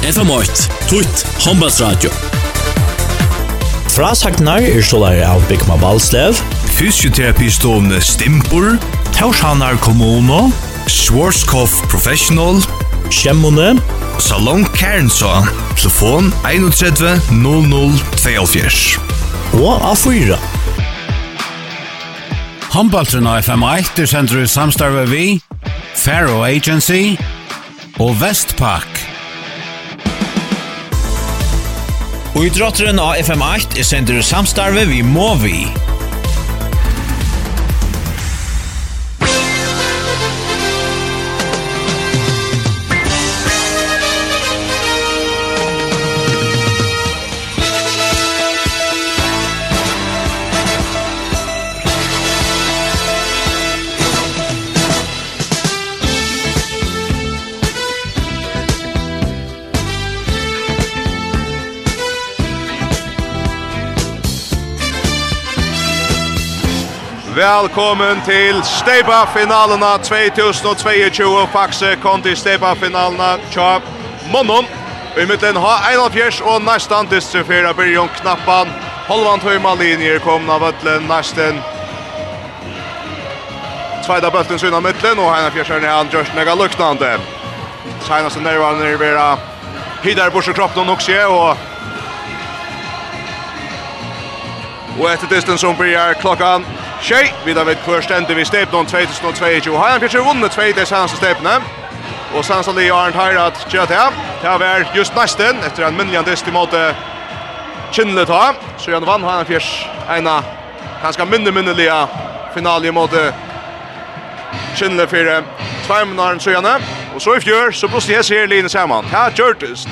FM8, Tutt, Håndbalsradio. Frasagnar er stålare av Bikma Balslev, Fysioterapistovne Stimpur, Taushanar Kommuno, Schwarzkopf Professional, Kjemmone, Salon Kernsa, telefon 31 00 72. Og A4. Håndbaltren av FM8 er sender samstarve vi, Faro Agency og Vestpak. Og i drotteren av FM8 er sender samstarve vi må vi. Velkommen til Steiba-finalene 2022. Faxe kom til Steiba-finalene. Tja, månen. I midten har 41 og nesten distriferer Byrjon Knappan. Holvan Tøyma linjer kom av Øtlen næsten. Tveida bøtten syna midten, og Heina Fjersen er han Jørgen nega Luknande. Seinast er nærvarende nirvera Hidar Borsen Kroppen og Noxie, og Og etter disten som blir klokkan Tjej, vi da vet hver stendig vi stepnen 2022. Har han fyrir vunnet tvei des hans stepnen. Og Sansa Lee Arndt har at tjera til. Det har var just nesten, etter en minnelig dist i måte Kinle ta. Så han vann han fyrir eina ganske minne minnelige finale i måte Kinle fyrir tvei så søgjane. Og så i fjør, så blåste jeg ser Line saman. Her gjørtest.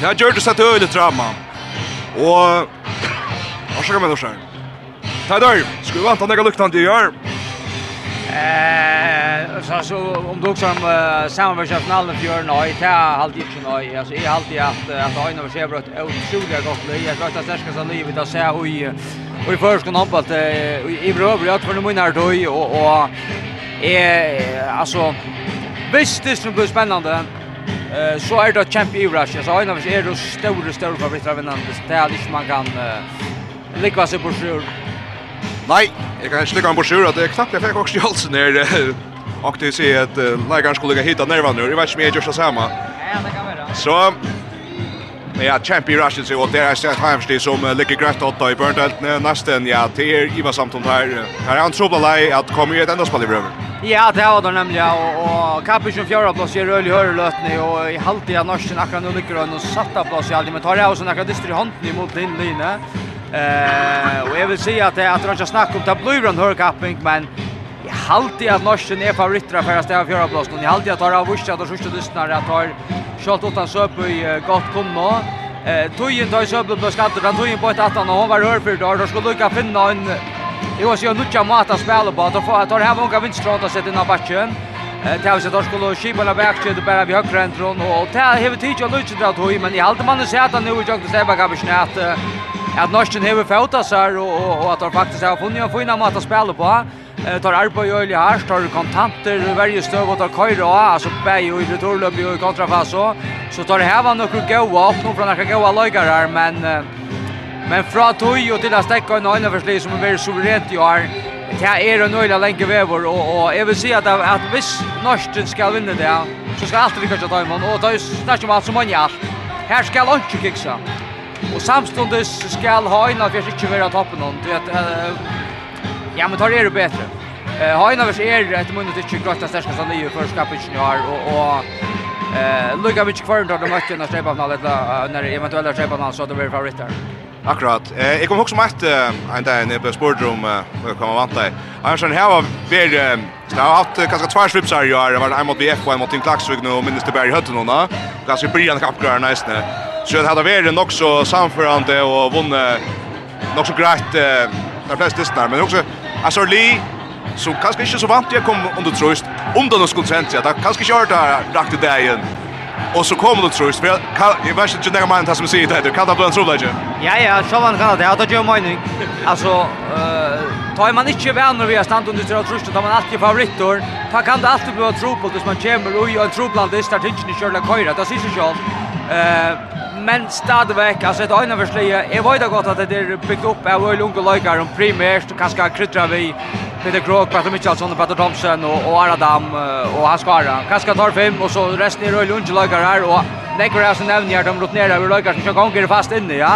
Her det et øyelig drama. Og... Hva skal man da skjønne? Tajdar, skulle vi vanta nega luktan luktande gör? Eh, så så om du också om samarbetsnationalen för nej, det är alltid inte nej. Alltså är alltid att att ha Aina och Chevrolet är otroligt gott läge. Jag tror att det ska största livet att säga oj oj förskon hoppas i bröder jag för nu när då och och är alltså visst det som blir spännande. Eh så är det champ i Russia. Så en av Aina är då stora stora favoriter av en annan. Det är liksom man kan Likvasser på sjur Nei, jeg kan slikke han på sjur at det er knappt jeg fikk også i halsen her. ner. Och det ser att leikeren skulle ligga hitta nervene, nu. jeg vet inte mer just samma. Ja, det kan vara. Så Ja, Champi Rush så og det er Seth Heimsti som ligger greit åtta i Burndelten nesten, Ja, det er Iva samton her. Her er han trobla lei at komma i et enda spel i bröver. Ja, det var det nämligen. og, og Kappisjon fjärde plass i Röjlig Hörelötning. og i halvtida norsken akkurat nå ligger han och satta plass i allt. Men tar jeg også en akkurat distri hånden imot din linje. Eh, och jag vill säga att det att jag snackar om det blir en hörkapping men jag halti att Norsen är favoriter för att stäva fjärde plats och jag halti att ha vurstat och sjuste lyssnar att har skott utan söp i gott kom nå. Eh, tojen tar söp på skatter, han tojen på ett att han har hör för då då skulle lucka finna en Det var så jag nutja mata spela på att få att ha många vinstråd att sätta i backen. Eh tals att skulle skipa la back till bara vi högra ändron och ta vi tid jag lucka dra men i allt man ser att nu jag inte stäva kapsnat at Norsen hever fauta sær og, og, og at han faktisk har funnet en fina mat å spille på. Eh, tar arbeid i øyelig her, tar kontanter i verje støv og tar køyre og altså bæg og i returløp og i kontrafas og Så tar det heva noen gode opp, noen fra noen gode løygar her, men, men fra tog og til å stekke en øyne forsli som er veldig suverent i år, det er en øyne lenge vever, og, og jeg vil si at, at hvis Norsen skal vinne det, så skal alt lykkes til Tøymon og det er snart om alt som han gjør. Her skal han ikke kikse Og samstundes skal Haina vers ikke være toppen hon. Du vet, uh, ja, men tar er jo bedre. Uh, Haina vers er etter munnet ikke grøtt av sterskast av nye for skapet ikke har, og, og uh, lukka mykje kvarn tar de møtte under streipavnall, eller under eventuelle streipavnall, så det blir favoritter. Akkurat. Eh, jeg kom også med et en dag når jeg ble spurt om hva man vant deg. Andersen, her var vi, jeg har hatt uh, ganske tvær svipsar i år. Det var en mot BF og en mot Tim Klaksvig nå, minnes det bare i høtten nå. Ganske brygjende kappgrører nesten. Så det hade varit nog så samförande och vunnit nog så grejt eh, de flesta distnar. Men också Lee, som kanske inte så vant jag kom under tröst. Om de skulle sent sig, det kanske inte hört där rakt i dagen. Och så kom de tröst. Jag, jag vet inte när man tar som säger det. Kan det bli en trovärdig? Ja, ja, så var det. Det har tagit en mening. Alltså, tar man inte vänner via stand under tre tröst, tar man alltid favoritter. Ta kan det alltid bli en tro som man kommer och en troplandist där tingen i körla köra. Det syns ju själv. Eh men stadigvæk, altså et øyneverslige, jeg vet da godt at det er bygd opp av øyne unge løyker, om primært, kanskje krytter vi Peter Krog, Petter Mitchelsson, Petter Thomsen og, og Aradam og Haskara. Kanskje tar fem, og så resten er øyne unge løyker her, og nekker jeg som nevner her, de rotnerer over løyker som ikke ganger fast inne, ja.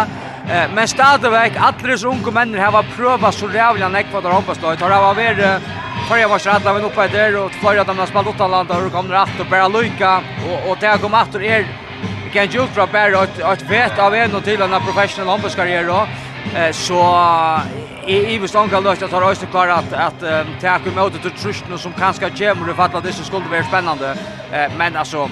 Men stadigvæk, alle disse unge mennene har prøvd så rævlig enn ekva der hoppastøy, tar Det har være Förra var så alla vi uppe där och förra de har spelat åt alla och kommer att bara lycka och och det har kommit att är kan ju dra bara att att vet av en och till en professional handbollskarriär då eh så i i vart anka lust att ha röst klar att att ta emot till trusten som kanske kommer det fatta det så skulle vara spännande eh men alltså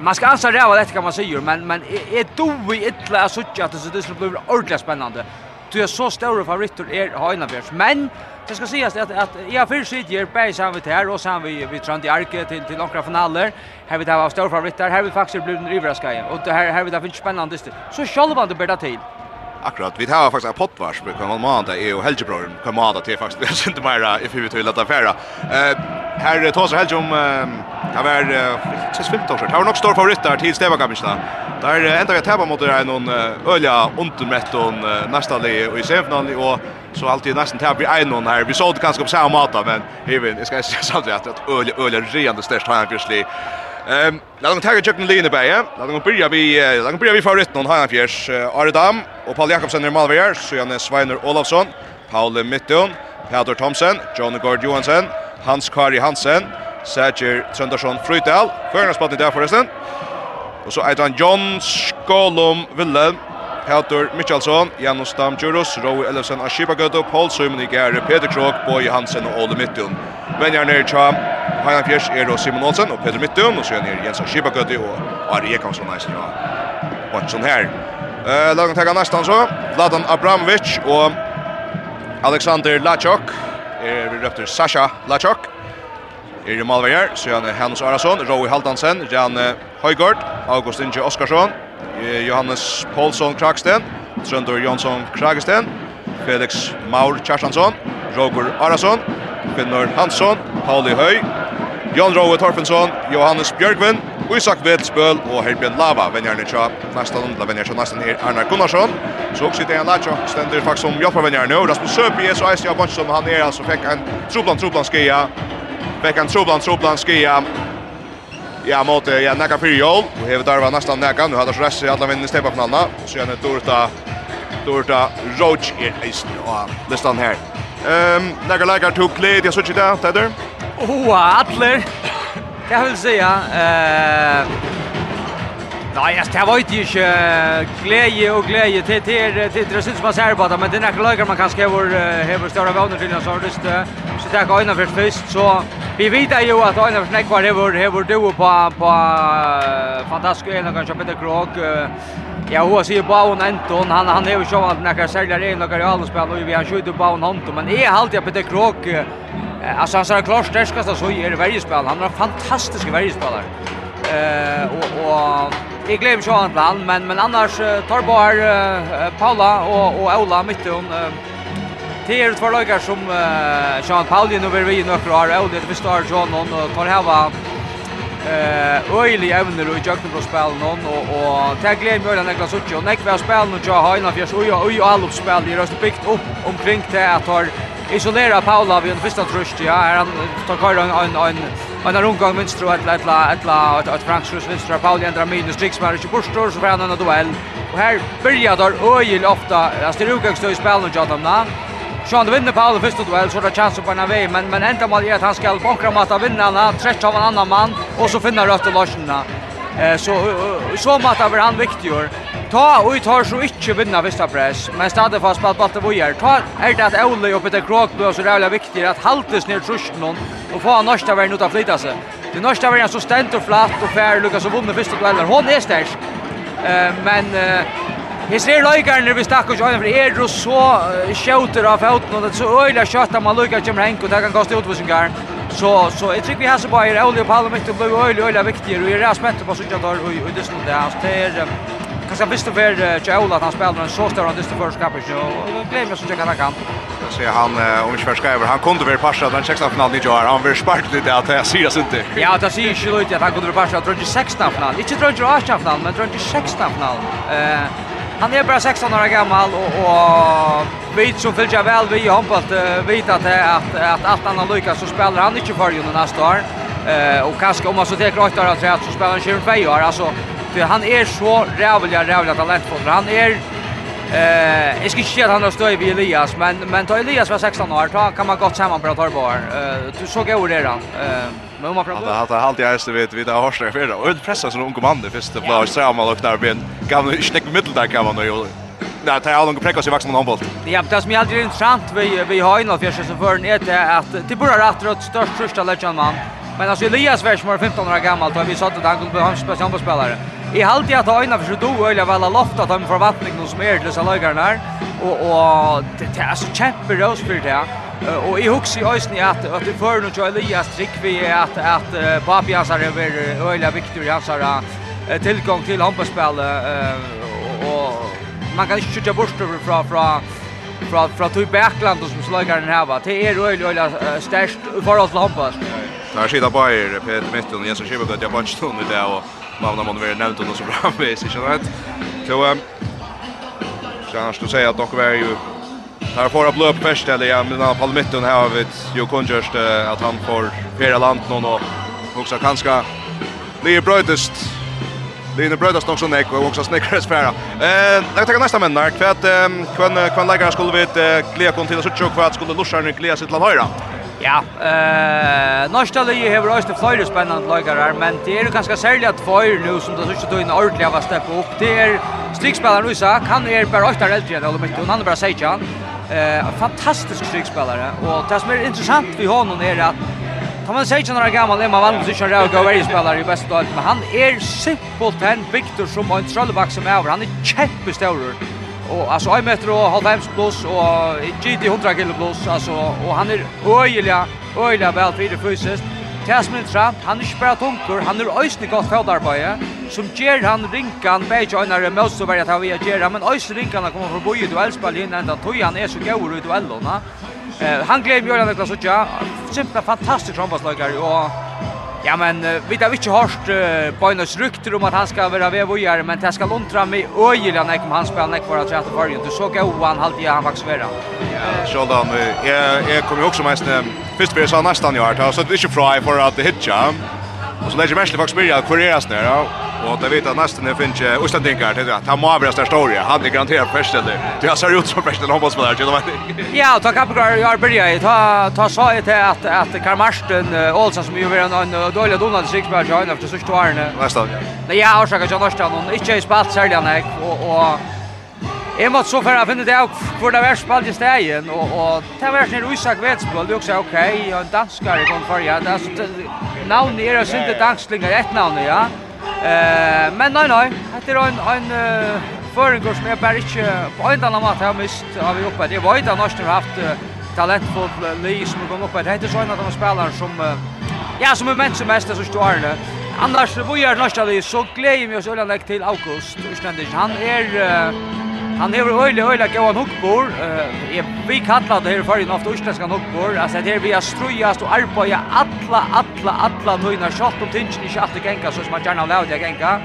man ska ansa det vad det kan man säga men men är då vi illa så att det det skulle bli ordentligt spännande Du är så stor favoritter är Heinavers. Men det ska sägas att att jag för sig ger Bergs han vid här och sen vi vi trant i arke till till några finaler. Här vi där var stor favoriter. Här vi faktiskt blivit överraskade. Och det här här vi där finns spännande. Så Schalvan det bästa tid. Akkurat, vi tar faktiskt en pottvars på kan man anta är och Helgebror kan man till faktiskt vi syns inte mer if vi vill låta färra Eh här tar så Helge om kan vara tills 15 år. Här har nog stor favorit där till Steva Gamista Där ända vi tävlar mot en någon ölja undermetton nästa le och i semifinalen och så alltid nästan tar vi en någon här. Vi såg det ganska på samma mata men även jag ska säga så att ölja ölja rejält störst har han plötsligt Ehm, låt oss ta ett jökna linje ja. Låt oss börja vi låt oss börja vi favoriten hon Hanan Fjärs, Aredam och Paul Jakobsen i Malvär, så Janne Sveiner Olofsson, Paul Mitton, Peter Thomsen, John Gord Johansen, Hans Kari Hansen, Sager Trøndarsson Frøydal, Førnes på der forresten. Og så er det John Skolum Willem, Peter Michalson, Janus Damjurus, Roy Ellefsen Ashibagado, Paul Søymen i Gare, Peter Krog, Boy Hansen og Ole Mittun. Venjar nere tja Heinan Fjers er då Simon Olsen och Peter Mittun och så är ner Jens Schibakøtti och Ari Ekansson nice ja. Och sån här. Eh lagen tar nästan så Vladan Abramovic och Alexander Lachok er vi røpter Sasha Lachok er i Malvejer, så han Hans Arason, Roy Haldansen, Jan Høygård, August Inge Oskarsson, Johannes Paulsson Kragsten, Trøndor Jonsson Kragsten, Felix Maur Kjartansson, Roger Arason, Finnur Hansson, Pauli Høy, Jon Rowe Torfensson, Johannes Bjørgvin, Isak Vetspøl og Herbjørn Lava, venjerne tja, næsta lundla venjerne tja, næsten her Arnar Gunnarsson, så også sitter en latja, stender faktisk som hjelper venjerne, og Rasmus Søpi er så eisen av Bonsson, han er altså fikk en troblan troblan skia, fikk en troblan troblan skia, Ja, mot ja nakka fyrir Och Og där var nästan näka. Nu hadar stress alla vinnin steppa knanna. Og sjøna Dorta Dorta Roach er eisen. Og listan her. Ehm, um, några läkar tog glädje jag såg ju där, där. Åh, Adler. Jag vill säga eh Nej, jag tar inte ju inte glädje och glädje till till till det syns man ser på det, men det är några man kan skriva vår hevor stora vänner till så det så det går innan för först så vi vet ju att en av snack var det hevor hevor du på på fantastiskt en kanske Peter Krog Ja, hon ser på hon Anton, han han är ju så att när säljer in några allspel och vi har skjutit på hon Anton, men är halt jag på det krok. Alltså han sa klart stärkast så är det varje spel. Han har fantastiska fantastisk varje spelare. Eh och och Jag glömmer så han men men annars tar bara Paula och och Ola mitt hon Det är två lagar som Sean Pauli nu vill vi några år och det förstår John och tar hava eh öjlig evner och jag på spela någon och och ta glädje med den klass och näck var spel nu jag har innan fjärs och och all upp spel det röst byggt upp omkring det att har isolera Paula vid den första trust ja han tar kvar en en en en en rundgång minst vänster och ett ett ett ett Frankrikes vänster Paula ändrar minus tricks var inte Borstor så får han en duell. Och här börjar då öjlig ofta alltså det ruggstöj spel nu jag dem Så han vinner på alla första duell så det chans på en väg men men ända mal är att han ska bonkra mata vinna han träffar av en annan man och så finner rött och Larsen Eh så så mat blir han viktigare. Ta och tar så inte vinna första press men stadig fast på att batte vojar. Ta är det att Ole uppe till krok då så det är viktigt att haltas ner trusken och få nästa värn ut att flytta sig. Det nästa värn så ständ och flatt och fair Lucas och vinner första duellen. Hon är stark. Eh men eh, Jeg ser løykerne vi snakker ikke øynene, for er jo så skjøter av foten, og det er så øyla kjøtt at man løyker kommer henk, og det kan koste utvisninger. Så, så jeg tror vi har så bare, Oli og Palle mitt, det blir øyla, øyla viktig, og jeg er spent på sånn at det er i det, altså det er, kanskje visst det var ikke Ola at han spiller en så større dysten førskapet, og jeg gleder meg så ikke at han kan ser han om inte förskriver han kunde väl passa den sexta finalen i år han vill sparka lite att jag ser inte ja det ser ju ut att han kunde väl passa tror inte sexta final inte tror jag åtta final men tror jag sexta final eh Han är bara 16 år gammal och, och vi som följer väl vi har hoppat vet att att att allt annat har så spelar han inte för ju nästa år. Eh och kanske om man så tar rätt år att så spelar han 25 år alltså för han är så rävliga rävliga talentfull. Han är Eh, jag ska inte säga att han har stått vid Elias, men men ta Elias var 16 år, ta, kan man gott samman på att sammanprata bara. Eh, du såg ju det då. Eh, men om man pratar. Han har alltid häst vet vi det har sig för då. Och pressa som ung man det första blå samma och där ben. Gamla snack middel där kan man då. Nej, det är långt präckas i vuxna handboll. Ja, det som är alltid intressant vi vi har ju något för så för är det att det börjar rätt rätt störst första legend man. Men alltså Elias Versmar 15 år gammal då vi sa att han kunde bli en specialspelare. I halde at øyna for du øyla vel lofta dem fra vatningen som er til disse løgaren her. Og, og det, det er så kjempe råsbyrt her. Og i huksi i øyne at, at det fører noe Elias trikk Trikvi at, at uh, papi hans har vært øyla i hans har tilgang til håndballspillet. Og man kan ikke kjøtja bort fra, fra, fra, fra tog backland som slagaren va. Det är øyla øyla størst forhold til håndball. Det er skida bayer, Peter Mitton, Jensen Kibbegaard, jeg bannstunner det og namn man vill nämnt och så bra med sig så rätt. Så ehm så annars då säger att dock var ju här får att blöp först eller ja men på mitten här har vi ju konjust att han får flera land någon och också kanske Lee Brödest Line Brödest också nek och också snickres färra. Eh, jag tar nästa män där. Kvätt ehm kvann kvann lägger skulle vi ett glädje till så tjock för att skulle Lushar nu glädje sitt land höra. Ja, eh norska lige hevur øyst til spännande spennandi leikarar, men det er kanskje særlig nu som det så tað in ordentligt av var steppa upp. Det är strikspelaren Luisa, han är bara åtta äldre än Olmit, og han är bara han. Eh fantastisk strikspelare, och det som är intressant vi har någon är att Kan man säga några gamla gammal Emma Wallens som är och varje spelare i bästa men han är simpelt en Victor som en trollback som är över. Han är jättestor och alltså 1 meter och halv hems plus och GT 100 kilo plus alltså och han är öjliga öjliga väl för fysiskt. Tasmin Trump, han er ikke bare tungur, han er ösnig godt fotarbete som ger han rinkan bäge och er måste så välja ta vi ger men ösnig rinkan kommer från boi du elspel in ända tog han er så god ut och ällorna. Eh han glömmer ju att det så tjå. Simpelt fantastiskt frambollslagare och Ja, men uh, vi har ikke hørt uh, Bøynes rykter om at han skal være ved vågjere, men det skal lontra meg øyelig han ikke om han spiller ikke for at rett og fargen. Du så ikke hva han halte han faktisk være. Ja, Sjoldan, jeg, jeg kom jo også mest, først blir jeg sa nesten i hvert, så det er ikke fra jeg for at det hitja. Og så legger jeg mest faktisk mye av hvor er jeg snører, Och det vet att nästan det finns ju Östlandingar till att han må avra största historia. Han är garanterat förställde. Det ser ut som förställde hoppas på det här. Ja, ta kapgar jag börjar ta ta så att att att Karl Marsten Olsson som ju var en dålig Donald Sixberg join efter så stora åren. Nästan. Nej, jag har jag nästan och inte är spalt säljan jag och och Jeg måtte så for å finne det av hvor det var spalt i stegen, og, og det var sånn Isak Vetsbøl, det var også ok, og en danskare kom for, ja, det er sånn, navnet er jo synte dansklinger, ett navn, ja, Eh, men nej nej, det är en en föringår som jag bara inte på en annan mat har mist har vi uppe. Det var inte annars har haft talentfull Lee som kom upp. Det heter så en de spelare som ja, som är som mest så står det. Annars vi är nästa Lee så glädjer mig så lägg till August. Han är Han har öle öle gå hookbor. Eh vi kallar det här förrän ofta utländska hookbor. Alltså det vi blir strujast og arbeta alla alla alla nöjna shot och tingen i shot och gänga så som man gärna låter gänga.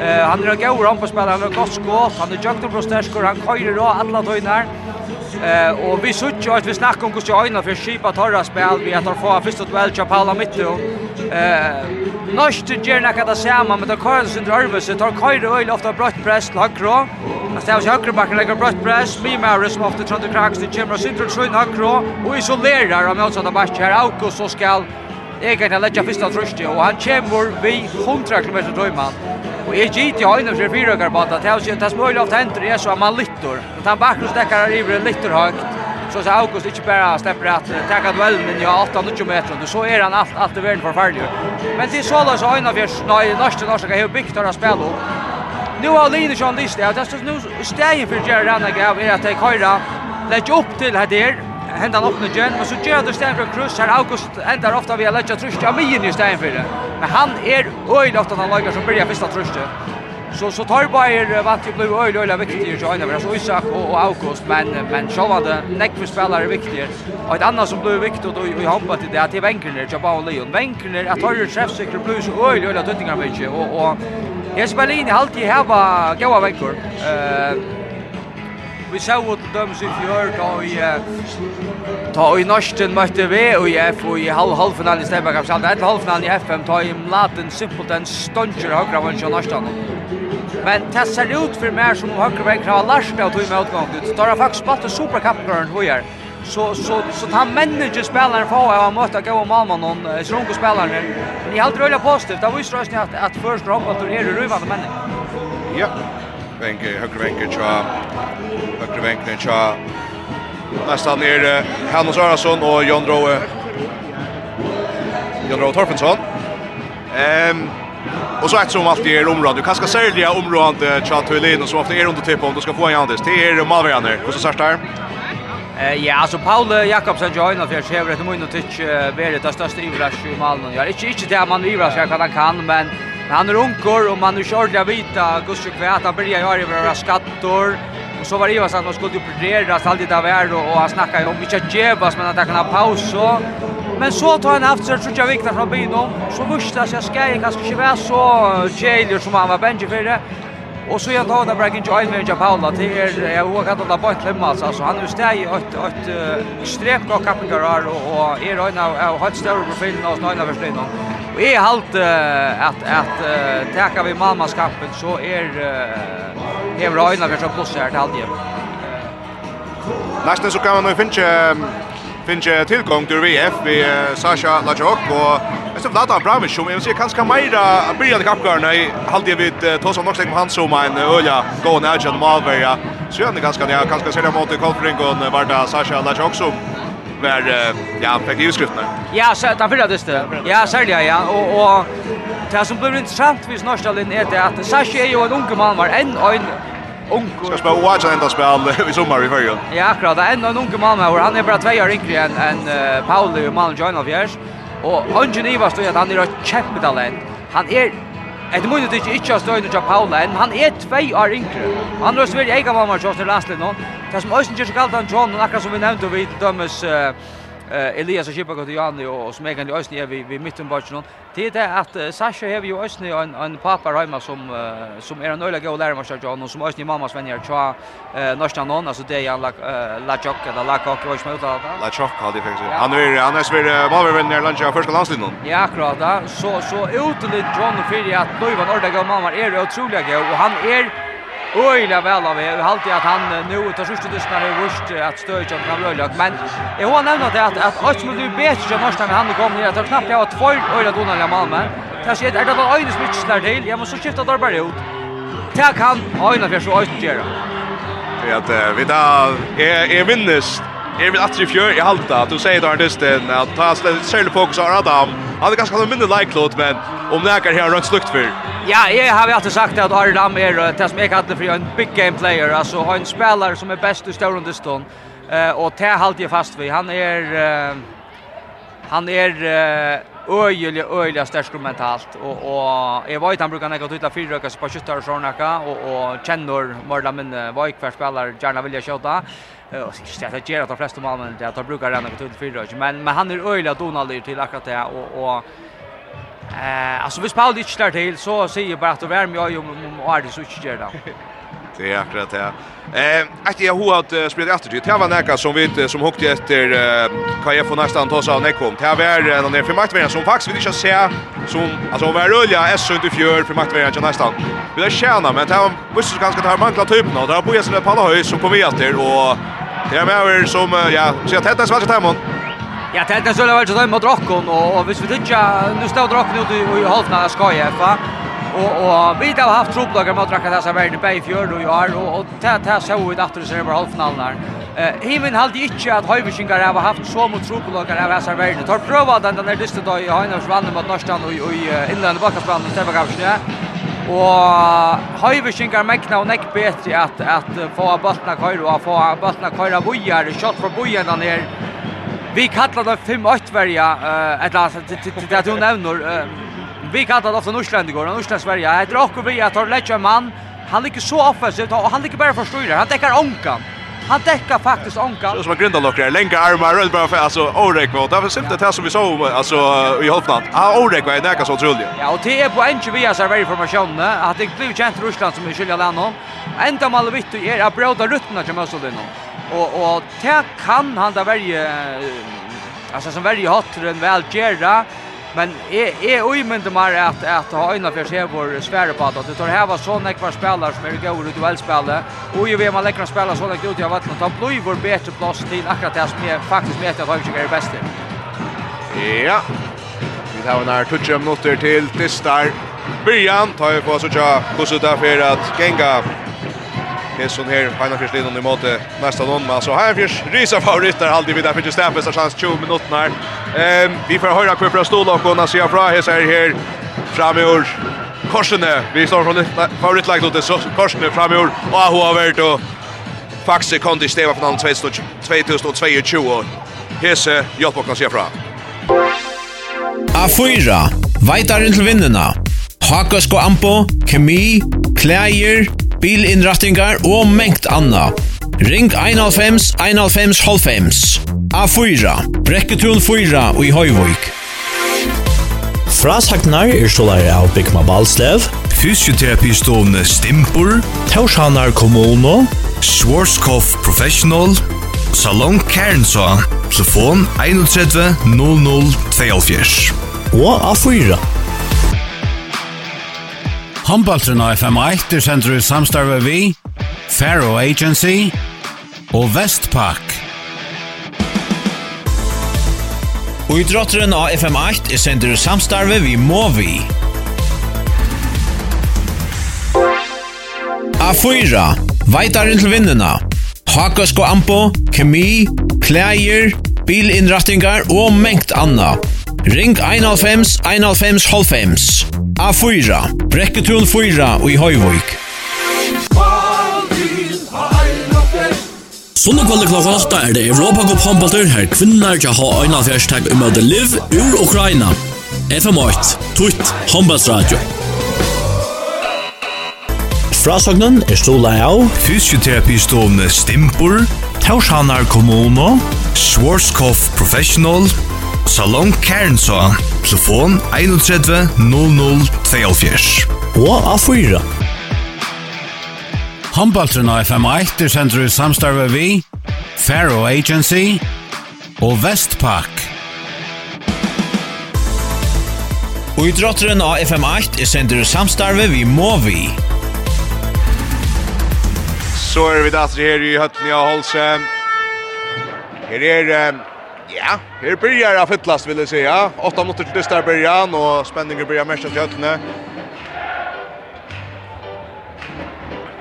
Eh han er går om på spelar han gott skott. Han er jukt på stäskor han köjer og alla nöjna. Eh og vi söker at vi snakkar om hur øyna öjna skipa torra spel vi att få fyrst og väl Chapala mitt då. Eh Norsk til Gjerna det samme, men det kører sin drøvelse, tar køyre øyne ofte brøtt press til høyre, Han stavs høyre bakken legger brøtt press, mye mer som ofte trådde kraks, det kommer og sinter trøyn høyre, og isolerer av motsatta bakken her, August som skal egentlig legge fyrsta trøyste, og han kommer vi 100 km drøyman. Og jeg gitt i høyne for fire høyre bata, det er jo det ofte henter er så at man lytter, men han bakken stekker her er lytter høyt, så så August inte bara släpper att tacka duellen men jag 8 9 meter och så är han allt allt i världen förfärlig. Men det är så där så en av er nej nästa nästa kan ju byggt några spel upp. Nu har Lina John List, ja, det står nu stegen för Jerry Ranna gav är att ta köra. Lägg upp till här där. Hända upp med Jen och så gör det ständ för kryss här August ändar ofta vi lägga trust av mig i stägen för det. Men han är öjd ofta han lägger som börjar första trustet. Så så tar Bayer vart ju blev öjd öjd viktigt ju Johan men så Isak och, och August men men själva det näck för spelare är viktigt. Och ett annat som blev viktigt och vi hoppas till det att det är Wenkelner, Jabal Leon. Wenkelner att har ju chefsäker blues öjd öjd tuttingar mycket och och Jens Berlin halt i hava goa veckor. Eh Vi såg åt döms i fjör då i ta i Norsten mötte vi och F får i halv halvfinalen i Stäbba kanske alltid halvfinalen i FM ta i Mladen Simpleton stuncher högra vann från Norsten. Men det ser ut för mer som högra väg har Lars då ta i motgång. Det står faktiskt på superkappgården hur är så så så tar manager spelaren på och har mött gå Malmö någon sjunko spelaren. Men i har rullar positivt. Det var ju att att först drop att det är rövande män. Ja. Vänke högre vänke tja. Högre vänke tja. nästan ner Hannes Arason och Jon Roe Jon Roe Torfensson. Ehm Och så ett som alltid är området. Du kanske säljer området till Chatulin och så ofta är det inte typ om du ska få en Anders. Det är Malvianer. Och så särskilt här. Eh ja, alltså Paul Jakobsen joinar för sig över ett mål och tycker väl det största överrask i Malmö. Jag är inte inte där man överraskar vad han kan, men han är unkor och man är ordentligt vita Gustav Kvärt han börjar göra över skattor. Och så var det ju så att man skulle operera så alltid där var och han snackar om vilka jebas men att han kan ha paus så. Men så tar han efter så tror jag viktar från byn binom. Så vurstas jag ska jag kanske inte vara så jailer som han var bänge för det. Och så jag tar det breaking till Ismail Paula till er jag har kallat det bort hemma alltså han är steg i ett ett streck och kapingar och och är då nu har större profilen av förstår Verslin. Och är halt att att täcka vi mammas kampen så är är Raina kanske plus här till halvtid. Nästan så kan man nu finna finna tillgång till VF vi Sasha Lajok och Jag ser Vladan Abramovic som jag ser kanske mera börja det kapgarna i halvtid vid Tosan också med hans som en öliga gå ner jag Malberga. Så är det ganska det kanske ser jag mot Kolfring och Varda Sasha Lach också var ja fick ju skriften. Ja, så där för det där. Ja, sälja ja och och det som blir intressant vid Norstalin är det att Sasha är ju en ung man var en en ung. Ska spela watch ända spel i sommar i förra. Ja, akkurat. En en ung man var han är bara två år yngre än än Paul och Malin Joinov Jers. Og Hangen Ivas stod at han er et kjempetalent. Han er Et mun det ikkje ikkje støyne til Paula, men han er tvei år yngre. Han løs vel egen mamma til kjøster landslid nå. Det som Øysen Kjørs kalt han John, akkurat som vi nevnte vi dømes uh, eh Elias och Chipa Gotti og och Smegan i er vi vi midt om mitten backen. Det är att Sasha har ju Ösnia en en pappa Røyma som uh, som er en øyla och lärare match John som Ösnia mamma Sven gör tja nästan någon altså det er han la chock eller la kock er smuta där. La hadde jeg faktisk. Han er han är svär vad vi vinner første första landslaget. Ja, akkurat da. Så så utelig John Fyri at Nøyvan Orda Nordaga mamma er utrolig otroliga og han er Öjla väl av er. Halt att han nu tar sista dysten av vurst att stöja om kan rölla. Men jag har nämnt att att att som blir du vet ju när han kom ner att knappt jag har två öjla donar i Malmö. Kanske är det bara Öjnes mycket där till. Jag måste skifta där bara ut. Tack han Öjla för så Öch gör. Ja, det vi där är är är väl att i i halta att du säger där just at att ta særlig fokus av Adam. han er ganske någon mindre like men om näkar här runt slukt för. Ja, jag har ju alltid sagt att Adam är det som jeg kallar för en big game player, alltså han spelare som är bäst i stora distan. Eh och det håller jag fast vid. Han är han är öjlig öjlig stark mentalt och och jag vet han brukar näka utla fyra röka på skyttar och såna och och känner Morla men var hver spelare gärna vill jag skjuta. Och så ska det göra de flesta målen det att han brukar ränna till fyra men men han är öjlig Donald till akkurat det och och eh alltså hvis Paul inte står till så säger bara att värme jag om Ardi så inte gör det. Det är akkurat det. Eh, att jag har att spela efter det. Det var näka som vi som huggt efter kan jag få nästan ta sig av Nekom. Det var någon där för maktvärden som faktiskt vi inte ser som alltså var rulla S24 fjör för maktvägen nästan. Vi har tjäna men det var visst ganska ta mankla typen och där på med Palla Höj som kommer efter och det är mer som ja, så jag tänkte svart hemma. Ja, det är så där så mot Rockon och hvis vi tycker nu står Rockon ute i halvna ska jag Og og vi har haft trubbel mot Raka dessa verden på i fjør og i år og och ta ta så vi åter så över halvfinalen där. Eh Himen hade inte att Höjbyskingar har haft så mot trubbel av dessa verden. Tar prova den den där dyste då i Heiners vann mot Norstan och i inland bakasbanan i Stävagavsnä. Og Höjbyskingar mekna og nekk betri at at få bollen köra og få bollen köra bojar shot for bojan där ner. Vi kallar det 5-8 verja, eh, ett land, det du nämner, vi kallar det ofta Norsländigor, och Norsländsverige. Jag heter också vi att har lägga en man. Han ligger så offensivt och han ligger bara förstyrrar. Han täcker onkan. Han täcker faktiskt onkan. Så som grinda lockar, länka armar, röd bara för alltså Orek vad. Det var simpelt det här som vi såg alltså i halvnat. Ja, Orek var näka så otroligt. Ja, och det är på en via så varje formation att det blir känt Ryssland som skiljer landet. Ända mal vitt är att bråda ruttna som måste det Och och det kan han där varje alltså som varje hatter en väl gärra. Men är är oj men det mer att att ha en för sig vår svära på att det tar här var sån kvar spelare som är goda och duellspelare och ju vem man läckra spelare såna ut jag vet att han blir vår bättre plats till akkurat det som är faktiskt med att han är bäst. Ja. Vi har några touch om noter till testar. Brian tar ju på så tjå. Hur så där för att Genga Det är sån här final fisk linjen i måte nästa någon men så här fisk risa favoriter alltid vid där för just där så chans 20 minuter när Ehm vi får höra kvar från stolen och kunna se fra här så här här framöver korsene. Vi står från favorit lag då det så korsene framöver och har varit och Faxe kondi steva på 2022. Hesse hjälper kan se fra. A4 Veitar til vinnerne. Hakasko Ampo, Kemi, Kleier, bilinrättningar og mengt anna. Ring 1 1 1 1 1 1 A4, Brekketun 4 og i Høyvøyk. Frasagnar er stålare av Bygma Balslev, Fysioterapistone Stimpur, Torshanar Kommuno, Schwarzkopf Professional, Salon Kernsa, telefon 31 00 72. Og A4. Håndbaltrun av FM1 er sender i samstarve vi, Faro Agency og Vestpak. Og i drotteren av FM8 er sender samstarve vi Movi. A4. Veitar til vinnena. Hakøsk og Ampo, kemi, klæger, bilinnrattingar og mengt anna. Ring 195 195 halvfems. A4. Brekketun 4 i Høyvøyk. Sundag kvall klokka 8 er det Europa Cup handballtur her kvinnar ja ha øyne av om at the live ur Ukraina. FM8, Tutt, håndballsradio. Frasognen er stola av Fysioterapistovne Stimpur, Taushanar kommuno, Schwarzkopf Professional, Salon Kernsa, telefon 31 00 42. Og A4. Håndbaltren av FM1 er sender i samstarve vi, Faro Agency og Vestpak. Og i drotteren av FM8 er sender ut samstarve vi Movi. Så er vi datter her i høtten i Holse. Her er, ja, her byrjar av fytlast vil jeg si, ja. 8 minutter til dystar byrjan og spenninger byrjar mest til høttene.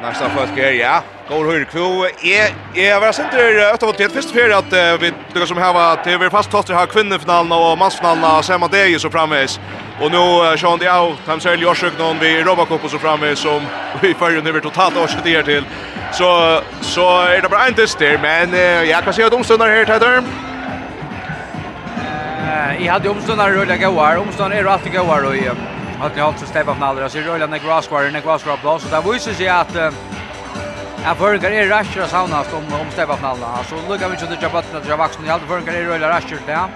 Nästa folk är ja. Går höger kvo är är vad sent det åtta mot det första för att vi tycker som här var TV fast totter har kvinnofinalen och mansfinalen så man det är ju så framvis. Och nu Sean Diao, Tom Sörl Joshuk någon vi Robacop och så framvis som vi får ju över totalt och så där till. Så så är det bara inte där men jag kan se att omstundar här tätar. Eh, i hade omståndar rulla goar, omståndar är alltid goar och Hatt i halsen steppa på nallera, så røyla nek raskvar, nek raskvar blås, Så det visar sig att... Ja, Føringar er rascher av saunast om, om steppa på nallera, så lukar vi ikke til Jabatten til jag vuxen. alt Føringar er är rascher til, ja.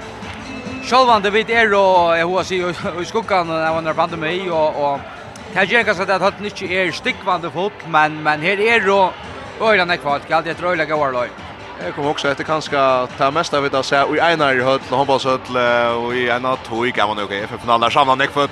Självande vid er och jag har sig i skuggan när man en pandemi Och og, här her gjerne kanskje at hatt inte är stickvande fot, men, men her er og øyla nekvalt, galt et røyla gavarløy. Jag kommer också att det kanske ta av det att säga i ena i höll handbollshöll och i ena två kan man nog i för finalen samlar nick för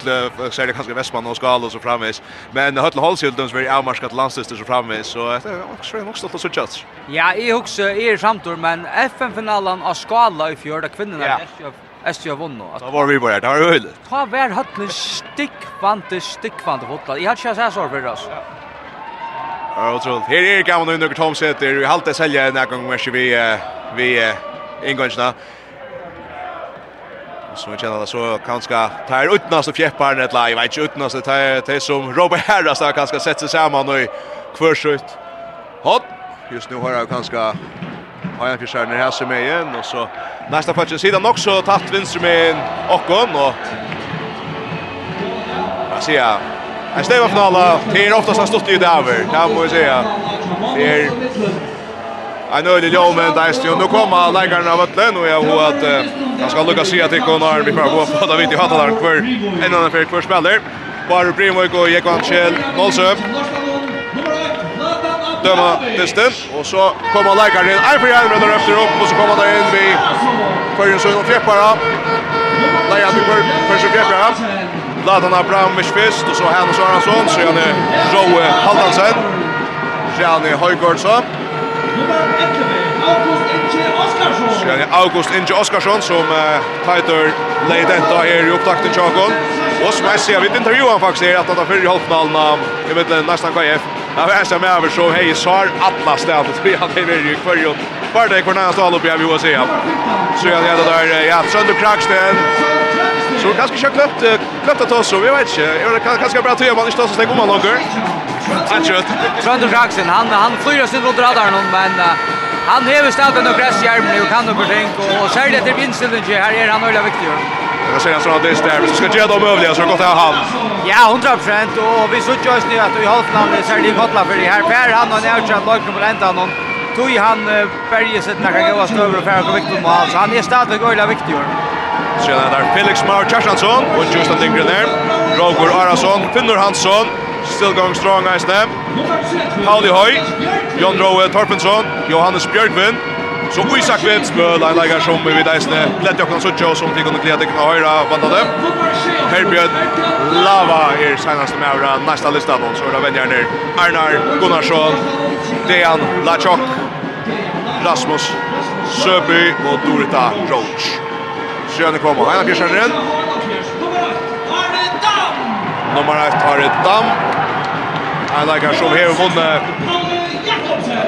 så är det kanske Westman och Skal och så framis. Men höll Holshultens blir avmarskat landstyster så framis så det är också en också att så chats. Ja, i också är samtor men FN finalen av Skala i fjärde kvinnorna ja. SJ har vunnit. Då var vi bara där, det var ju höjligt. Ta var höll stickvante, stickvante hotla. Jag har inte sett så för oss. Og Här är er gamla under Tom sätter. Vi halte selja en gång med vi vi ingångsna. Og så kjenner det så kanske tar utnast fjäppar ett lag. Jag Vet inte utnast det tar det som Robert Harris där kanske sätter sig samman och kvørsut. Hot. Just nu har jag kanske har jag Hajan Fjörsjärn här som är igen och så nästa patchen sidan också tatt vänster med Ockon och Jag ser En stäva finala, det är oftast han stått i det över, det här må jag säga. Det är en öjlig låg med en dajst, och nu kommer lägaren av ötlen och jag tror att han ska lyckas sig att ikon har vi får gå på det vitt i hattalarn för en annan för kvar spelare. Bara Brimvik och Jekvan Kjell, Nålsö. Döma distan, och så kommer lägaren in, en för en med efter upp, och så kommer där in vid Fyrjensund och Fjeppara. Lägaren vid Fyrjensund och Fjeppara. Ladan Abramovic fyrst, og så Hannes Aransson, så gjerne Roe Haldansen, så gjerne Høygaardsson. Så gjerne August Inge Oskarsson, som uh, Teitur leid enda her i opptakten tjakon. Og som jeg sier, vi intervjuer han faktisk her, at han har fyrir halvfinalen av jeg vet ikke, nesten KF. Jeg vil æsta med over, så hei, svar atla stedet, fordi han er virkelig kvar jo. Bare det er kvar næst all oppi, jeg vil jo se. Så gjerne, ja, det der, ja, Sønder Kraksten, Så kanske jag klött klött att så vi vet inte. Jag det kanske bara tror man inte så stäng om longer. Han kör. Trond Jackson, han han flyr sig runt radarn men han häver ställt och press i armen och kan nog tänka och säger det till vinsten här är han öliga viktig. Jag ser en sån är där så ska ge dem övliga så gott jag han. Ja, 100% och vi såg just nu att i hållit så är det gott för det här. Per han har nära att lag nummer 1 han tog han berget sitt när han går stöver och färger viktigt mål. Så han är stadigt öliga viktig. Så är där Felix Mar Kjartansson och Justin Lindgren där. Roger Arason, Finnur Hansson, still going strong guys them. Pauli Hoy, Jon Rowe Torpensson, Johannes Bjørkvin, Så Isak Vetsbøl, en leger som vi deisne lett jokken suttje og som tikkene glede kunne høyre bandade. av dem. Herbjørn Lava er senast med avra neste lista nå, så er det vennjerne Arnar Gunnarsson, Dejan Lachok, Rasmus Søby og Dorita Roach. Sjøne kommer, Einar Bjørsjønren. Nummer 1 har et dam. En leger som hever vunnet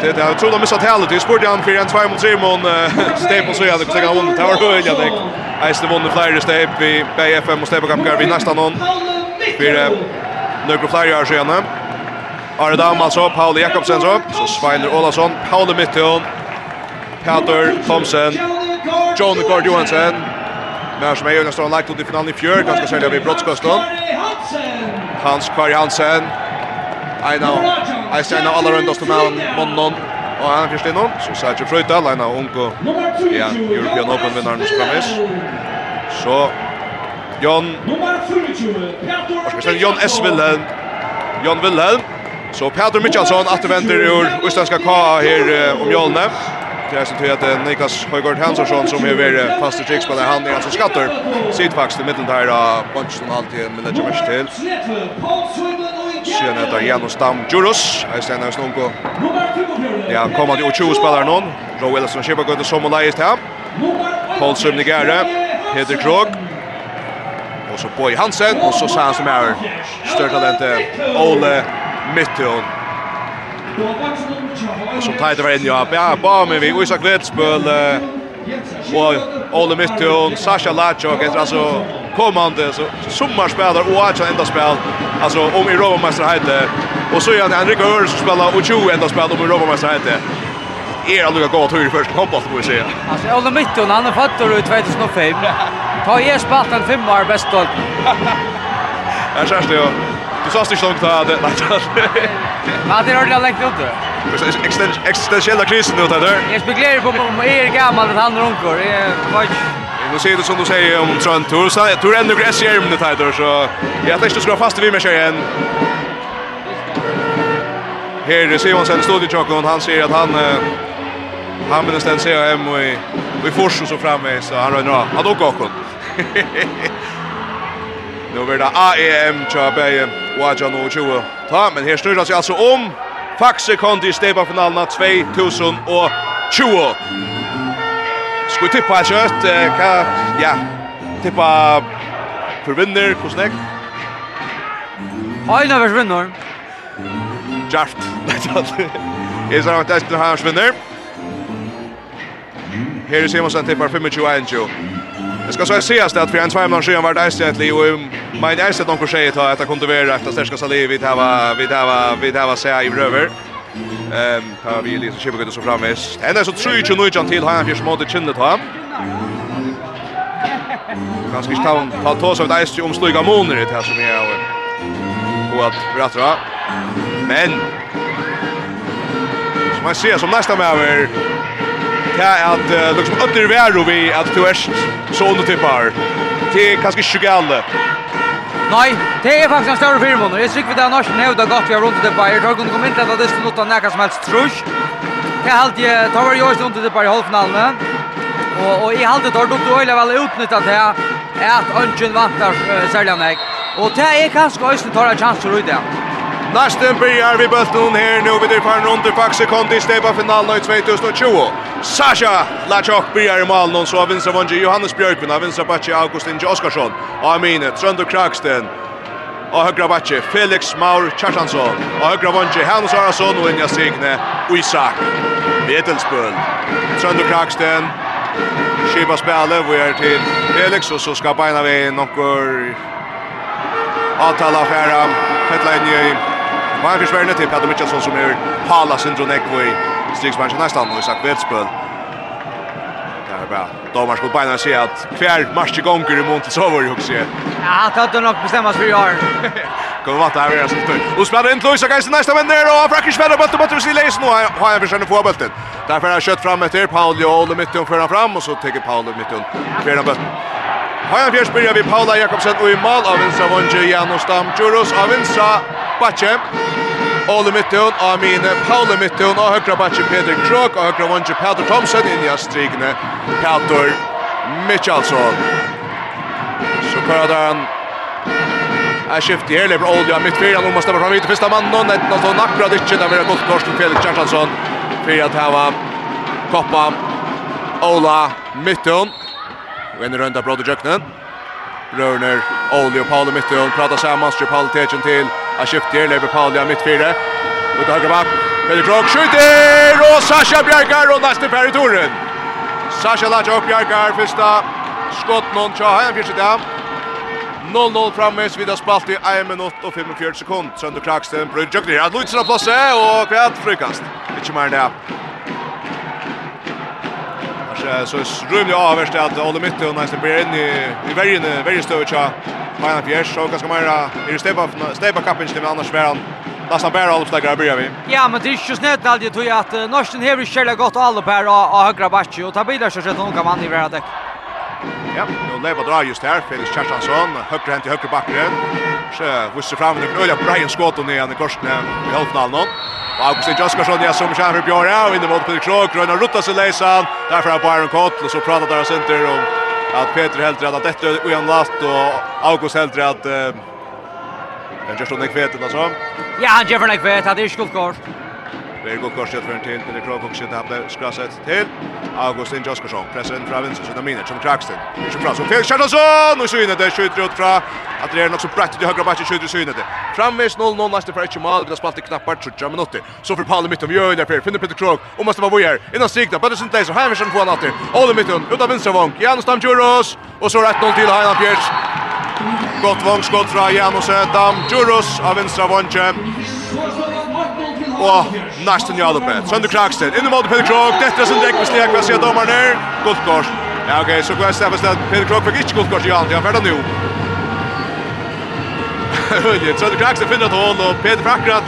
Det är otroligt missat helt. Det spurte han för en 2 mot 3 mot Staples så jag hade kunnat vunnit. Det var höjt jag tänkte. Eisen vann flera step vi BFM och Staples Cup vi nästan någon. För några flera år sedan. Arne Dam alltså Paul Jakobsen så så Sveiner Olason, Paul Mitton, Peter Thomsen, John Gord Johansson. Men som är ju nästan lagt ut i finalen i fjör, ganska sälja vid brottskostan. Hans Kvar Hansen, en av en av alla runt oss med Monnon och han Kristino så säger ju Fröjta en av Unko ja European Open vinnaren framis. så Jon Jon S. Wilhelm Jon Wilhelm så Peter Michaelsson återvänder ur Östländska KA här om Jolne Det är så tror jag att Niklas Høygaard Hansson som är värre fast i krigsspelare han är alltså skatter. Sitt faktiskt i mitten där av bunchen alltid med Ledger Mesh till. Sjön heter Janus Stam Jurus. Jag stannar hos Nonko. Ja, kommer till 20 spelare någon. Roe Ellison Shepard går till som och lejst här. Paul Sumnigare, Peder Krog. Och så Boy Hansen. Och så Sanz som är störtalentet Ole Mittion. Och som tajt var inne. Ja, ja bara med vi. Isak Vetsböl. Och Ole Mittion, Sasha Lachok. Alltså kommande så sommarspelare och Achan enda spel. Alltså om i Roma-mästare heter. Och så är han Henrik Örs spelar och 20 enda spel om i Roma-mästare heter. Är aldrig gå till hur först hoppas på se. Alltså Olle Mitton han är fattor i 2005. Ta er spalt en fem år bäst då. Jag känns det ju. Du sa det långt där. Vad det har det lagt ut. Existentiella krisen nu där. Jag spekulerar på om är gammal att han runkar. Det var Nu ser det som du säger om Trond Tour så jag tror ändå gräs i ärmen det här så jag tänkte skulle fast vid mig igen. Här Simonsen stod i chocken han ser att han han vill nästan se hem och i i forsen så framme så han rör bra. Han åker också. Nu blir det AEM Chabe och Chua. Ta men här snurrar sig alltså om Faxe Kondi i finalen 2020. Skulle tippa et kjøtt, hva, ja, tippa for vinner, hvordan jeg? Øyne vers vinner. Kjært. Jeg sa at jeg skulle hans vinner. Her er Simonsen tippar 25-21. Det skal så jeg sies at for en tvei måneder siden var det eisentlig, og min eisentlig noen korset at jeg kom til å være etter sterska saliv, vi tar vi tar vi tar vi tar vi Ehm ta vi lite skipa gutta så framvis. är så tror ju nu jan till han fjärs mode chinnet han. Ganska inte han ta tås av det om sluga månader det här som är och och att rattra. Men som man ser som nästa med över Det är att liksom under värro vi att du är så undertippar. Det är kanske 20 alla. Nei, det er faktisk en større firmån. Jeg sikker vi det er norsk nevda godt vi har rundt det bare. Jeg tror kunne komme inn til at det skulle noe nekka som helst trusk. Jeg held jeg, tar var jeg rundt det bare i halvfinalene. Og, og jeg halte det tar dukt og øyla vel utnyttet til at ønsken vantar uh, særlig meg. Og det er kanskje også tar en chans til å det. Nästen börjar vi bulten här nu vid det par runt i faxe konti steppa finalen i 2020. Sasha Lachok börjar i mål någon så av vinstra vånge Johannes Björkman av vinstra backe Augustin Joskarsson. Amine Trönder Kraksten. Och högra backe Felix Maur Kjartansson. Och högra vånge Hans Arason och Inja Signe Isak. Vetelsbøl. Trönder Kraksten. Skiva spelet, vi er til Felix, og så skal beina vi nokkur avtala færa. Man Marcus Werner till Peter Mitchellson som är Pala syndrom ekvo i striksmatchen nästan och sagt vetspel. Det är bra. Domar skulle bara se att kvar match gånger i månaden så var det också. Ja, det hade nog bestämmas för år. Kommer vart här är så stort. Och spelar in Luisa Geis nästa vän där och Frankrike spelar bort mot till Leis nu har jag försökt få bollen. Därför har kött fram efter Paul och mitt om föra fram och så tar Paul mitt om föra bollen. Hajan Fjärs börjar vi Paula Jakobsen och i mål av Vinstra Vonge, Janos Juros av Vinstra Batje. Ole Mittun, og mine Paule Mittun, og høyre bakke Peter Krok, og høyre vannsje Peter Thomsen, inn i strikene Peter Mitchalsson. Så kører den. Jeg skifter her, lever Olja midtfyrir, han omast stemmer fram hit, første mann, og netten altså nakra ikke, det blir godt kors til Felix Kjartansson, fyrir at heva koppa Ola Mittun. Vinner runda bråd i jøkkenen. Rørner, Olje og Paule Mittun, pratar saman, styr Paule Tejen till Han skifter, lever Palja mitt fire. Ut av høyre bak. Peder Krog skjuter, Och Sasha Bjergar, och nästa Per i toren. Sasha upp Bjergar, första skott någon tja, han fyrste til 0-0 frammes, vi har spalt i 1 minutt og 45 sekund. Sönder Kraksten, Brun Jøkner, at Lutzen har plasset, og kvart frukast. Ikke mer enn det så är rymligt avvärst att Olle Mytte och Nielsen blir in i, i värgen, värgen stövetja. Majan Fjärs, så ganska mera i det stepa kappen till annars värjan. Nästan bara alla flaggare börjar vi. Ja, men det är ju snett aldrig jag tror jag att Norsen här vill gott alla här och högra backe och ta bilar så att hon kan vann i världen. Ja, nu lever dra just här, Felix Kjærstansson, högre hänt i högre backen. Så visste fram den öliga Brian Skåton ner i korsen i halvfinalen. Og August Lindj ja som kör för Björn och inne mot Peter Krok Rönnar rutta sig läsan. Därför har Byron Kott och så pratar där center om att Peter helt rätt att detta är en last och August helt rätt att Men just hon är alltså. Ja, han gör för en kvätt. Det är skuldkort. Virgo korset för en till, Billy Krog och sitt hade skrasset till. Augustin Jaskarsson pressar in från vänster sidan minnet som Kraxton. Det är bra så Felix Kjartansson och synet det skjuter ut från att det är något så brett i högra backen skjuter synet. det. Framvis 0-0 nästa för ett mål. Det i knappar 20 minuter. Så för Palme mitt om gör där för finner Peter Krog och måste vara vojer. Innan signa Patterson Days och Hammerson får något. Ole mitten utan vänster vånk. Stam Tamjuros och så 1-0 till Heinan Pierce. Gott vångskott från Janus Dam Juros av vänstra vånken og næsten ja Alopet. Sønder Kragsten, inn i måte Peter Krog, dette er sin drekk med i hva sier dommeren her, guldkors. Ja, ok, så går jeg stedet på stedet, Peder Krog fikk ikke guldkors i alt, ja, ferdig nå. nu. Sønder Kragsten finner et hål, og Peter Prakrat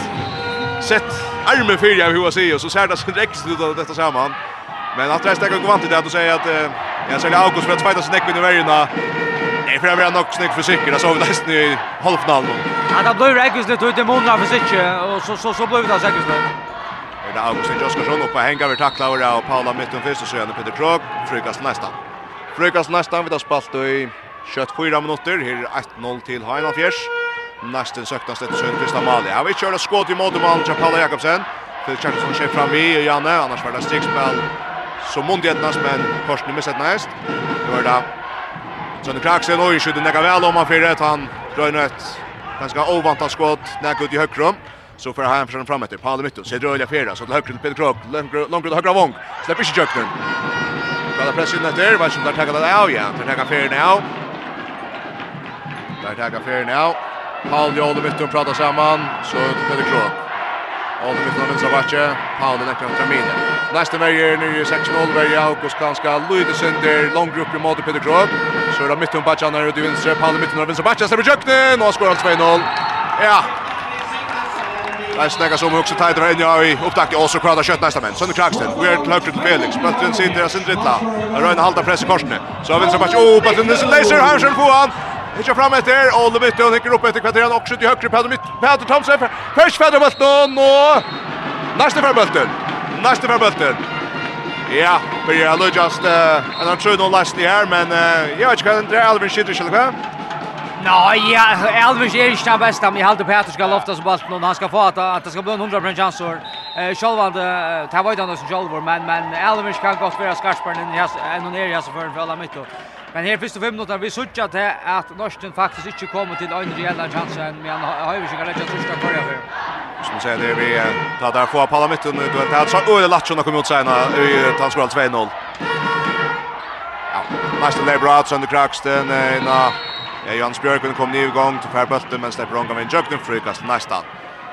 sett armen fyrir av hva sier, og så ser det sin drekvist ut av dette saman. Men at det er stekka gå vant til det, at du sier at, ja, særlig August, for at speitas nekvinn i verjina, Nej, för jag var nog snyggt för säker. så vi nästan i halvfinalen. Ja, det blir räkvis lite ut i månaden för säker. Och så, så, så blev det säkert nu. Det är Augustin Joskarsson uppe och hänger vid tacklare och Paula mitten först och så är det Peter Krog. Frykast nästan. Frykast nästan vi att spalt i 24 minutter. Här är 1-0 till Heinalfjärs. Nästan söktas det till första målet. Jag vill köra skott i mål till Paula Jakobsen. För Kjartansson kör fram i och Janne. Annars var det stickspel. Så mundighetnas men Korsen i misset näst. Det var det Johnny Kraxen och skjuter näka väl om han fyra han drar in ett ganska ovantat skott näka ut i högrum. Så för han från fram efter Paul Mitton så drar jag fyra så till högre Peter Krok långt ut högra vång släpper inte jökten Kalla pressen där vad som där tackar det av ja där tackar fyra nu där tackar fyra nu Paul Jolle Mitton pratar samman så Peter Krok Och med från vänstra backe, Paul den kontra miden. Nästa väger nu i section all Väger August ganska Luis under lång grupp i mot Peter Krog. Så är där mitten backe när du vänster Paul mitten av vänstra backe så bjökne och skorar 2-0. Ja. Där snäggas om också tajt och inne i upptack och så kvar där kött nästa men. Sönder Kragsten. Vi är till höger till Felix. Bulten sitter där sin drittla. Röna halta press i korsen. Så vänstra backe. Oh, bulten är laser här själv på han. Hittar fram efter och det bytte hon hickar upp efter kvarteren och skjuter högre på mitt. Peter Thomsen först för bulten och nästa för bulten. Nästa för bulten. Ja, men jag låg just eh en annan någon last här men jag vet inte kan det Alvin skjuter själv va? Nej, ja, Alvin är inte den bästa, men jag håller på Peter ska lofta så bulten och han ska få att att det ska bli en 100% chans så. Eh självande tar vad han som själv men men Alvin kan gå spela skarpare än hon i hans så för alla mitt då. Men her fyrst fem minutter vi sutja til at Norsten faktisk ikke kommer til en reell chans än men har vi ikke rett og slett kvar for. Som säger det vi tar där få på mitten nu det här så öle Latsson kommer ut sen i Tanskral 2-0. Ja, nästa Lebrats under Kraxton en Ja, Jans Björk kom ny igång till Per Bulten men släpper hon kommer in Jökten frukast nästan.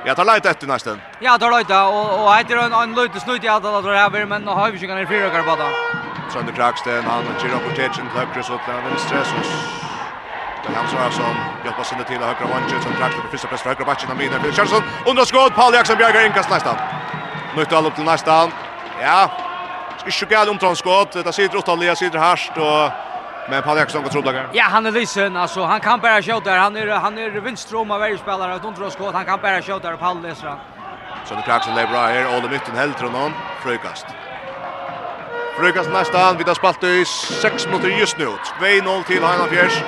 Ja, tar lite efter nästan. Ja, tar lite och och heter en en lite snutt jag att det här men har vi ju kan i fyra kvar bara. Sönder Kraksten han och Giro Protection Clubs åt den vänstra så. Det han så som hjälper sig till högra vänster som Kraksten på första press högra backen av Mina för Charlson under skott Paul Jackson Bjärgar inkast nästan. Nytt all upp till nästan. Ja. Ska ju gå om transkott. Det sitter åt Lea sitter härst och Men Paul Jackson går trodde Ja, han är lisen alltså. Han kan bara skjuta där. Han är han är vinstrom av varje spelare. Ett undrar skott. Han kan bara skjuta där Paul Lesra. Så det Clarkson lever bra här. the mitten helt tror någon. Frökast. Frökast nästa han vid spalt i 6 minuter just nu. 2-0 till Hanna Fjärs.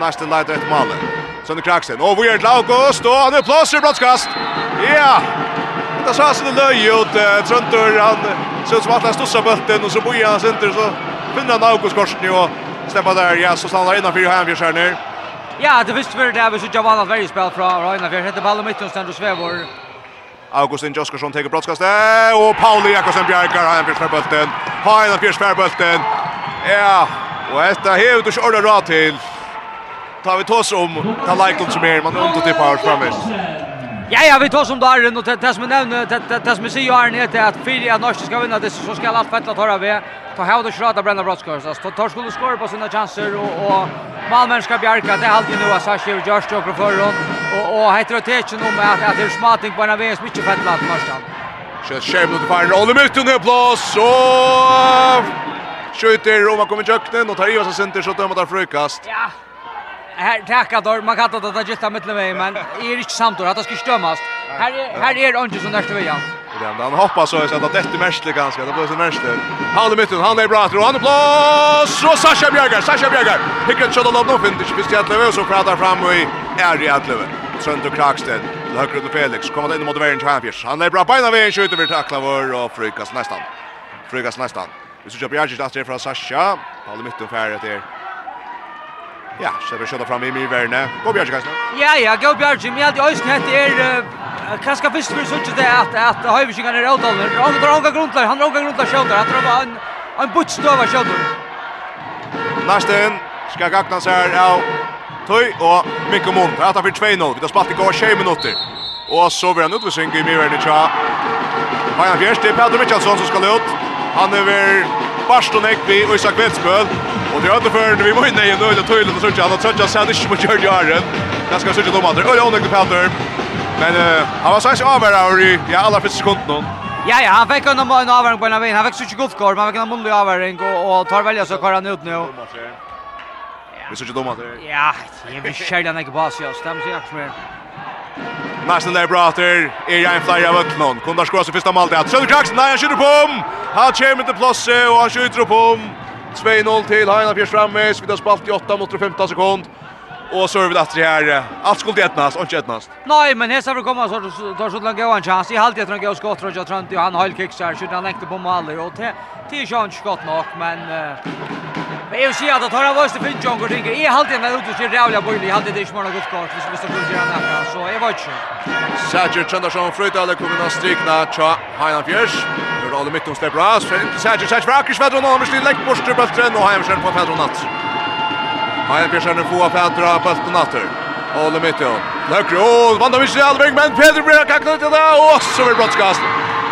Nästa leder ett mål. Så det Clarkson. Och vi är Laukos och han är plats i brottskast. Ja. Det sa sig det löj ut. Tröntor han så som att han stussar bulten och så bojar han center så finner han Laukos korsen och Steppa där, ja, så stannar innanför Hambjörn nu. Ja, det visste vi det såg så Jamal Alvarez spel från Ryan Alvarez. Hette bollen mitt och ständer svävor. Augustin Joskarsson tar brottskastet, och Pauli Jakobsen bjärkar han för bollen. Han för spär bollen. Ja, och detta hevt och kör det rakt till. Tar vi tås om. Ta like som är man undrar till power framme. Ja, ja, vi tar som där och det det som nämnde det det som sig gör ner att fyra att Norge ska vinna det så ska allt fettla ta över. Ta hävd och skrata brända brottskors. Alltså tar skulle skora på sina chanser och och Malmö ska bjärka det alltid nu att Sashi och Josh och förron och och heter det tätt nu med att att det är smarting på en väg mycket fettla att Norge. Kör skär mot Bayern och nu ut under plats och skjuter Roma kommer i och tar i oss center så dömer där frukast. Ja här tacka då man kan ta det just mitt med men är inte samt att det ska stömmas. Här är här är Onge som nästa vecka. Den han hoppas så att det detta mästligt ganska det blir så mästligt. Han är mitten han är bra tror han är plats och Sasha Bjärgar Sasha Bjärgar. Hickret shot av någon finish visst jag lever så pratar fram i är i att lever. Trent och Kraksted Högre till Felix kommer in mot Värn Champions. Han är bra på ena vägen skjuter vi tacklar vår och Frykas nästan. Frykas nästan. Vi ska köpa Bjärgar där från Sasha. Paul i mitten färdigt där. Ja, så vi skjøter fram i mye verne. Gå Bjarke Kaisen. Ja, ja, gå Bjarke. Men alt i øyne heter er... Hva skal først for sånn det at, at Høyviskingen er avtalen? Han drar omgang grunnlag, han drar omgang grunnlag skjøter. Han drar en, en buttstøver skjøter. Lasten skal gagna seg av Tøy og Mikko Mund. Det er for 2-0. Vi har spalt i går 20 minutter. Og så blir han utvisning i mye i tja. Han Fjers, det er Peter Mikkelsen som skal ut. Han er ved Barston Ekby nekk vi og Isak Vetsbøl. Og til ødeførende vi må inn i en øyne tøylet og sørge. Han har trøttet seg ikke mot Gjørg Jaren. Den skal sørge dommene. Øyne og nekk Pelter. Men uh, han var sanns avhverdag i ja, aller første sekunden. Ja, ja, han fikk en en avhverdag på en av veien. Han fikk ikke golfkår, men han fikk en mulig avhverdag og, og tar velja så kvar han ut nå. Vi sørger dommene. Ja, jeg blir kjærlig han ikke på oss, ja. Stemmer seg akkurat mer. Nästan där Brater, är en flyer av Öknon. Kom där skorar sig första målet. Söder Jackson, nej han skjuter på om. Han kommer till plåse och han skjuter på om. 2-0 till Heina Fjärs framme. Skjuter spalt i 8 mot 15 sekund. Och så är vi där till här. Allt skulle ettnas, och inte ettnas. Nej, men här ska vi komma så tar så långt en chans. I halvtid tror jag skott tror jag tror och han höll kicksar skjuter han längte på mål och till till chans skott nog men Men jag ser att tar avast det finns jag och tänker är halt den ut och ser jävla boll i halt det är smala gott kort så måste du göra något så jag vet inte. Sager Chandarsson flyttar alla kommer att strikna cha Heinan Fjärs. Gör alla mitt om step Ras. så inte Sager Sager Frackers vad hon har med lägg bort till bulten och Heinan på Pedro Natt. Heinan Fjärs är nu får Pedro på bulten Natt. Alla mitt om. Lökro, vandar vi sig allväg men Pedro blir kacknad till det och så blir brottskast.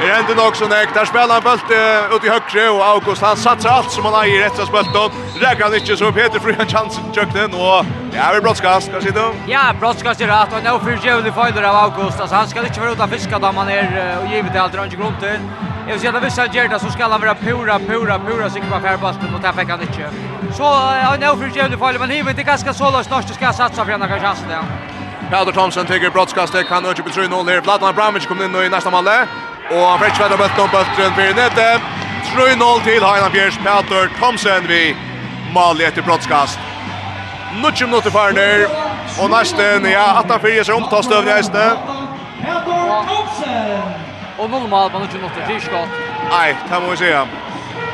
Er är nok nog så näkt. Där spelar han bult uh, ut i högre och August han satsar allt som han har i rättas bulten. Räcker han inte så Peter Fryan en chans att och ja, vi brottskast kanske då. Ja, brottskast er rätt och nu för jävligt fighter av August. Alltså han ska inte vara ute och fiska där man är och givet det allt runt grund till. Jag at säga att vissa Gerda så ska han vara pura, pura, pura sig på färbulten och där fick han inte. Så han är för jävligt fighter men hivet är ganska så låst norsk ska satsa för en chansen. där. Peter Thomsen tigger brottskastet, kan ikke betryne noen her. Vladimir kommer kom inn i neste malle. Og Fretsch vet av bøtten om bøtten for Nete. 3-0 til Heinan Fjers, Peter Thomsen vi Mali etter brottskast. Nutsje minutter farner, og nesten, ja, 18-4 er omtastøvn i eisene. Peter Thomsen! Og normalt på nutsje minutter, til skott. Nei, det må vi se.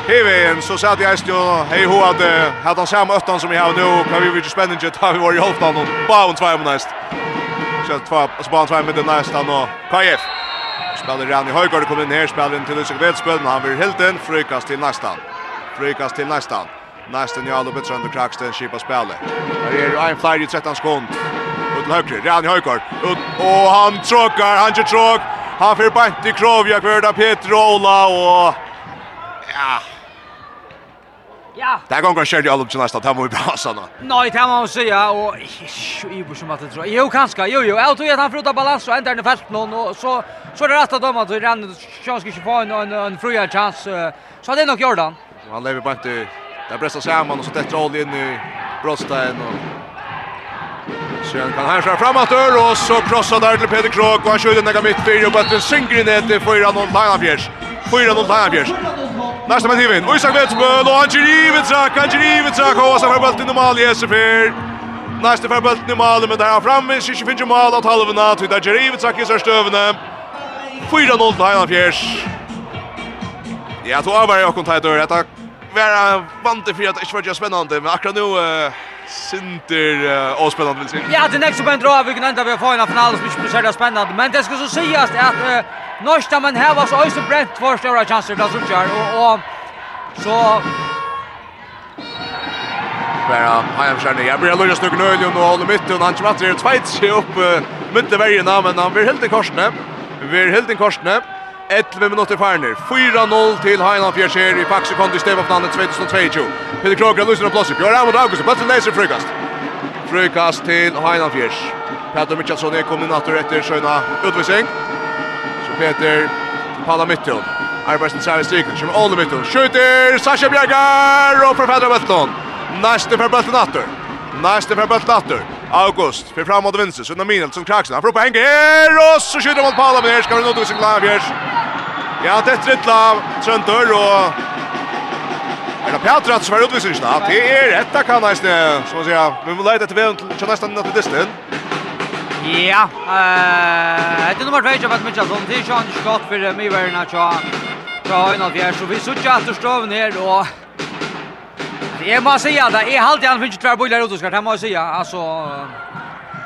Hevin, så satt jeg eisne jo, hei ho at hatt han samme öttan som jeg har nu, kan vi vite spennende, da vi var i halvdan, og bare en tvei om neist. Så bare en tvei om neist, og KF. Spelar Rani Højgaard kommer in här, spelar in till Lusik Vedspel, men han vill helt en frukast till nästa. Frukast till nästan. Nästan Jalo Pettersson under Kraxten skipar spelet. Här är en flyer i 13 sekund. Ut till högre, Rani Højgaard. Ut, och han tråkar, han kör tråk. Han får bant i Krovjak, Verda Petra, Ola och... Ja, Ja. Det går kanske det till nästa tar vi bra såna. Nej, det man säga och i bor som att det tror. Jo kanske. Jo jo, jag tror att han flyttar balans och ändrar fast någon och så så är det rätt att de att vi chans kanske inte få en en, en fria chans. Så det är nog Jordan. Han lever bara inte där pressar samman och så tätt roll in i Brostein och Sen kan han köra framåt över och så krossar där till Peter Krok och han skjuter näga mitt fyra och bara synker synkrinet i fyra någon Lajnafjärs. Fyra någon Lajnafjärs. Nästa med Tivin. Och Isak Vetsbøl. Och han kör i Vitsak. Han kör i Vitsak. Och sen har bulten i mål i SFR. Nästa för bulten i mål. Men där har framme. Kyrkje finns ju mål åt halvna. Tvitt där kör i Vitsak i största övne. 4-0 till Heiland Fjärs. Ja, tog av varje och kontakt. Detta var vant för att det inte var spännande. Men akkurat nu... Uh, Sinter uh, avspännande vill säga. Ja, det nästa band dra vi kan ända vi får en final som är speciellt spännande, men det ska så sägas att uh, Norsta man här var så öste bränt för stora chanser där så kör och, och så Bara Hayam Shani. Jag blir lugna snugg nu och håller mitt och han kvattrar sig upp uh, mitt i vägen men han blir helt i korsne. Vi är helt i korsne. 11 minutter farner. 4-0 til Heinan Fjerskjer i Faxi Kondi Stevapnanen 2022. Peter Kroger lyser og blåser. Bjørn Amund August, plötsligt leser frukast. Frukast til Heinan Fjers. Peter Mitchelson er kombinator etter Sjøna utvisning. Så Peter Palla Mittel. Arbeidsen Sæve Striken, kommer Ole Mittel. Skjuter, Sascha Bjergar og forfedrer Bøttlån. Næste for Bøttlån atter. Næste for Bøttlån atter. August för fram mot vänster Sunna Minel som kraxen han får upp en ger och så skjuter mot Paula men här ska vi nog tusen klara fjärs. Ja, det är trittla lav Tröntor och Er det Petrat som er utvisningsna? Det er etta kan nesten, som man sier. Vi må leide etter veien til nesten natt i distin. Ja, det är nummer 2 jag av Mitchelsson, det är ju inte skott for mye verden her, så vi suttja att og står her, och Jag måste säga det. Jag har alltid han finns två bullar utskart. Han måste säga alltså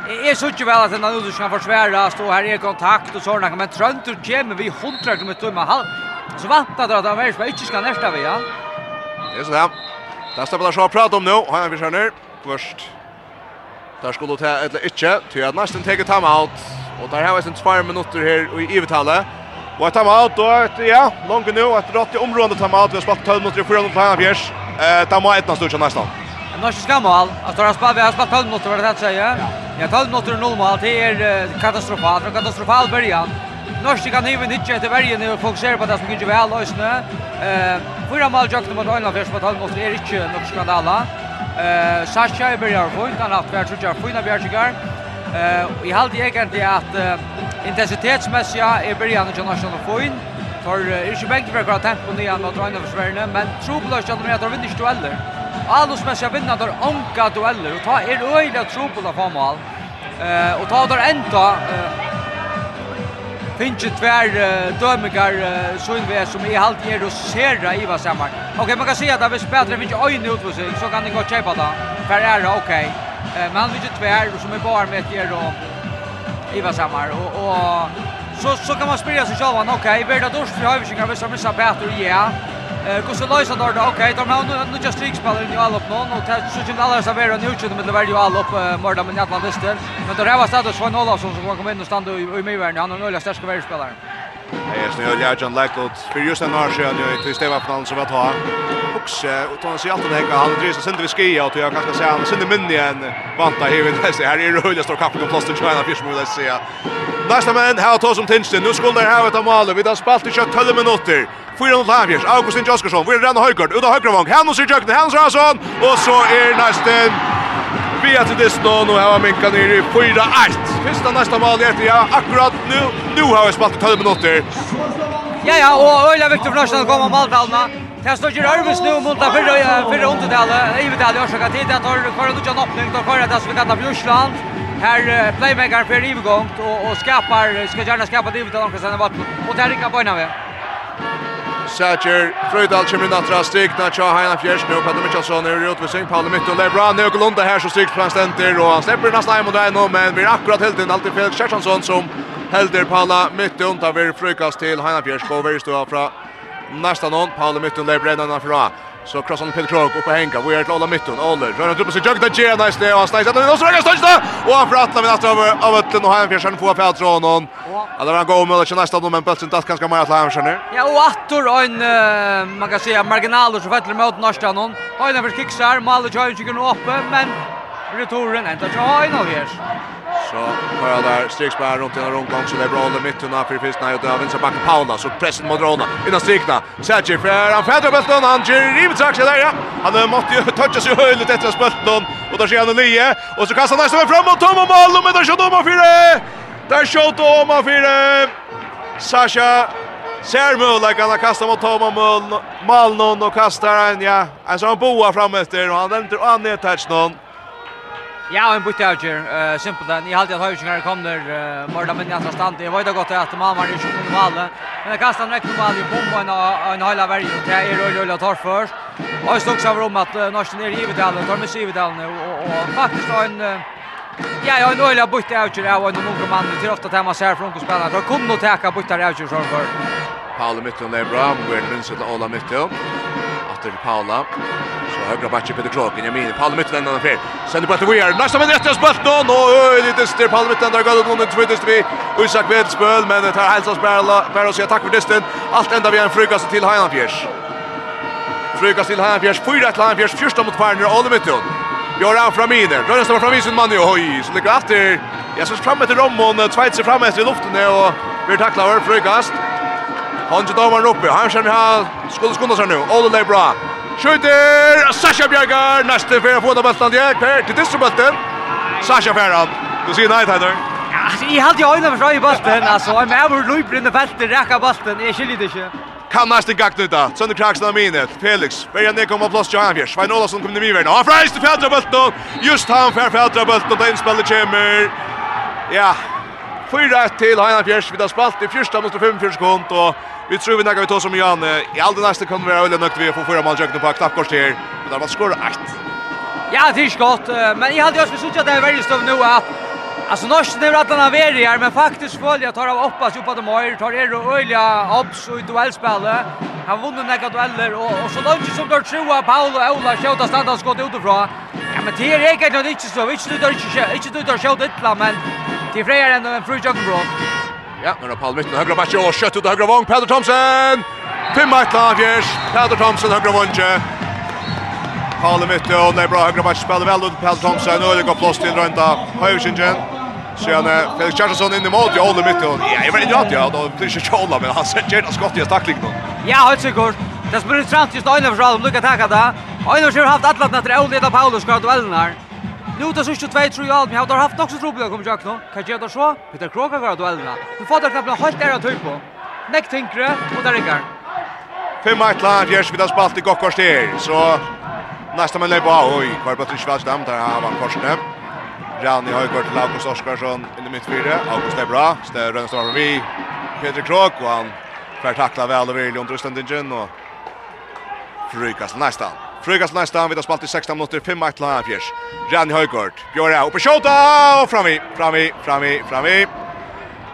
Jeg synes ikke vel at denne Nudes kan forsvære, stå her i kontakt og sånne, men Trøntur kommer vi 100 km med halv. Så vant at han er som ikke skal nærste vi, ja. Det er sånn her. Det er stedet som prater om nå, har jeg en her. Først. Der skulle det til, eller ikke, til at nesten teker time out. Og der har vi sin tvær minutter her i ivetallet. Og ett timeout och ett, ja, långt nu ett rått i området timeout. Vi har spelat 12 minuter i 4 minuter här fjärs. Eh, ta må ett nästa stund nästan. Norsk skammal. Alltså har spelat vi har spelat 12 minuter vad det här säger. Ja, 12 minuter noll mål. Det är katastrofalt, från katastrofal början. Norsk kan ju inte inte välja nu och fokusera på det som gick väl lösna. Eh, fyra mål jakten mot Öland fjärs på 12 minuter är inte något skandala. Eh, Sasha börjar få inte han har tvärtom jag får inte bjärgar. Eh, i halde egentlig at intensitetsmessig er byrjan av National Foyn. Tar er ikke bänk för att tempo nye mot Røyne Sverige men trobeløs att de tar vinner dueller. Alusmessig vinner där onka dueller, och ta er øyla trobeløs på mål. Eh, och ta där ända eh, Finns ju tvär uh, døminger uh, Sundve som är halvt er och ser i hva sammen. Ok, man kan si at hvis Petra finnes øyne ut for utvisning så kan den gå köpa kjøpe da. Per æra, ok. Eh man vill ju tvär och som är bara med ger då Iva Samar. Och och så så kan man spela sig själva okej okay, värda dors för har vi kan vissa missa bättre ja. Eh hur så lösa då då okej de har nu nu just rikspelare i all upp någon och tätt så kan alla så vara nu tjugo med det var ju all upp mörda men att landisten men då var status Sven Olofsson som kommer in och stannade i i mig han har öliga starka världspelare. Nej, snö jag John Lackwood för just en år sedan i två stävafnallen som var ta hukse, og och han sig alltid hekka, han drivs seg sindi vi skia og och jag kanske säga han sindi minni enn vanta här vid det här är det höjda står kappen och plasten China fish mode att säga Nästa man här tar som tinsten nu skulle der här ett mål vi har spalt i kjøtt 12 minutter, Fyra mot Lavjers, Augustin Joskarsson, vi er är redan ut av Høygaardvang, Hennos i kjøkken, Hennos Rasson, og så er nesten er til Diston, og her var Minka nere i 4-1. Fyrsta nästa mål etter, ja, akkurat nu, nu har vi spalt i 12 minutter. Ja, ja, og Øyla Viktor Flørsen kommer av målbrallene. Det står ju Arvis nu mot där förra förra undertalet. I vet aldrig orsaka tid det tar kvar någon öppning då kvar det som kallas för Ryssland. Här playmaker för Ivgång och och skapar ska gärna skapa det utan kanske sen vart och där kan börja med. Sacher Frödal kommer in att rastik när Heina fjärs nu på Mitchellson är ute med sin Palle mitt och Lebron nu går Lunda här så strikt från stenter och han släpper nästan hem och där nu men vi är akkurat helt in alltid Felix Kjertansson som helder Palle mitt undan vid frukast till Heina fjärs på värst då från nästa någon Paolo Mytton där bränner han fram. Så krossar han Peter Krog upp på Henka. Vi är till Ola Mytton. Ola rör upp sig juggda Jay nice där. Och nice. Och så är det största. Och han pratar med att av ötlen och han fjärsen får Peter Ronon. Alltså han går med och nästa någon men Pelsen tas ganska mer att han känner. Ja, och attor en man kan säga marginaler så vettlar mot nästa någon. Och när vi kickar Malo Jones gick uppe men Returen ända till Aino här. Så hör där Strixberg runt i en rundgång så det är bra under mitten av Pirfisna och där vinner backen Paula så pressen mot Rona innan Strikna. Sergi för han fäder bulten han driver sig där. Ja. Han måste ju toucha sig höjligt efter bulten och där ser han nye och så kastar han nästan fram mot Tom och Malm men där skjuter Oma fyra. Där skjuter Oma fyra. Sasha Ser Mulla kan kasta mot Tom och Malnon och kastar en ja. Alltså han boar fram efter och han väntar och han är touch någon. Ja, en bytte avgjør, uh, simpelt enn. Jeg halte at Høyvinger kommer uh, morda min i andre stand. Jeg vet gott att man var er ikke på valde. Men det kastar en på valde i bomba en, en hela värld och Det er øyne øyne tar först. Och jag stod sammen om att uh, norsken er i Ivedalen, tar med i Ivedalen. Og, og, faktisk har en... Uh, Ja, jag har en öliga bytte avgjör av en ung man. Det är ofta att man ser från spelare. Jag kommer nog täcka bytte avgjör som för. Paolo Mitton är bra. vi är minst att Ola Mitton efter Paula. Så högra backen Peter Kroken, jag minns Paula mitten den fel. Sen på att vi är nästa med rättas bult då. Nu lite styr Paula mitten där går det någon dyster vi. Isak vet spöl men det tar hälsas Berla. Berla säger tack för dysten. Allt ända vi en frukast till Hajanfjärs. Frukast till Hajanfjärs. Fyra till Hajanfjärs. Första mot Parner och fram Göran Framiner. Rör nästan fram i sin man ju. Oj, så ligger efter. Jag syns fram efter Rommon. Tvejt sig fram efter i luften och vi tacklar över frukast. Frukast. Han till domaren uppe. Han skär med hall. Skulle skunda sig nu. All the bra. Skjuter Sasha Bjergar. Nästa för att få den bulten. Det är till distro bulten. Sasha Ferrand. Du ser nej Tyler. Ja, i halt jag ögonen från i bulten. Alltså, jag med över löper in i fältet. Räcka bulten. Jag skiljer det inte. Kan nästa gakt nu då. Sönder kraxen av minet. Felix. Börjar ner komma plats till Hanfjärs. Svein Olavsson kommer ner i världen. Han frälst till fjärdra bulten. Just han för fjärdra bulten. Det är inspellet kommer. Ja, 4-1 till Heina Fjärs. Vi har spalt i första mot 45 sekund och vi tror vi näka vi tar som Jan. I all det nästa kan vi öle nökt vi får fyra mål jökna på knappkors här. Men där var skor 1. Ja, det är skott. Men jag hade ju försökt att det är väldigt stöv nu att Alltså norsk det att han är här men faktiskt följer jag tar av hoppas ju på de har tar er och öliga obs och duellspelet. Han vunnit några dueller och och så långt som där tror Paolo Ola skjuta standardskott utifrån. Ja men det är egentligen inte så, inte du där inte du där skjuta men Till Freja ändå en free jogging bra. Ja, nu har Paul mitten högra backe och skjuter ut högra vång Peter Thomsen. Fem mål Lagers. Peter Thomsen högra vånge. Paul mitten och det är bra högra backe spelar väl ut Peter Thomsen och det går plats till Rönta. Höjsingen. Sen Felix Kjaersson in i mål, till Olle mitt Ja, jag vet inte att jag då det är inte Kjolla men han sätter gärna skott i tackling då. Ja, helt säkert. Det spelar trant just Einar för att lucka tacka det. Einar har haft alla natten Olle och Paulus ska duellen här. Lutas så inte 2-3 i allt, men jag har haft också trubbel att komma jag nu. Kan jag göra så? Peter Kroka går att duellna. Du får det knappt helt där att typ på. Näck tänkre, och där rikar. Fem ett lag Jers vid spalt i Gokkors där. Så nästa man lägger på, oj, kvar på Trishvats dam, där har han korsne. Rani har gått till August Oskarsson in i mittfyre. August är bra, det den fram vi. Peter Krok och han får tackla väl och vill under Stendingen och frykas nästan. Frugast nästa vi vid spalt i 16 minuter 5 match till Fjärs. Rani Höjgård. Björn är uppe skjuta och fram i fram i fram i fram i.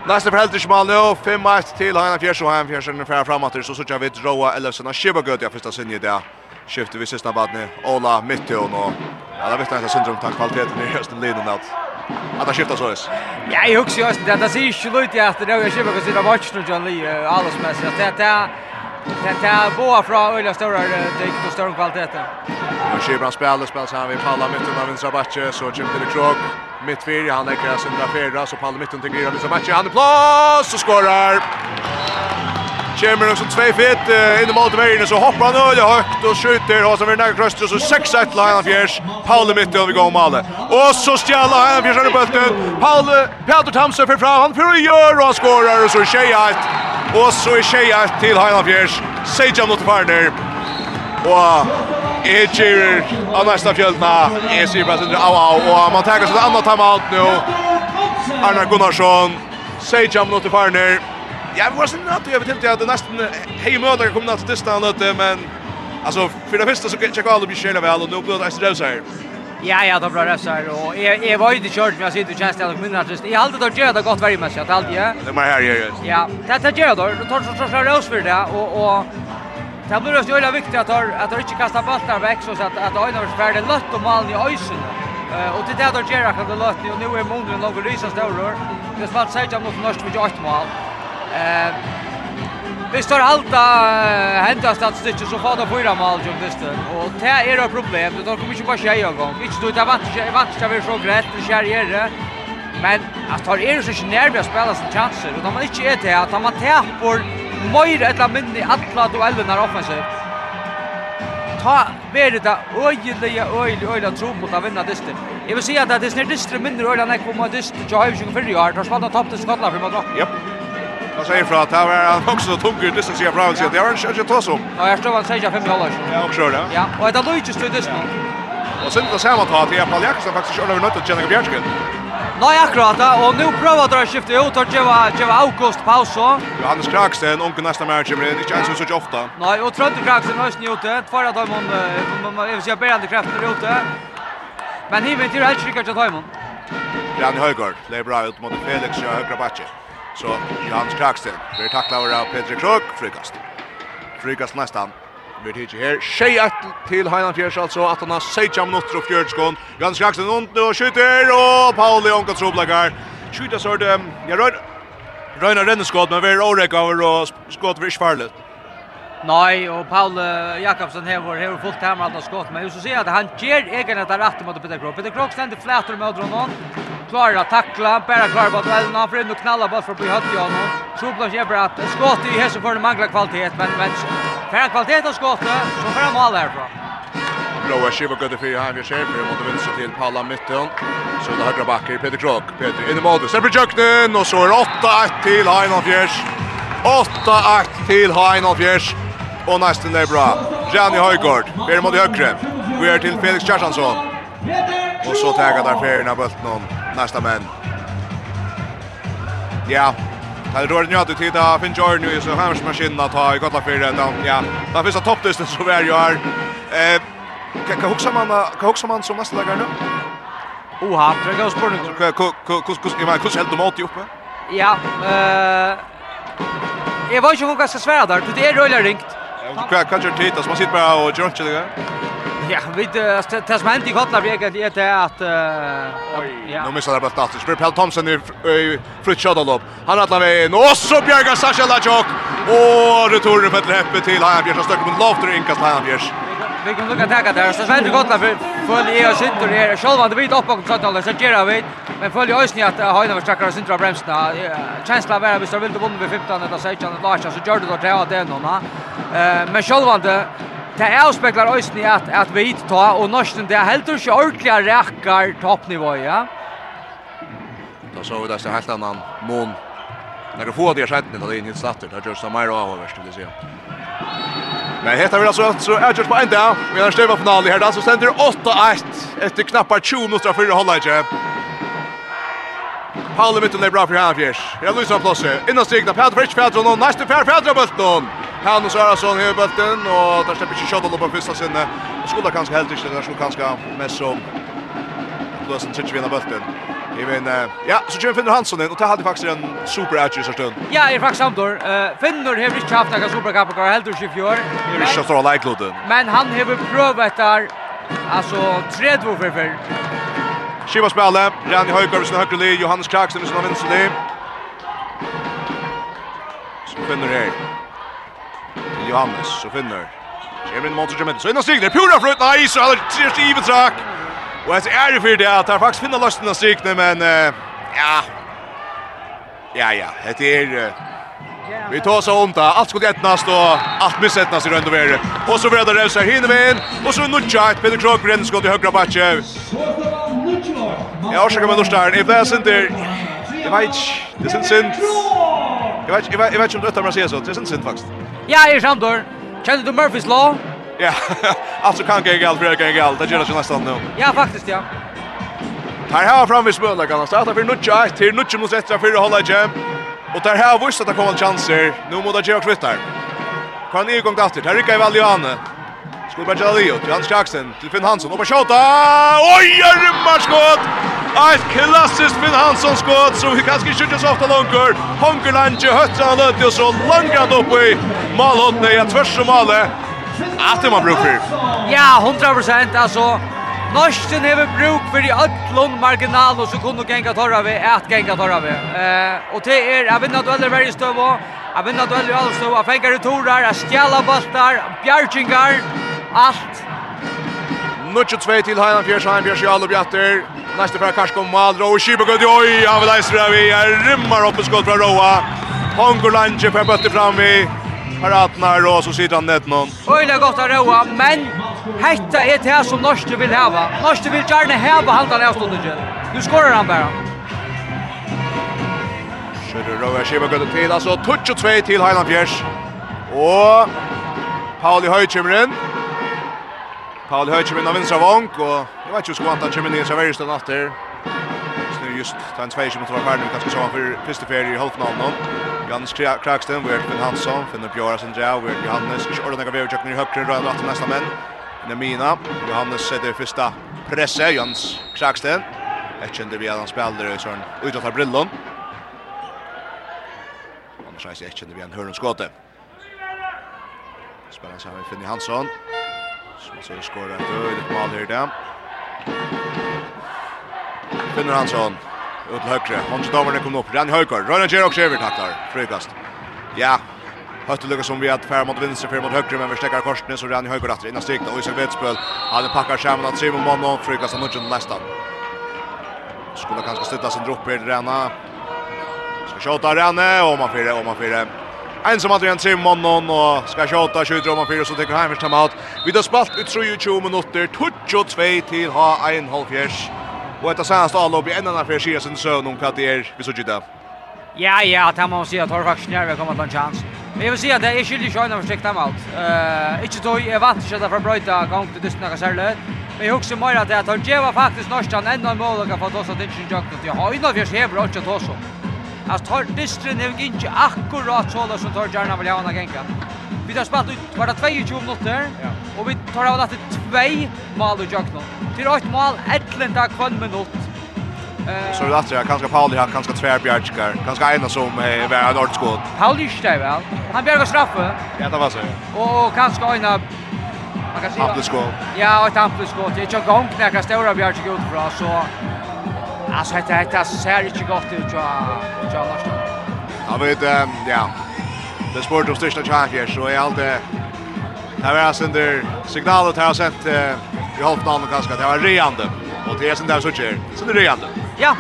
Nästa för helt smal nu 5 match till han Fjärs och han Fjärs är fram framåt så så vi Roa Elfsen och Shibagöt i första sinne där. Skiftet vi sista badne Ola Mittion och ja där vet jag inte syndrom tack kvaliteten i hösten linjen att att det skiftar så. Ja, jag hugger ju att det ser ju lite att det jag skiftar så det match nu John Lee alls men så att det Det är båda från öliga stora drygt och större kvalitet. Nu Kibran spelar, spelar så här vid Palla mitten av vänstra backe, så kommer till Krog. Mittfyr, han lägger sin drafera, så Palla mitten till Gira så backe, han är plats och skorar! Kommer också två fet in i målvägen så hoppar han öle högt och skjuter och så blir det kröst och så 6-1 Lion Hajan Fjärs. Paul mitt över går målet. Och så stjäla Hajan Fjärs på bollen. Paul Peter Thomsen för fram. Han för att göra och skorar och så tjejer Och så är tjejer till Lion Fjärs. Sejan mot partner. Och Jeg kjører av næsta fjöltna. Jeg bara bare sindre au au. Og man tar seg et annet timeout nu. Arna Gunnarsson. Sejan mot partner. Ja, vi var sånn at jeg vet ikke at det nesten hei møter kom til distan stan att men altså, for det første så kan jeg aldrig bli själv vel, og nå blir det ekstra her. Ja ja, det blir det så og jeg, jeg var ikke kjørt, men jeg sitter ju tjänst jag minns just. Jeg har då gör det godt veldig mest, jag hade ja. Det er meg her, jeg Ja, det det gjør det, Då tar så så rose for det og, og Det blir också väldigt viktigt att att de inte kastar bollar vekk, så at att att Einar ferdig løtt og malen i ösen. Og til det där då gör det lätt och nu är månaden låg och lyser stora. Det svart säger jag mot norsk med 8 mål. Eh, vi står halta hända statistik så får det fyra mål ju visst. Och det är ett problem. Det tar kommer inte bara tjejer gång. Inte då det vant inte vant ska vi så grett och skärjer. Men att tar är så nervös att spela sin chanser och de man inte är det att man tappar mer eller mindre alla duellerna offensivt. Ta värde det öjliga öjliga öjliga tro på att vinna dyster. Jag vill säga att det är snart dyster mindre öjliga när kommer dyster. Jag har ju 24 år. har spelat topp till Skottland för mig. Japp. Jag säger för att det var också tungt det som ser bra ut så det är en shot toss om. Ja, jag står att säga 5 dollar. Ja, också det. Ja, och det låter ju det nu. Och sen det samma tar till Paul Jackson faktiskt över nöt att känna Björkskog. Nej, akkurat. Och nu prövar dra skifta ut och geva geva August pausa. Johannes Kraksten, onkel nästa match, men det är inte ens så ofta. Nej, och Trönte Kraksen hörs ni ute. Tvåra dagar man jag vill säga, bärande krafter ute. Men ni vet ju helt skickar till Timon. Jan Högard, det är bra ut mot Felix och högra backen. Så Johan Kraksten blir tacklad av Petri Krok, frikast. Frikast nästan. Vi tar ju här tjej till Heinan Fjärs alltså att han har 16 minuter och 4 skån. Johan Kraksten ont nu och skjuter och Pauli Onka Troblakar. Skjuter så det, jag rör. Röjna renneskott, men vi är årek över och skott vid Schvarlet. Nei, og Paul Jakobsen hevor hevor fullt hemma alla skott, men så ser att han ger egen att rätt mot Peter Krok. Peter Krok ständer flätor mot honom. Klarar att tackla, bara klarar på duellen, han får in och knallar bort för på hött Jan. Troplan ger bara att skott i hässen för mangla kvalitet, men men för kvalitet av skottet så får han mål härifrån. Blåa skiva gode det för här vi ser för mot vänster till Palla mitten. Så det högra backen Peter Krok. Peter in i mål. Sen blir och så är 8-1 till Heinolf Fjärs. 8-1 till Heinolf Fjärs. Och nästan det är bra. Gianni Højgaard, ber mot högre. Vi är till Felix Kjarshansson. Och så tägar där Ferina bulten om nästa män. Ja, Det rör nu att du tittar Finn Jordan nu så här som maskinen att ta i gottla fyra. ja. Det finns att toppdysten så väl jag är. Eh kan kan huxa man kan huxa man som nästa dagar nu. Oha, det går oss på nu. Kus kus i mig kus helt mot uppe. Ja, eh Jag var ju hur ska svära där. Det är rullar ringt. Kvar kan ju titta så man sitter bara och gör inte det. Ja, vet du, det som hänt i Gotlandbjäck är det att... ja. Nu missar det bara status. Spyr Pell Thompson i fritt shot-lopp. Han rattlar vägen och så bjärgar Sasha Lachok. Och returen för ett läppe till Hajanbjärs. Han stöcker mot Lofter och inkast Hajanbjärs vi kan lukka taka der, så svendur gott la fyrir føli og Sintur her, sjálvan det vit opp bakom sattallar, så gera vi, men føli eisini at høyna var stakkar og Sintur av bremsna, kjensla vera vi så vildu vunnu við 15 eller 16 eller så gjør det då tre av det nona, men sjálvan det, Det er avspeklar øysni at, at vi hit ta, og norsen det er helt ikke ordentlig rekkar toppnivå, ja? Da så vi det som helt annan mån. Når det får det er skjedd, det er inn i slatter, det er just det mer avhåverst, vil jeg si. Men hetta vil altså så är just på ein dag. Vi har støva finalen här. Alltså så 8-1 efter knappar 20 minuter för minutter før halvleik. Paul mitt är bra för Havjers. Jag lyser på sig. Innan stigna Pedro Fritz Pedro och nästa fär Pedro bulten. Han och Sara Sarason har bulten och där släpper sig shot på första sinne. Skulle kanske helt inte där skulle kanske mest som Blåsen tittar vi bulten. Jag men ja, så kör Finnur Hansson in och det hade faktiskt en super edge så stund. Ja, är faktiskt samt då. Eh Finner har inte haft några super cup kvar helt i fjör. Det är inte så like Luton. Men han har provat där alltså 3-2 för för. Skiva spela, Rani Höjkar med sin högre linje, Johannes Kraksen med sin vänstra linje. Så Finner här. Johannes, så Finner. Kevin Monster Jimmy. Så innan stig, det pura frut, nei, så er det tre stivet sak. Og jeg er for det at jeg faktisk finner løsten av strykene, men uh, ja, ja, ja, det er... Uh, vi tar oss om det, alt skulle etnast og alt missetnast i rønd og vere. Og så vreda Revsa Hinevein, og så Nudja, et Peter Krog, brennskott i høyre batje. Jeg årsaker med Nordstern, jeg ble sint der, jeg vet ikke, det er sint sint. Jeg vet ikke om du er øtter man sier så, det er sint sint faktisk. Ja, jeg er samtår. Kjenner du Murphys Law? Ja, alltså kan gå galt, blir gå galt. Det gör det nästan nu. Ja, faktiskt ja. Här har fram vi spöla kan han starta för Nutcha, till Nutcha mot sätta för att hålla jam. Och där har visst att det kommer chanser. Nu måste jag kvitta. Kan ni gång efter. Här rycker väl Johan. Skulle bara Jalio, till Hans Jackson, till Finn Hansson, och på skjuta! Oj, är det matchskott! Ett klassiskt Finn Hansson-skott som vi kanske skjuter så ofta långt. Honkerlange hötter han löt och så långt upp i målhållningen, tvärs och målet. Att det man brukar. Ja, 100 procent. Alltså, Norsten har bruk för i ödlån marginal och så kunde gänga torra vi, ät gänga torra vi. Eh, och det är, jag vinner dueller varje stöv och, jag vinner dueller varje stöv och, jag i returar, jag stjälar bastar, bjärkingar, allt. Nutje 2 till Heinan Fjärs, Heinan Fjärs, Jalo Bjatter. Nästa för Karsko Malro och Kiba Gudj, oj, han vill läsa det vi. Jag rymmar upp en skott från Roa. Hongolange för bötter fram vi paratnar och så sitter han net någon. Öjla gott att roa, men hetta är det här som Norske vill häva. Norske vill gärna häva halta avståndet. Nu skorar han bara. Skjører over Skibakøtten til, altså 22 til Heiland Fjers. Og Pauli Høy kommer inn. Pauli Høy kommer inn av vinstra vank, og jeg vet ikke hvordan han kommer inn i seg verre stund etter fyrst. Det er en tvei som tar ferdig, kanskje han for første ferie i halvfinalen. Jans Kraksten, vi er Finn Hansson, Finn Bjøra Sendrea, vi er Johannes. Ikke ordentlig av Evertjøkken i høyre, røyne at neste menn. Nemina, Johannes setter første presse, Jans Kraksten. Jeg kjente vi at han spiller i sånn utlatt av brillon. Anders Reis, jeg kjente vi at han hører en skåte. Spiller sammen med Finn Hansson. Som ser skåret et øyne på mal her i dag. Gunnar Hansson. Ut til høyre. Hans Hansdavaren kom opp. Rann Höjkar. Rönnen ger också över taktar. Frökast. Ja. Hötte lyckas som vi at färra mot vänster, färra mot høyre, men vi stäcker korsene, så Rann Höjkar efter. Innan stigna og i sig vetspel. Han pakkar skjermen at Simon Mono. Frökast av nudgen nästan. Skulle kanskje stötta sin dropp i Ranna. Skal tjata Ranne. og man fyrer, og man fyrer. En som återigen tre månaden og skal tjata, skjuter om man fyrer, så tänker han först timeout. Vi har spalt ut 20 minutter, 22 til ha en halvfjärs. Och ett senast avlopp i en annan för sig sen så någon katt är vi så gidda. Ja ja, det måste säga att har faktiskt när vi kommer på en chans. Men jag vill säga att det är skyldig sjön av strikt dem allt. Eh, inte då är vant att det för bröta gång till dystna kasserle. Men jag husker mer att det har geva faktiskt nästan ändå en mål och fått oss att inte jag att jag har ju några så bra att ta så. Alltså tar dystren är inte akkurat så som tar gärna vill ha en gänga. Vi har spelat ut var det 22 minutter, ja. og vi tar av dette tvei mål i jøkken. Til ett mål, etlenta kvann minutt. Eh. så det er det, kanskje Pauli har kanskje tvær bjergskar, kanskje en som er eh, en ordskåd. Pauli ikke vel, han bjerger straffe. Ja, det var så. Og kanskje ena man kan säga Hampelskål. Ja, ett hampelskål. Det är ju gång när kan stora bjärge ut bra så alltså det så ser inte gott ut tror jag. Tror Ja, vet ehm ja, det sport om största chanser så är allt det här var alltså under signalet har sett i halvt annan ganska det var reande och det är sen där så kör så det reande ja.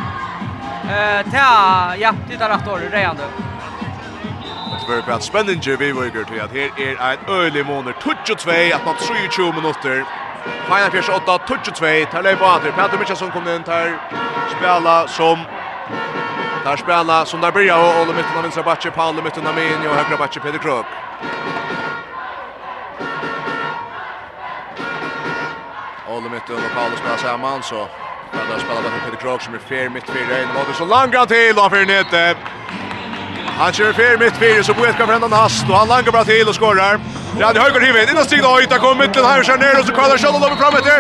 Eh ta ja det där rätt år reande Det var kvart spännande vi var till att här är ett ölig månad 22 att man 23 minuter Final Pierce 8 22 tar det på åter Peter Mitchell kom in tar spela som Där spelar som där börjar och Olle mitten av vänstra backe, Paul mitten av min och högra backe Peter Krog. Olle mitten och Paul spelar samman så där spelar bara Peter Krog som är fair mitt för det. Det är så långt till och för nete. Han kör fair mitt för så Boet kan förända hast och han langar bra till och skorar. Ja, det höger huvudet. Innan stig då ut kommer mitten här kör ner och så kallar Schollen över fram efter.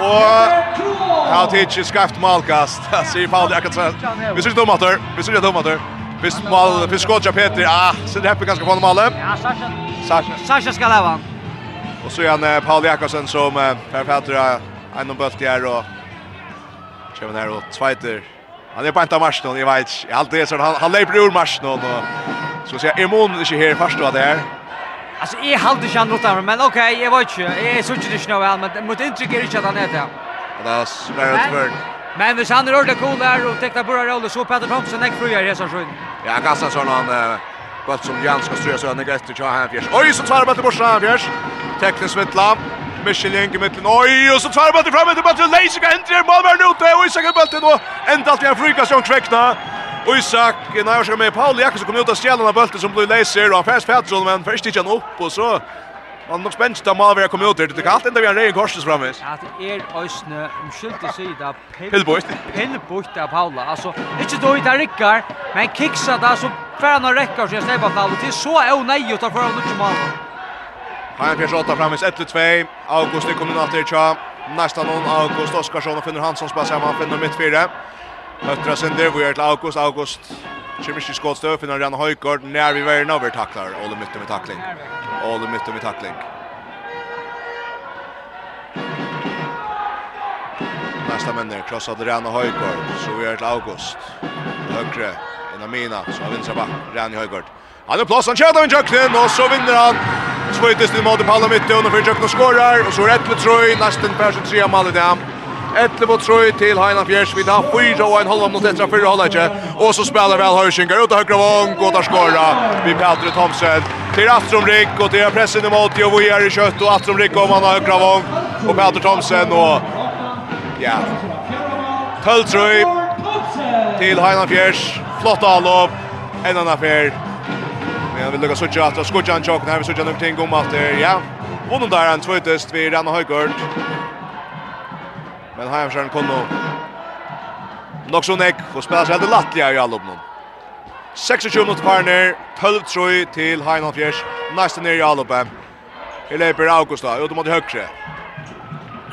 Och Ja, det är ju skraft malkast. Ser Paul Jakobsen. Vi ser domator. Vi ser domator. Visst mål Fiskotja Peter. Ah, så det här ganska på målet. Ja, Sasha. Sasha. Sasha ska leva. Och så är han Paul Jakobsen som Per Petra en och bult där och Kevin ner och tvåter. Han är på inte match då, jag vet. Allt det så han han lever ur match då och så säger Emon är inte här förstå det här. Alltså är halt det kan men okej, jag vet inte. Är så inte det snöväl men mot intryck är det inte att han är där. Och där spelar det värd. Men hvis han er ordentlig cool der og tekta burra rolle, så Petter Thompson ek fruja i resan sjøen. Ja, Gassan sånn han, gott som Jan ska strösa under gäster tja här fjärs. Oj, så tar bara till borsa här fjärs. Teknisk vittla. Michel Jenke mitt in. Oj, och så tar bara till framåt och bara till Leis och ändrar målvärden ute. Och Isak är bulten då. Ända allt igen frykas som kväckna. Och Isak, när jag ska med Paul Jakobs kommer ut av stjälarna bulten som blir Leis. Och han färs Pettersson, men först inte han upp. Och så Man nok spent da mal vera koma út til kalt enda vi ein rein korsas framis. Ja, det er øysne um skilti sig da Pillbucht. Pillbucht av Paula. Altså, ikkje då i der rikkar, men kiksa da så fer han rekkar så sleipa fall til så au nei ut av for nokje mal. Han fer skota framis 1-2. August er komin aftur tja. Næsta non August Oskarsson og Finnur Hansson spassa man Finnur mitt fire. Höttra sender, vi er til August, August Kimish i skådstøv finner Janne Høygaard nær vi veien over taklar. Ole Myttum i takling. Ole Myttum i tackling. Nästa männer krossade Janne Høygaard. Så vi er til August. Høyre. Inna Mina. Så har vinstra bak. Janne Høygaard. Han er plass. Han kjeder en jøkken. Og så vinner han. Svøytes til måte på alle midten. Og for jøkken og skårer. Og så rett med trøy. Nesten per som tre av malet dem. 11 mot 3 till Heina Fjärs. Vi har fyra och en halva mot etter fyra hållet inte. Och så spelar väl Hörsinger ut och högra vång. Gått och skåra vid Petru Thomsen. Till Astromrik och till pressen emot. Och vi är i kött och Astromrik om han har högra vång. Och Petru Thomsen och... Ja. 12-3 till Heina Fjärs. Flott avlopp. En annan affär. Men vi lukkar suttja att skutja en tjock när vi suttja någonting om att det, ja. Vunnen er han tvötest vid Ranna Høygård. Men Heimskjern kom nå. Nok sånn ek, og spiller seg helt lattelig i alle oppnån. 26 mot Parner, 12-3 til Heinald Fjers, næste nere i alle oppe. Her leper Augusta, ut mot høyre.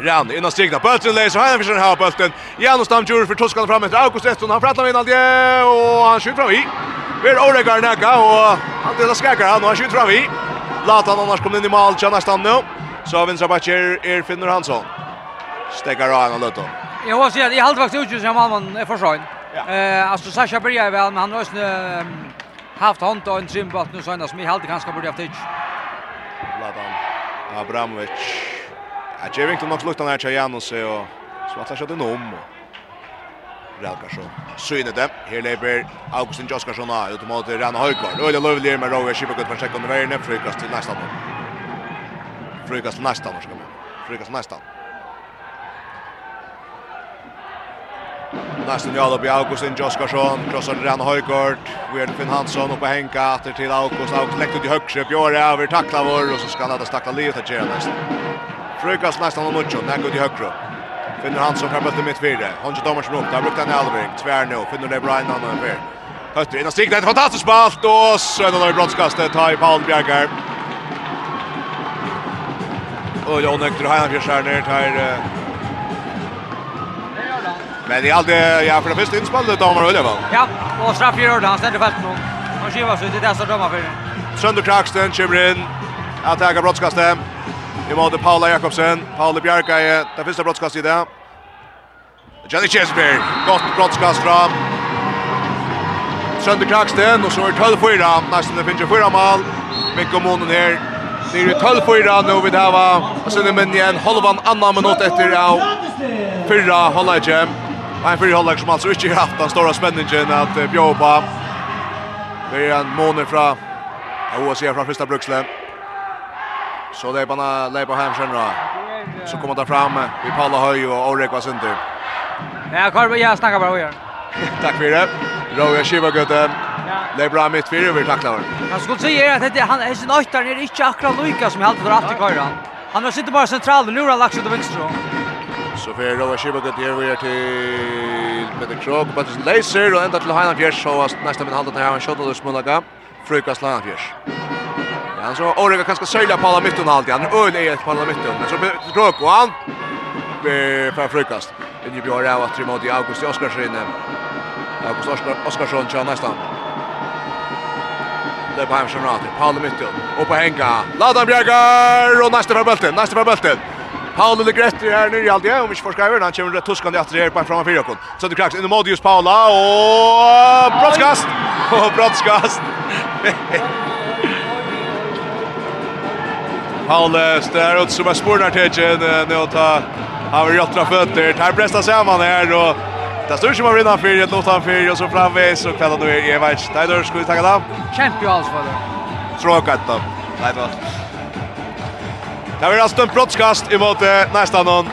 Rann, innan strikna, bøtten leis, og Heinald Fjers har bøtten. Janus Damdjur for Toskan fram etter August Eston, han pratar med innaldje, og han skjuter fram i. Vi er Oregar nekka, og han deler skakar han, og han skjuter fram i. Latan annars kom inn i mål, tja næstan nå. Så vinstra bakker er Finnur Hansson stäcker av en lutton. Jag måste säga, att jag håller faktiskt ut som Malmö är för sjön. Eh, alltså Sasha börjar väl, men han har ju haft hand och en trimbatt nu så som jag alltid kanske borde haft tid. Ladan Abramovic. Jag ger inte något luktan här till Janus och så att han körde om. Ralkarsson. Synet det. Här lever Augustin Joskarsson av ut mot Ranna Höjkvart. Öle Lövlier med Roger Kipakut för sekund. Värne frukast till nästa. Frukast till nästa. Frukast till nästa. Frukast till nästa. Nästan jag upp i Augustin Joskarsson, krossar Ran Vi är Finn Hansson upp och hänka efter till August, August lägger ut i högre, Björre över, tacklar vår och så ska han ladda stackla livet att göra nästan. Frukast nästan om Mucho, näck ut i högre. Finner Hansson här bort i mitt fyra, Honje Thomas Brook, där brukar han i Alvring. tvär nu, finner det Brian Hanna över. Hötter in och stigna, ett fantastiskt spalt och så är det några brottskastet, tar i Paul Bjergar. Och Jan Högter, Heinan Fjörsärner, tar Men det är alltid, ja, för det första inspelet damer och Ullevall. Ja, och straff i rörde, han ställde fält nu. Han kivar sig till dessa döma för. Sönder Kraksten kommer in, att äga brottskastet. I måte Paula Jakobsen, Paula Bjarka är det första brottskastet i det. Jenny Chesberg, gott brottskast fram. Sönder Kraksten, och så är 12-4, nästan det finns ju fyra mål. Mikko Månen här, Nere i 12-4 nu vid här va. Och sen är men igen halvan annan minut efter av fyra hållet en fyrhållare som alltså inte haft den stora spänningen att bjöda på. Det är en månad från OSC från första bruksle. Så det är bara lägga hem senare. Så kommer det fram vi Palla Höj och Orek var inte. Nej, Karl jag snackar bara här. Tack för det. Roger Schivagöte. Det är bra mitt fyra vi tacklar. Jag skulle säga att det han är sin åttan är inte akkurat lika som jag alltid att efter Karl. Han har sitter bara centralt och lurar lax ut till vänster. Så för Roa här vi är till Peter Krog, men Leiser och ända till Heinan Fjärs så att nästa men halvt när han skjuter det smullaga. Frukas Heinan Fjärs. Ja, så Orega kanske sälja på alla mitten alltid. Han öl är på alla mitten. Men så Krog och han för frukost. Det ju bra av att trimma till August Oskarsson. August Oskarsson kör nästan. Det på hemsamrat, på alla mitten. Och på Henga. Ladan Bjergar och nästa för bulten, nästa för bulten. Paul Paolo Legretti här nere i allt det. Om inte forskar han kommer rätt tuskande efter det här på en framme fyra kon. Så det krax in i Modius Paula och brottskast. Och brottskast. Paul står ut som är spårna till nu att ta har rätta fötter. Här pressar samman här och Det står ikke som har vinnat för ett låtan för og så framvis och kvällan då är Evans. Nej då skal vi takke tacka Kjempe jo alls for det. Tråkigt då. Nej då. Det var alltså en brottskast emot eh, nästan någon.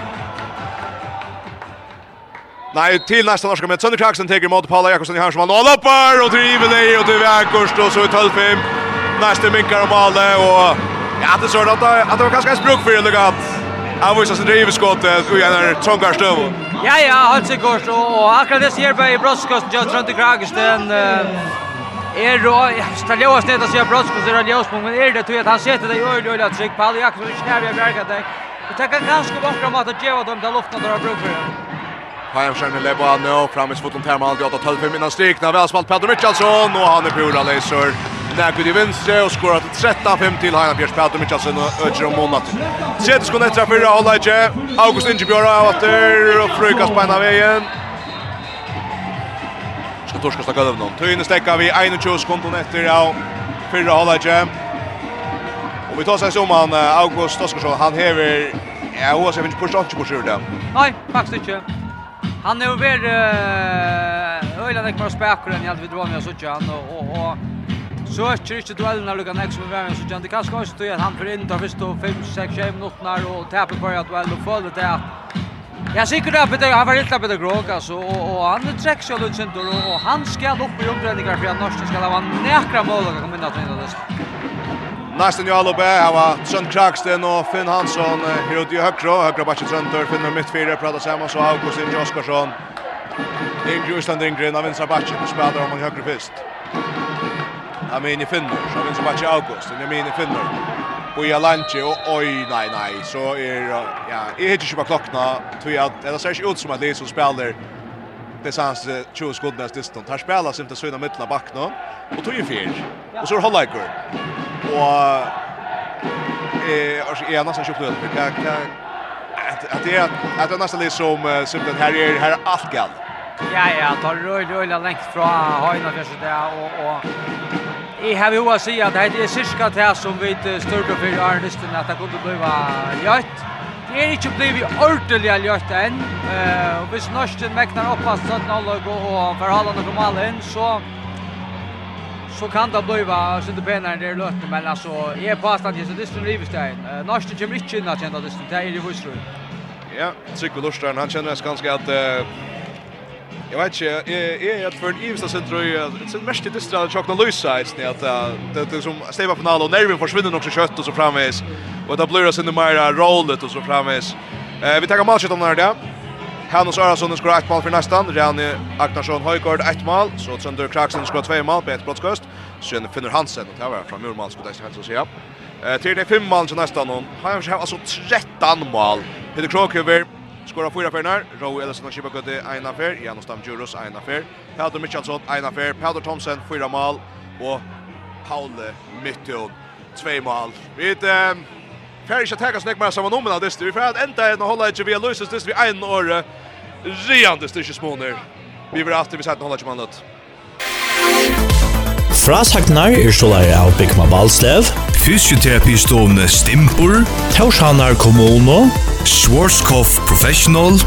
Nej, till nästa norska med Sönder Kraxen tar emot Paula Jakobsen i Hansman. Och loppar och driver ner och till Vägkost och så i 12-5. Nästa minkar om Paula och... Ja, det såg att, att det var ganska språk för det att Han var ju sån drivskottet och gärna trångar stöv. Ja, ja, allt sig kors och akkurat det ser på i brottskasten just runt i Kragersten. Uh er og sta ljóa snetta se brotsk og þeirra ljóspung, men är det tror at han sätter det gör det øyli trygg på alle och og ikke nærvig av berga deg. Og det kan ganska vakkra fram att ge dem där luften där har för. for det. Hajem skjermen lever fram i foten terma han til 8-12 när väl spalt Peter Mitchalsson, och han är pura laser. Där kunde vinstre och skorar til 13-5 till Hajan Bjørs Peter Mitchalsson och Öger og Monat. Sete skon etter fyrra, Olaje, August Ingebjørn og Avater, och frukas på ena vägen. veien. Skal torskast över någon. Tøyne stäcka vi 21 sekunder efter ja. av hålla halvleitje. Och vi tar seg som han, August Oskarsson, han hever, ja, hva skal jeg finne pusha ikke på skjur där. Nej, faktiskt inte. Han är över ver, øyla nek mer spekker enn jeg vi drar med så ikke, han, och och så är det inte Luka när som Nex med oss ikke. Det kanske också att han för inn til først og 5-6-7 minuter och og på att duell och får det där. Ja, sikkert att Peter har varit lite Peter Grog alltså och och han dräck sig lite sen då och han ska upp i omdrejningar för att norska ska vara näkra mål och komma in att vinna det. Nästa nu alla bär var Trond Kraksten och Finn Hansson här ute i högra högra backen center Finn mittfyrare pratar samma så Augustin Joskarsson. Ingrid Östland Ingrid av vänstra backen spelar om högra fist. Jag menar Finn, så vänstra backen August, jag menar Finn och jag lunch och oj nej nej så är ja är det ju bara klockna tror jag eller så är det ut som att det som spelar det sans tjus skott distans. Här spelas inte så innan mittla back nu och tog ju fel. Och så är Hollaker. Och eh och är nästan sjukt det kan kan att det är att det nästan är som simpelt här är här allt gal. Ja ja, tar rull rulla längst från Hajna kanske där och och Jeg har jo å si at det er cirka det som vi størte for Arnisten at det kunne bli ljøtt. Det er ikke blivit ordentlig ljøtt enn. Uh, og hvis Norsten mekner opp av 17 år og forholdene kommer alle inn, så så kan det bli sånn penere enn det er løtene, men altså, jeg er påstand til Sødisten Rivestein. Uh, Norsten kommer ikke inn at kjenne Sødisten, det er i Vøsrud. Ja, Trygve Lorstein, han kjenner ganske at uh, Jag vet inte, är är att för en Ivsta så tror jag det är mest det strada chockna Luisa är att det det som Steva final och nerven försvinner också kött och så framvis. Och det blir oss in i mera rollet och så framvis. Eh vi tar matchen om när det. Hannes Arason skor ett mål för nästan. Rani Agnarsson Höjgård ett mål. Så Sönder Kraxen skor två mål på ett brottskast. Sen finner Hansen och tar fram ur mål skulle jag säga. Eh till det fem mål nästan. Han har alltså 13 mål. Peter Krokover Skora fyra färnar. Rowe Ellison och Shiba Gutti, en affär. Janus Damjurus, en affär. Helder Mitchelson, en affär. Powder Thompson, fyra mål. Och Paul Mytton, två mål. Vi eh, färg inte att snäck med samma nomen av dist. Vi får att ända en och hålla inte via Luises dist vid en år. Rian dist småner. Vi vill alltid vi sätter hålla inte mannet. Frasagnar er stålare av Bygma Balslev, Fysioterapistående Stimpur, Torshanar kommuno, Schwarzkopf Professional,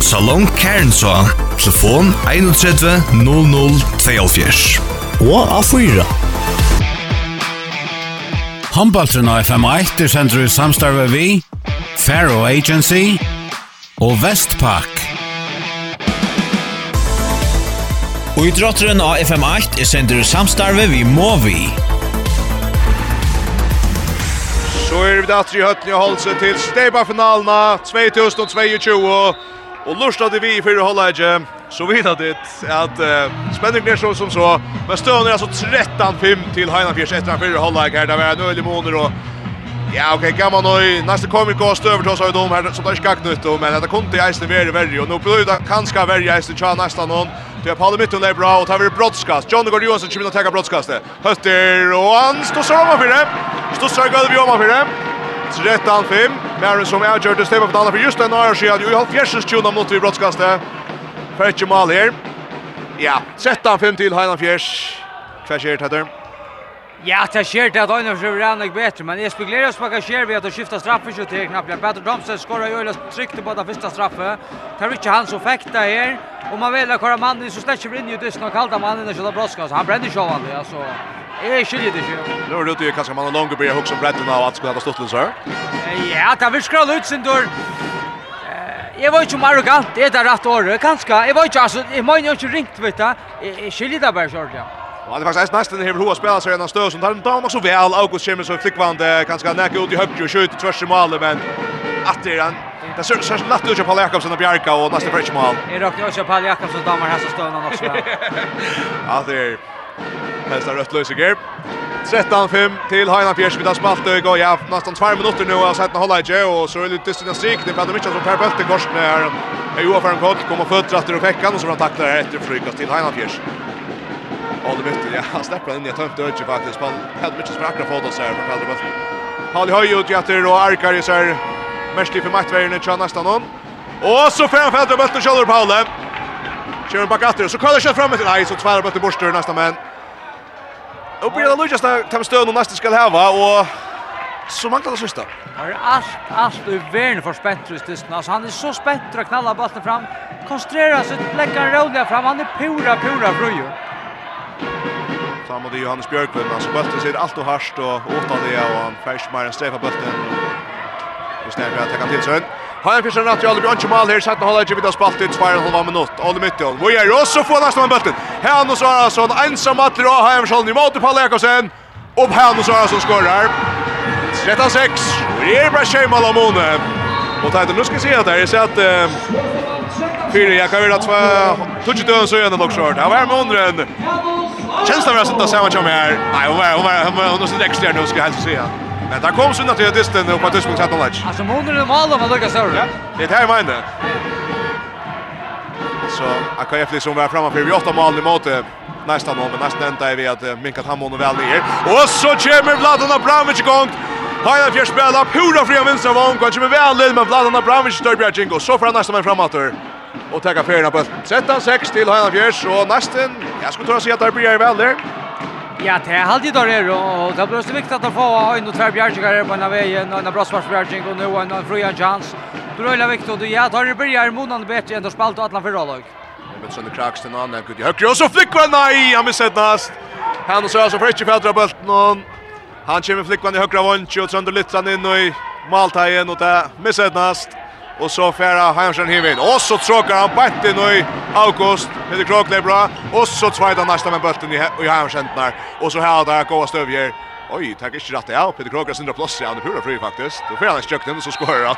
Salon Kernsa, telefon 31 00 72. Og A4. Håndbaltren av FM1 er sender i samstarve vi, Faro Agency og Vestpak. Og idrotteren av FM8 er sender i samstarve vi Movi. Så er vi datter i høtten i Holse til Steba-finalene 2022. Og lort hadde vi i fyrre holdet så vidt hadde det at uh, spenningen er så som så. Men støvn er altså 13-5 til Heinafjers etter en fyrre holdet her. Det var en øyelig måneder og Ja, ok, gammal nøy. Næste kommer gå støver til oss av dom her, så det er ikke nytt men det kunne ikke eisen være verre, og nå blir det kanskje verre eisne tja næsta noen. Det är Paul Mitton är bra och tar vi brottskast. John Gård Johansson kommer att ta brottskastet. Höster och han stussar om för det. Står så gott vi om för det. 13-5. Maren som är gjort det stämmer på alla för just den här sidan. Ju har fjärsens tjuna mot vi brottkastet. Fetch mal här. Ja, 13-5 till Heiland Fjärs. det heter. Ja, det skjer det at Einar ser rann jag bättre, men Espen Glerius på hva skjer kanske vi att skifta straffen så till knappt. Peter Domsen skårer jo eller tryckte på den første straffe. Det er ikke han så fäkta her. Og man vill hva mannen så släcker vi in ju det snart kallt mannen när så Broska, så han brenner ikke av det altså. Jeg skiljer det ikke. Nu er det ute i kanskje man långt blir hukk som bretten av at skulle ha stått så här. Ja, det vill skrolla ut sin dörr. Jeg var ikke arrogant, det er det rett året, kanskje. Jeg var ikke, altså, jeg må jo ikke ringt, vet du. Jeg skiljer det bare, Kjørgen. Och han är faktiskt nästan här hur spelar sig en stöd som tar en dam och så väl August Chemis så flickvande kanske näka ut i höger och skjuter tvärs i målet men att det är han Det ser så lätt ut på Paul Jakobsen och Bjarka och nästa fresh mål. Det råkar också Paul Jakobsen dammar här så stönar han också. Ja, det är mest rött lösiger. 13-5 till Heinan Fjärs vid och og ja, nästan 2 minuter nu och av Sætna Hollage, och så är det lite dysten strik, det blir mycket som Per Bölte korsen här. her, er för en kort, kommer fötter efter och fekkan, och så blir han taklet efter frykast till Heinan Fjärs. Och det vet jag, han släpper in i tömt öge faktiskt. Man hade mycket sprackra fotot så här för Kalle Bøtli. Halli Høy ut jätter och arkar i så här. Mest för Mattvägen och nästan någon. Och så får han Kalle Bøtli kör Paule. Kör back efter så kallar kör fram ett nej så tvärar Bøtli bort nästa men. Och blir det Lucas där tar stöd och nästa ska häva och så manglar det sista. Han är allt, allt i världen för spänt Alltså han är så spänt att knalla bollen fram. Koncentrera sig, lägga en rådliga fram. Han är pura, pura fröjor. Samma det Johannes Björklund, alltså bulten ser allt och harst och åtta det och han färs mer än strefa bulten. Just när jag tar till sig. Har en fischer natt i blir inte mål här så att han håller inte vid att spalta ut spärren halva minut. All mitt Vad gör är också får nästa med bulten. Här och så har så ensam att dra hem själv i mot Paul Jakobsen. Och här och så har så skorar. 36. Det är bara schemal om honom. Och tajt nu ska se att det är så att Fyra, jag kan väl att två... Tutsi döden så igen nog skört. Han var med under Känns det väl sitta samma som här. Nej, hon var hon var hon var hon var extra nu ska jag säga. Men där kom synda till disten och på tusen satt alla. Alltså månaden är mål vad Lucas Sauer. Ja, det här är menar. Så AKF liksom var framme för vi åtta mål i mot nästa mål, men nästan ända är vi att minkat han månaden väl ner. Och så kommer Vladan Abramovic igång. Hajna fjärspela, pura fria vinstra vång, och kommer väl in, men Vladan Abramovic störbjär Jingo. Så får han nästa man framåt och tacka för på 13-6 till Hanna Björs och nästan jag skulle tro att se att det blir väl där. Ja, det är alltid där och det blir så viktigt att få en och två bjärgare på en av vägen och en bra svarsbjärgning och nu en fria chans. Då är det viktigt och ja, tar det börjar månaden bättre än då spalt och alla förra lag. Men sen det kraks den andra gud. Högre och så flickvan nej, han missat näst. Han så så fräckt för att bulten och han kommer flickvan i högra vånch och sönder lite in i Maltajen och det missat näst. Och så färra Hansson Hivin. Och så tråkar han bänt nu i August. Det är bra. Och så tvajda nästa med bulten i, i Hansson där. Och så här där goda stövjer. Oj, tack inte rätt Ja, Peter Kroger syndra plats i andra pura fri faktiskt. Då får han stökten och så skorar han.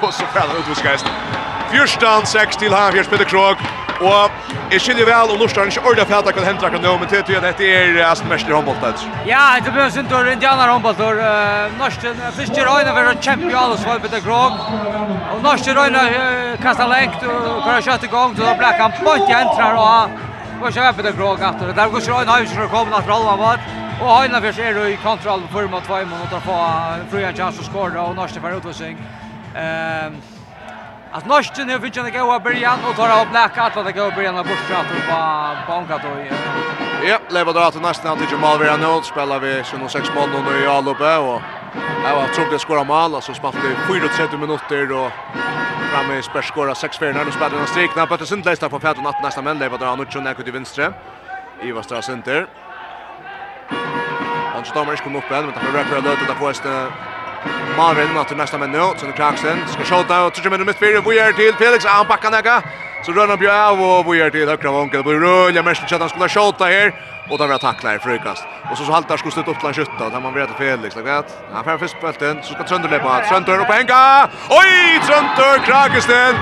Då så får han ut muskeist. Fyrstan 6 till här Peter Krog. Och är skilje väl och Norstrand inte orda fälta kan hända kan nu men det är det är Aston Mester handbollet. Ja, det behövs inte då Indiana handboll då Norstrand första runda var champion och så Peter Krog. Och Norstrand runda kastar längt och kan köra igång då black han på inte entrar och Vad ska jag på det gråga? Det där går så en hus för att komma att rolla vart. Og Heina først er i kontroll på form av tvei minutter på Fruja Kjans å skåre og Norske for utvisning. Um, at Norske nu finnes han ikke å början og tar av blek at det går början av bortstrater på Bankat og Ja, Leiva drar til nesten han tykker mal vera nå, spiller vi 26 mål nå i A-loppe og Jeg var trolig å skåre mal, Så spalte vi 34 minutter og framme i spørs skåra 6-4 når du spiller han strikna. Bøtte Sindleista på fjerde natt nesten menn, Leiva drar han ut nekket i vinstre. Ivar Ivastra Sinter. Han står inte kommer upp än, men han refererar lötet där på hästen. Marvin att nästa men nu, så det Clarkson ska skjuta och tror med mitt fyra vi är till Felix han backar näka. Så rör han bjöv och vi är till högra vinkel på rulla mest att han skulle skjuta här och då där tacklar i frukast. Och så så haltar skulle sluta upp till skytta där man vet att Felix lag vet han får först bulten så ska Trönder löpa. Trönder upp hänga. Oj, Trönder Krakesten.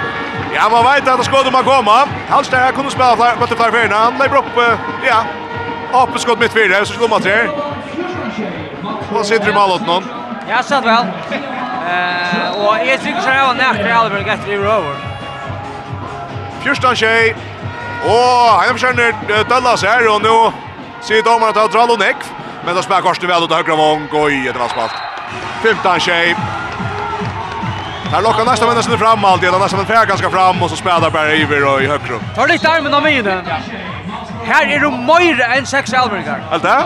Ja, man vet att det ska komma komma. Halster kunde spela för bättre fler för han. Lägger upp ja. Apeskott mitt fyra så skulle man tre. Hva sitter du med alle åttene? Jeg satt vel. Uh, og jeg tror ikke jeg var nært i Alberg etter i Rover. Fyrsta tjej. Og han kjenner Dallas her, og nå sier dommeren til Drallo Nekv. Men da spør Karsten vel ut av høyre vong, og i etter vanskvalt. Femtan tjej. Här lockar nästa vända sig fram alltid. Han nästan fär ganska fram och så spelar bara Iver och i högrum. Tar lite armen av minen. Här är det mer än sex alvergar. Allt det?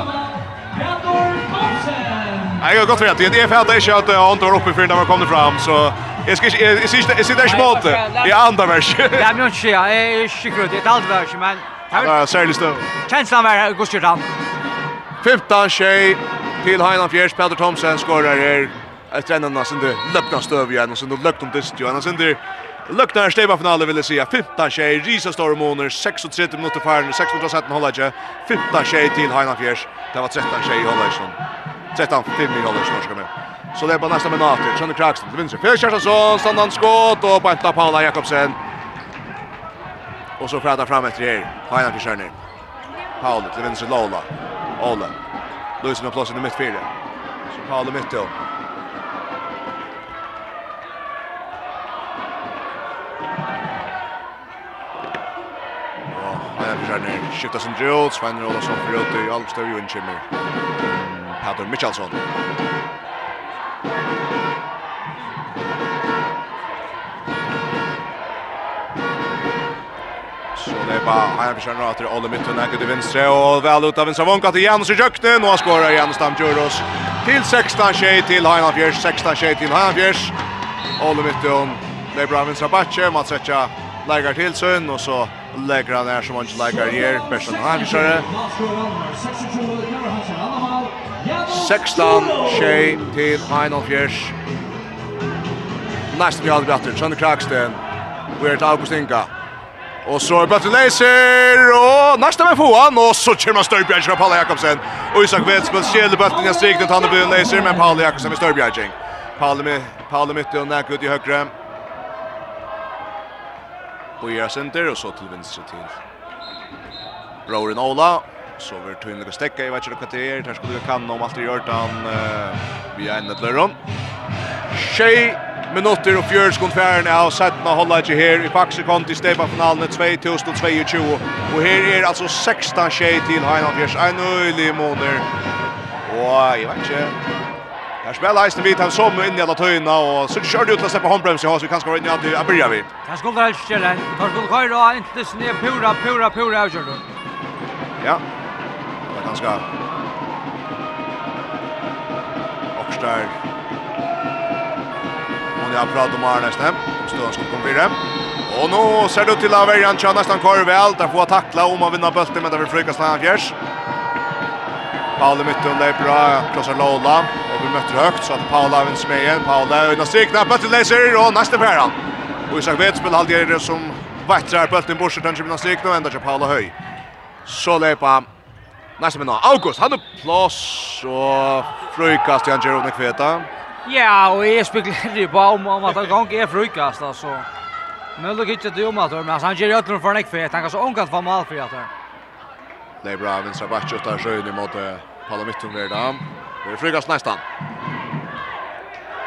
Nej, jag har gått att Det är för att jag kört jag inte uppe för när man kommer fram så jag ska jag sitter jag sitter smalt. Det är andra vers. Ja, men inte jag är skickligt. Det är allt vers men Ja, särskilt stöv. Känslan var går ju fram. 15 tjej till Heinan Fjärs Peter Thomsen skorar här. Jag tränar nästan det löpna stöv igen och så då löpt om det Sen annars inte här steva finale vill säga 15 tjej Risa Stormoner 36 minuter för 617 håller jag 15 tjej till Heinan Fjärs. Det var 13 tjej i Hållarsson. 13 5 i Rollers norska Så det är bara nästa minuter. Sjönne Kraxton till vänster. För Kjärstason stannar skott och banta Paula Jakobsen. Och så fräta fram efter här. Hajna till Kjärner. Paula till vänster Lola. Ola. Lusen har plåsen i mittfyrde. Så Paula mitt till. Ja, Hajna till Kjärner. Skjutas en drill. Svein Rolasson för ut i Almstöv och Inchimmer. Peter Mikkelsson. Så det är bara Hajar försörjande att det Olle Mittun äger till vänstre och väl ut av vänstra vånka igen Janus i Jöknen och han skårar Janus till 16 tjej till Hajan Fjärs, 16 tjej till Hajan Fjärs. Olle Mittun, det är bra vänstra batche, man Etcha lägger till sön och så lägger han där som han inte lägger här, Bersen Hajan Fjärsare. 16, tjej til Heinolf Fjers. Næsten vi aldri bjatter, Sander Kraksten, vi er til August Inga. Og så er bøtten leiser, og næsten med foran, og så kommer Størbjerg av Palle Jakobsen. Og Isak Vetspel skjelder bøtten i en strikning, tar han bøtten leiser, men Palle Jakobsen med Størbjerg. Palle, med, Palle mitt og næk ut i høyre. Og gjør senter, og så til venstre til. Broren Ola, så över in lite stäcka i vart det är där skulle kan om allt det gjort han vi är ända till rum. Shay minutter och fjärde sekund färden av Sättna hålla inte här i faxe kom Stepa finalen 2022 och här är alltså 16 tjej till Heinald Fjärs en öjlig månader och jag vet inte Här spelar Eisen vid han som in i alla töjna och så kör det ut att släppa handbremsen ja, så vi kanske var inne att börja börjar vi. Han skulle helst köra, Tar skulle köra inte snä pura, pura, pura, pura, Ja, ganska Oxtar Hon har pratat om Arne Stem Stöden skulle komma vidare Och nu ser det ut till att värjan tjär nästan kvar väl Där får tackla om att vinna bulten men där vill fryka stanna fjärs Paula mytte under bra. Klossar Lola. Och vi möter högt så att Paula vinner med igen. Paula undan strikna på till Laser och nästa päran. Och Isak vet spel halvdelen som vattrar bulten bort den strikna, nu ända till Paula Höj. Så lepa Nästa minut, August, han är plås och frukast i Angelo Nekveta. Ja, och jag spekulerar ju bara om, om att han gång är frukast alltså. Men det gick inte om att men han ger ju ötlund för Nekveta, han kan så omkant vara mal för att Det är bra, vinstra back ut där sjön mot Palomittum där då. Det är frukast nästan.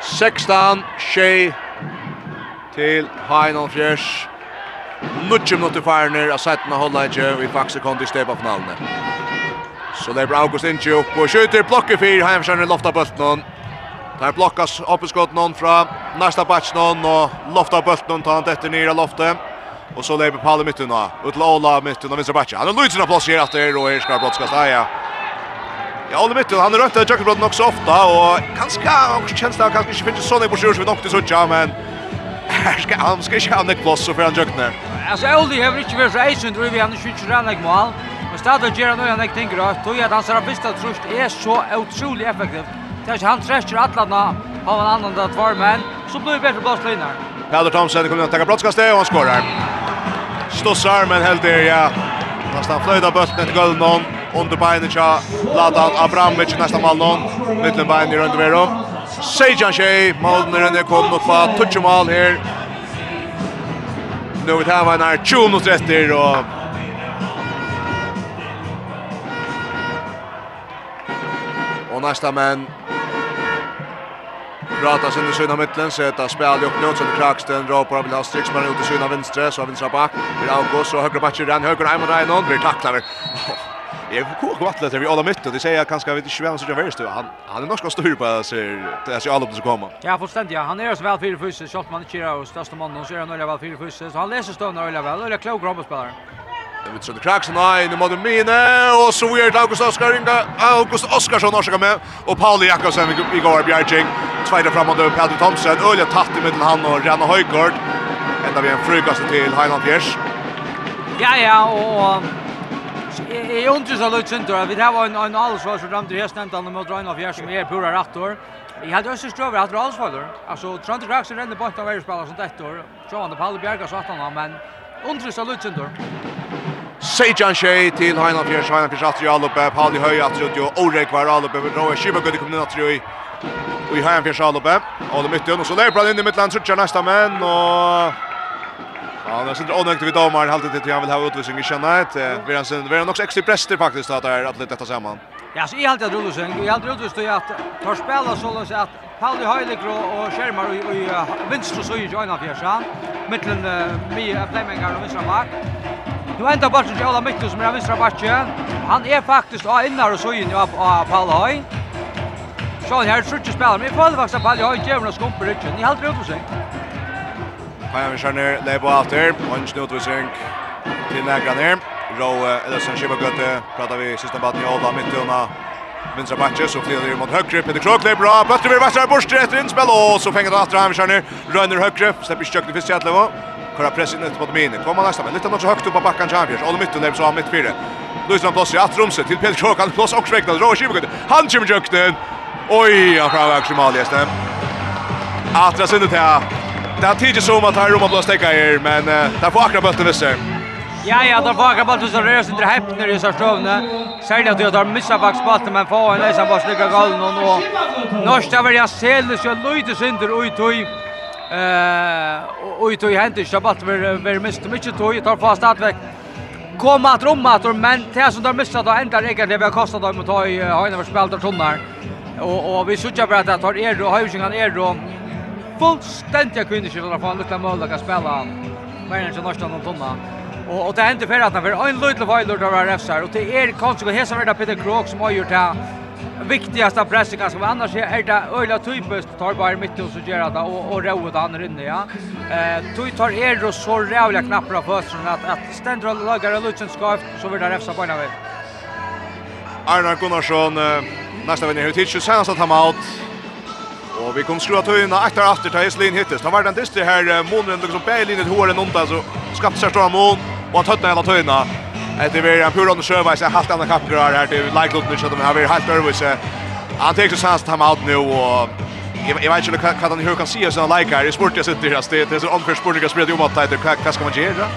16, 20 til Hainan Fjers. Nutjum notifierner av 17 holdet ikke, vi faktisk kom stepa stedet finalen. Så det blir August Intjuk og skjuter blokket for Heimskjøren i loftavbølten. Det er blokkas oppeskott noen fra næsta batch noen og loftavbølten tar han dette nere loftet. Og så lever Palle midten av, ut til Ola midten av vinstra batch. Han er Lutzen av plass her etter og her skal brottskast eia. Ja, Ja, Ola midten, han er rødt av jøkkenbrotten nok så ofte og kanskje, kanskje kjennes det, kanskje ikke finnes sånn i borsjur som vi nok til suttja, men Här ska han ska inte ha en plats så för han jöknar. Alltså Oldi har inte varit så isen tror vi han skjuter ran mål. Men stadig gjør han noe han ikke tenker rødt, og at hans rapista trusht er så utrolig effektiv. Det er ikke han tresker atlana av en annan det var, men så blir det bedre blåst linjer. Peder Thomsen kommer til å tenke brottskastet, og han skårer. Stossar, men helt der, ja. Nästan flöjda bulten till Gullnon. Under beinet tja Ladan Abramovic nästa Malnon. Mittlen bein i Röndevero. Sejan Shea, Malneren är kom upp på touch mål här. Nu vet här var när 20 och 30 och Och nästa men Prata sin i syna mittlen, sätta spel upp nu, så Kraksten drar på Abel Astrix, men ut i syna vinstre, så vinstra bak, blir August, och högra matcher rann, högra Raymond Ryan, blir tacklad. Jag kok vattla till vi alla mitt och det säger kanske vet inte vem som gör värst han han är nog ska styr på sig det är så alla som kommer. Ja, fullständigt. Ja. Han är så väl fyra fysse, shot man kör och största mannen så är han väl fyra fysse så han läser stönar öliga väl öliga klok robospelare. Det vet så det kraks nej nu mode mine och så weird August Oskar ringa August Oskarsson har med och Pauli Jakobsen i går Bjärching tvåda framåt över Pedro Thomsen öliga tatt i mitten han och Janne Höjgård ända vi en frukost till Highland Fjärs. Ja ja och Jeg undrer ikke så løyt synder, vi har en, en allsvar som ramte hest nevnt han mot Røyna Fjær som er pura rattor. Jeg hadde også strøver at det var aldersvalg. Altså, Trond Kraxen renner bort av verdenspillere som dette år. Sjående Palle Bjerga satt han men Undrys av Lutjendur. Sejan Shea til Heinan Fjers, Heinan Fjers atri allupe, Pauli Høy atri utjo, Orek var aluppe, Roe Shibaguddi kom inn atri i i Heinan Fjers og det Mytton, og så leipra inn i mittland, Suttja næsta menn, og Ja, det er inte onödigt vid domaren, halte til han vil ha utvisning i kjennet, Vi är nog också extra prester faktisk, at det er at lite detta samman. Ja, så i allt jag drog sen. I allt drog det att tar spela så så att Pauli Heilegro och Schermar i i vänster så i Joina Fjärsa. Mittlen med Playmaker och vänstra back. Nu enda bollen till Ola Mikkel som är vänstra backen. Han är faktiskt av innar och så in av Pauli Hei. Så här tror spelar men Pauli faktiskt Pauli Hei ger några skumper ut. Ni håller upp sig. Kan vi kör ner Lebo efter. Och en snutvisning till Nägraner. Råe, eller sen Edersen, Götte, pratar vi sista batten i Ola, mitt mittuna, vinstra matcher, så flyr det mot högre, Peter Krok, det är bra, Bötter vi vassare, Borster efter inspel, och så fänger det åter han, vi kör nu, Rönner högre, släpper kök till Fiske Jätlevo, Kora press in mot Mini, kommer nästa, men lite något så högt upp på backen Champions, Ola mitt under så har mitt fyra, Luisland plats i Atrumse, till Peter Krok, han plås och sväcknad, Rowe Kibagöte, han kommer kökten, oj, han framväg gästen. Atra sinnet här, Det har tidigt som att här Roma blåst täcka er, men uh, där får akra bötten visser. Ja, ja, där bakar bara tusen rörs under häpner i Sarstovne. Sälja till att de missar backspalten men får en läsa bara slicka galen och nå. Norsta vill jag se det så lite synder och tog eh och tog händer så bara ver ver mist mycket tog tar fast att väck. Kom att romma att men det som de missar då ändrar egentligen det vi har kostat dem att ta i Hajna för spelare Tonnar. Och och vi söker bara att tar er och Hajsingen er då fullständiga kvinnor som i alla fall lite att spela. Men inte nästan någon tonna. Och och det hände för att han var en liten vajlor där var refsar och det är kanske och hesa värda Peter Krok som har gjort det viktigaste pressen kanske men annars är det öliga typiskt tar bara mitt och så gör det och och roa han inne ja. Eh tog tar er då så rävla knappar på fötterna att att ständra lagar och skaft så vill det refsa på av. Arnar Gunnarsson nästa vänner hur tidigt senast att han out. Och vi kommer skruva töjna efter efter till Islin. Det var den dyster här månaden som Berlin ett hål en onda så skapt sig stora mål. Och han tötta hela tøyna. Det är en pur under sjövajs. Jag har haft andra kappor här till Lajklotten. Så de har varit helt övervisa. Han tar sig sans time out nu. Och jag vet inte vad han hur kan se sådana Lajkar här. Det är spurt jag sitter här. Det är så omför spurt jag spelar om att tajta. Vad ska man göra?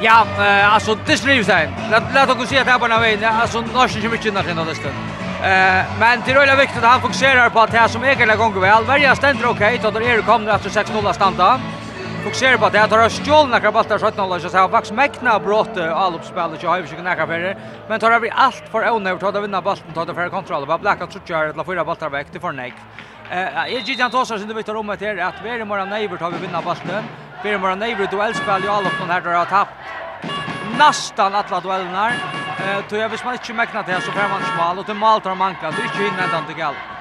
Ja, alltså det skrivs här. Låt oss se att det här på vägen. Alltså, norsen kommer inte innan sin nästa. Eh men det är väldigt viktigt att han fokuserar på att det som egentligen gånger väl. Varje ständer okej, då det är det kommer efter 6-0 standa fokuserar på att det har stjål några bollar så att nolla så har Vax Mekna all uppspel och har vi inte några färre men tar vi allt för onödigt att vinna bollen tar det för kontroll bara blacka så kör det fyra bollar väck till för Nick Eh, jag gick inte oss sen det vet om att det är att vi är mora neighbor tar vi vinna bollen. Vi är mora neighbor duellspel ju alla från här där har tappat nästan alla duellerna. Eh, tror jag visst man inte mäknat det så får man smal och till Malta manka. Det är ju inte ända till galt.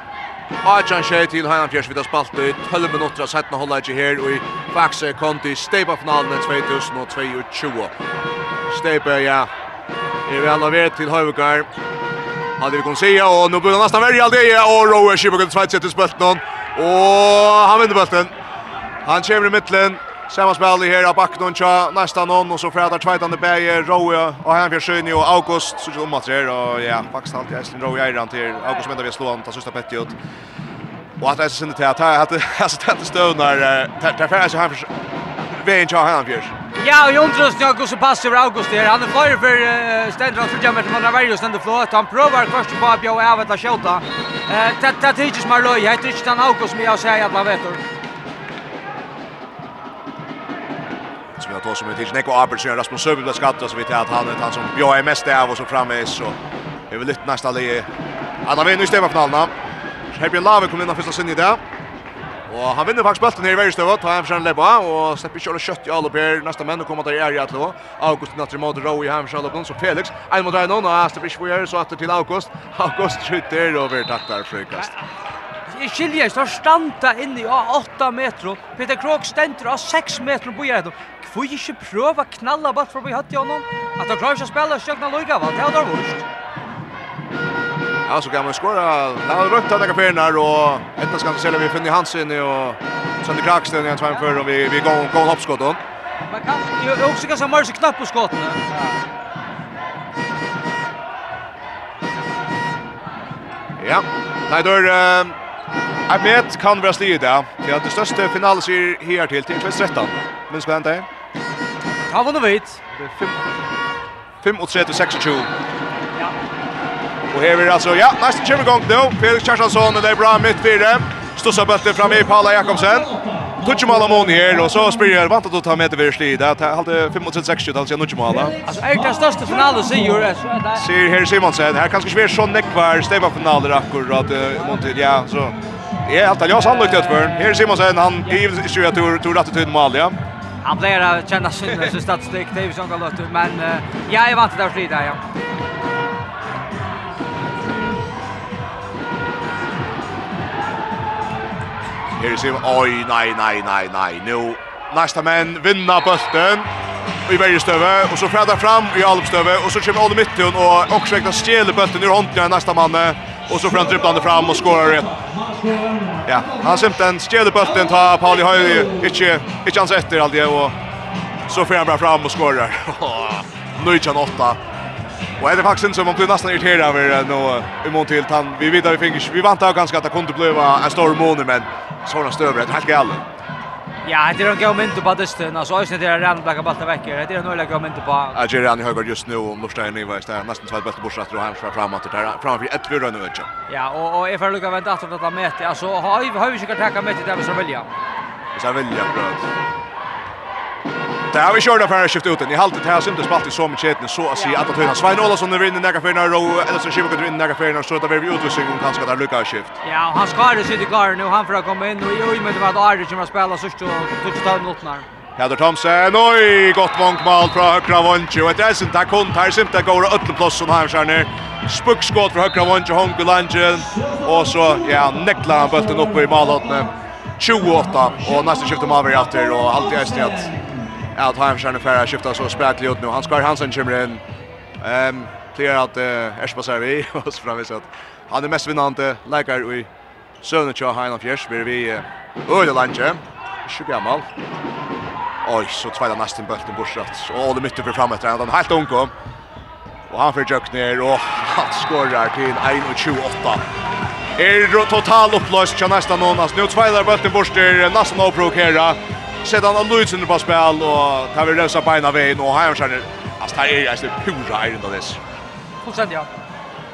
Adjan Shea til Heinan Fjers vid spalt 12 minutter av 17 holdet ikke her og i Faxe kom til Steipa-finalen 2022. Steipa, ja, er vi alla vet til Høyvukar. Hadde vi kun sida, og nu burde han nesten verja alt det, og Rowe Kibakon Sveit setter spalt noen, og han vinner bulten. Han kommer i mitten Samma spel här av backen och nästan någon och så frädar tvåtande bäge Roe och han för Sjöni och August så det om att det och ja faktiskt alltid Iceland Roe är till August men det vi slå han ta sista Petty ut. Och att det är synd att jag hade alltså tätt stöd när där för så han för vägen jag han för. Ja, och Jontros nu går så pass över August här. Han är flyr för ständran för jammet man har varit ständ flot. Han provar kvarts på att jag av att skjuta. Eh, tätt tätt hittar smar löj. heter inte han August med jag säger att man vet. som jag tar som är till Neko Abertsen Rasmus Söbel blev skattad så vi till att han är han som bjöd är mest av och så framme så är vi lite nästa lige han har vinner i stämma finalen Herbjörn Lave kommer in av första sinne i det. Og han vinner faktisk bulten her i Veirstøvet, tar han for en leppa, og slipper ikke alle kjøtt i alle per. Neste menn kommer til Erja til å. August natter mot Rau i Hamsjallabnon, så Felix, en mot Reino, og han slipper ikke for her, så etter til August. August skjuter og vi taktar frukast. Jeg skiljer, så standa inne i 8 meter. Peter Krog stender av 6 meter på gjerdet får ikke prøve å knalla bort forbi høtt honom. At han klarer ikke å spille kjøkken lykke av alt. Det hadde vært. Ja, så kan man skåra. Det har rødt av kafferen her, och ett skal han vi finne Hansen og Sønder Kraksten igen tveim för og vi, vi går, går då. Man kan jo også ganske mørse knapp på skottene. Ja, nej då Uh, Jeg vet kan vara stig i det. Det er det største finalen sier här til till 2013. Men skal hente Halvan og veit. 5 mot 3 til 26. Ja. Og her er altså, ja, nästa kjøver gong nå. Per Kjærsson, det er bra midt fire. Stossa bøtte fram i Paula Jakobsen. Tutsi mala mån her, og så spyrir jeg, vant at du tar med til vi er slid, at jeg halte 5-6-7, altså jeg nutsi mala. Altså, er det største finale, sier, Sier her Simonsen, her kanskje ikke vi er så nekvar steva finaler akkurat, mot ja, så. Jeg halte, ja, sannolikt etterfor. Her Simonsen, han i 20 tur, tur, tur, tur, tur, mål, tur, Han blir att känna sin statistik det är ju som går låter men jag är vant där flyta ja. Här ser vi oj nej nej nej nej nu nästa män vinna bulten i Bergstöve och så frädar fram i Almstöve och så kommer Olle Mittun och också vägnar stjäla bulten ur handen av nästa man och så får han fram och skorar ett Ja, han simpelthen stjäler bulten ta Pauli Høyre, inte inte hans efter allt det och så får han bara fram och skorar. nu är han åtta. Och är det faktiskt som man blir nästan irriterad över nu i mån till han vi vidare fingers. Vi vantar ganska att det kunde bli en stor måne men såna stöver det helt galet. Ja, det är en god mynd på dysten. Alltså, jag det är redan blacka balta veckor. Det är en öliga god mynd på. Ja, det Jerry Annie Högberg just nu om Lorstein i Vajs. Det är nästan två bästa borsatter och han ska framåt. Det är framför ett fyra nu, vet jag. Ja, och jag får lukka vänta att de tar med. Alltså, har vi inte kunnat tacka med till det vi ska välja? Vi ska välja, bra. Det har vi kört affärer skift ut. Ni har alltid här syntes spalt i så mycket heten så att se att att höra Svein Olsson vinner några för några och eller så skivar det in några för några så att vi utvisning om kanske där lucka skift. Ja, han skar det sitt klar nu han för att komma in och i med vad Arge som spela så så touchdown mot när. Heather Thomsen, oj, gott vankmål från högra vånche. Och det är inte kont här, det går ötlen plats som här skär ner. Spuckskott från högra vånche, Honko Langen. Och så, ja, necklar han bulten uppe i målhållningen. 28 och nästa skiftet man vi i åter och alltid är det att han känner färra skifta så spräckligt ut nu. Han skar Hansen kommer in. Ehm um, att eh Erspa Servi och så framvis att han är mest vinnande läkare i Sönder Chao Hein Fjärs. Vi är vi öde Lange. Sjuka gammal. Oj, så tvåla nästan bulten bortsatt. Och det mycket för framåt. Han är helt ung Och han får jökt ner och han skorrar till 1-28. Er total upplöst, tja nästan någon. Nu tvailar bulten borster, nästan avbruk. Sett han Lutzen på spel och tar vi lösa beina vägen och han känner alltså det är alltså pura iron av det. Fullständigt ja.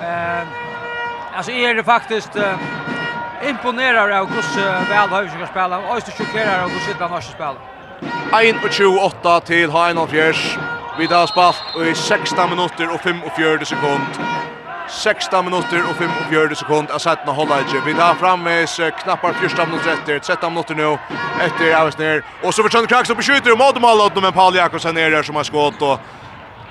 Eh alltså är det faktiskt imponerar av hur väl har vi spela och så chockerar av hur sitt han har spelat. 1-28 til Heinolf Jers. Vi har spalt i 16 minuter och 45 sekund. 16 minutter og 45 sekund av hålla halvleidje. Vi tar fram med knappar 14 minutter etter, 13 nu efter etter Avesner. och så försöker Kraks upp i skjuter, och måte målet med Paul Jakobsen ner där som har skott och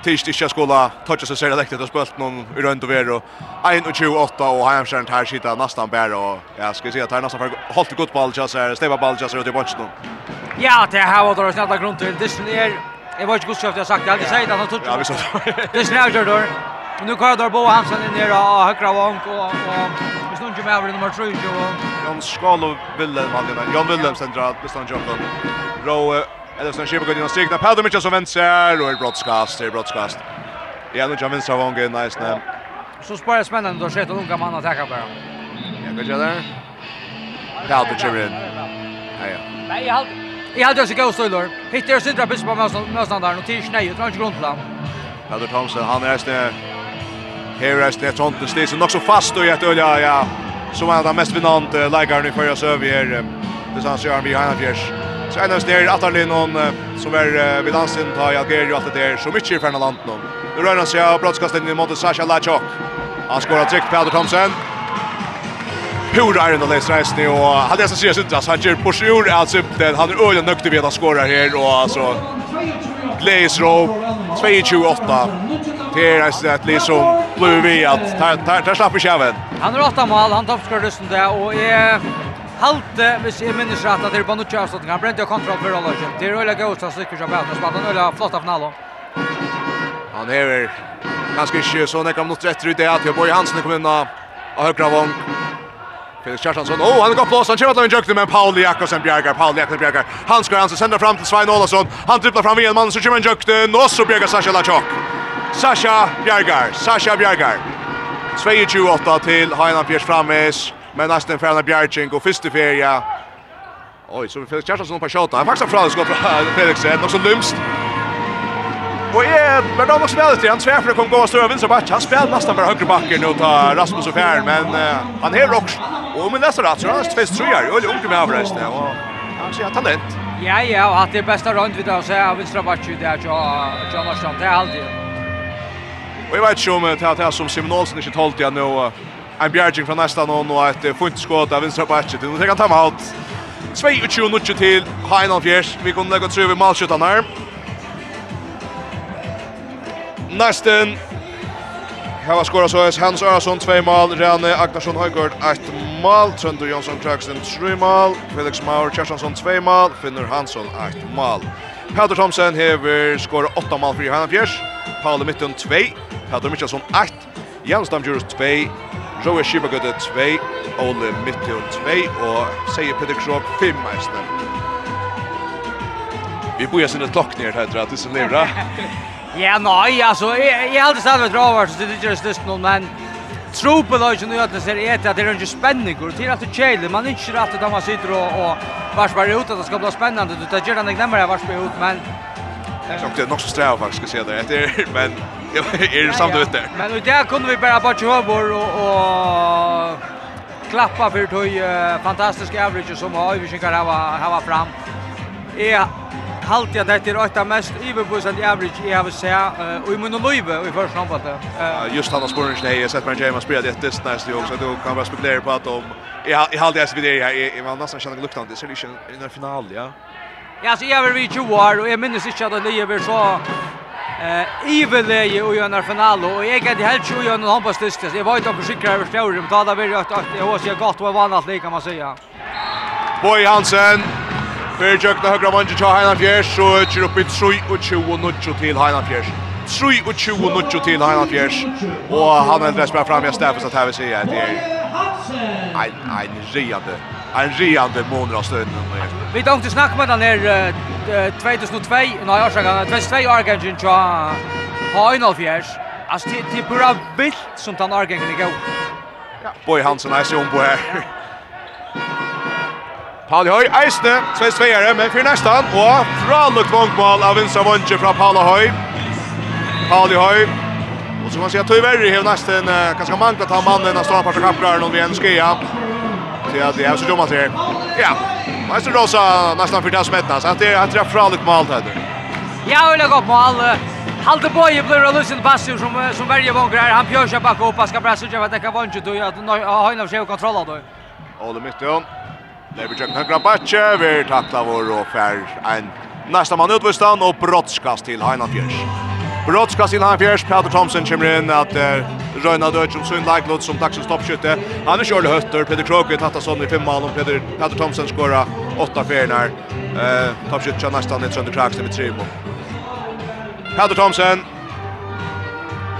Tisch ikke skulle toucha seg selv lektet og spølt noen i rundt og vero. 1-28 og Heimskjern tar skita nesten bare og ja, skal vi si at her nesten for holdt godt ball kjasser, steva ball kjasser ut i bunchen. Ja, det här var då snett grund till Det är Jag var ikke godskjøft jag sagt jag hade sagt att han tog. Ja, vi så. Det er snett Men nu kör där Bo Hansen in ner och högra vank och och vi står inte med över nummer 3 och Jon Skalo Willem hade den. Jon Willem centralt bestånd jobben. Rowe eller så Schäfer går in och strikna Pedro Mitchell som vänster och är broadcast, det broadcast. Ja, nu John Vincent vång är nice nu. Så spår spännande då sätter unga man att attacka på. Ja, går jag där. Pedro Chirin. Ja. Nej, jag hade Jag hade också gått stödor. Hittar syndra på motståndaren och tisch nej, utan inte grundplan. Pedro Thomsen, han är snö Her er det sånt det og nok så fast och gjett Ølja, ja, som är den mest vinnande lägaren i förra søv här det tillsammans gjør vi Heina fjärs Så en av att nere, någon som är vid dansen, tar jag ger ju alt det der, så mycket i förna nå. Nu rör han sig av brottskastlinjen mot Sasha Lachok. Han skorar tryck Peder Thomsen. Hur är den läsare resten och hade jag så ser ut alltså han gör på sjur alltså den han är ölen nöktig vid att skora här och alltså Glaze Row 2-28 det är alltså liksom blue vi att ta ta tar slapp i Han har åtta mål, han toppskör rusten det och är halte hvis jeg minnes rett at det er på noe avstånd. Han brente jo kontroll for Rollersen. Det er Øyla Gaustad stykker som bæter spatt. Han Øyla flott av finalen. Han hever ganske ikke så nekka minutter etter ut det at Bøy Hansen kom inn av høyre vong. Felix Kjartansson, oh, han er godt plås. han kommer til å innjøkne, men Pauli Jakobsen Bjergar, Pauli Jakobsen Bjergar, han skal han sender fram til Svein Ålasson, han trippler fram igen. mannen som kommer en innjøkne, Nå så Bjergar Sasha Lachok. Sasha Bjergar, Sasha Bjergar. 22-8 til Heinan Fjers Frammes, men nesten ferna Bjergjeng og første ferie. Oj, så vi Felix Kjerstasen på skjøta. Han faktisk har fraskott fra Felix, det nok som lumst. Og jeg, men da nok som helst, han svefer kom gå og stå vinst og bært. Han spiller nesten bare høyre bakken og tar Rasmus og Fjern, men uh, han hever også. Og med nesten rett, så han er tvist trøyer, og unge med avreisende. Og han sier talent. Ja, ja, og at det er beste rundt vi tar å se av vinst og bært, det er jo John Arstrand, det er alltid. Och jag vet inte om det här som Simon Olsen inte hållit igen nu. En bjärging från nästa någon och ett fint skott av vänstra backen. Nu tänker han ta out. 22 nutje til Heinald Fjers. Vi kunne lägga tru vid målskyttan här. Nästen. Här var skorat så är Hans Arason 2 mål. Rane Agnarsson Höjgård 1 mål. Trönder Jonsson Kröksen 3 mål. Felix Maur Kjersansson 2 mål. Finner Hansson 1 mål. Peter Thomsen hever skorat 8 mål för Heinald Fjers. Paul mitten 2. Petter Mikkelsson 8, Jens Damgjurus 2, Roe Schibagøde 2, Ole Mittjø 2 og Seie Petter Krog 5 meisne. Vi bor jo sinne klokk ned her, at det som lever. Ja, nei, altså, jeg heldig stedet med Dravars, det er ikke størst noen, men tro på det ikke det ser et at det er ikke spenning, og det er alltid kjedelig, man ikke rett at man sitter og, og varsper ut at det skal bli spennende, du tar gjerne ikke nemmere bare ut, men... Det er nok så strevet faktisk å se det etter, men Ja, är samt vet där. Men och där kunde vi bara bara köra vår och och klappa för tog fantastiska average som har vi skickar ha ha fram. Ja, halt jag det är åtta mest överbussande average i har sett och i mun och löve i första hand att just han har spårat nej jag sett mig James spelar det det nästa år så då kan man spekulera på att om jag jag hade SV där jag man nästan känner lukten det ser ju i den final ja. Ja, så jag vill vi ju var och jag minns inte att det är så eh ivelegi og jönar finalo og eg hade helt sjú jönar han på styrst. Var inte på sikra över stórum, men det var rätt att jag hos jag gott var vanligt lika man säga. Boy Hansen Fyrir jökna høgra vangi tja Heinar Fjers og upp i 3 og 20 og 20 til Heinan Fjers. 3 och 20 och till Heinald Fjärs. Och han äldre bara fram i Stäfes att här vi ser det är en, en riande, en riande månader av stöden. Vi tar inte snack med den här 2002, nej jag säger 2002 Argentin till Heinald Fjärs. Alltså det är bara vilt som den Argentin går. Boy Hansen är så på här. Pauli Høy, eisne, 2-2-ere, men fyrir nestan, og fralukt vongmål av Vinsa Vonge fra Pauli Høy. Pauli Høy. Och så kan man säga tyvärr har nästan ganska många att ha mannen av står på kapprar om vi än ska ja. Så ja, det är så dumma här. Ja. Maestro Rosa nästan för det som smettas. Att det han träffar allt mål där. Ja, det gå på all. Halte boje blir det Lucien Bassi som som väljer vångar här. Han pjörs sig bak upp. Ska pressa ju vad det kan vara inte då att ha en av sig kontroll då. Ole Mytton. Lever jag kan grabbatche. Vi tacklar vår och fär en nästa man utvistan och brottskast till Heinan Pjörs. Brottskast sin han fjärs Peter Thomsen kommer in att uh, röjna döds så en likelot som dagsens toppskytte. Han är körde hötter Peter Kroke tatta sån i fem mål och Peter Peter Thomsen skora åtta färnar. Eh uh, toppskytte kör nästan i Trönder krax med tre mål. Peter Thomsen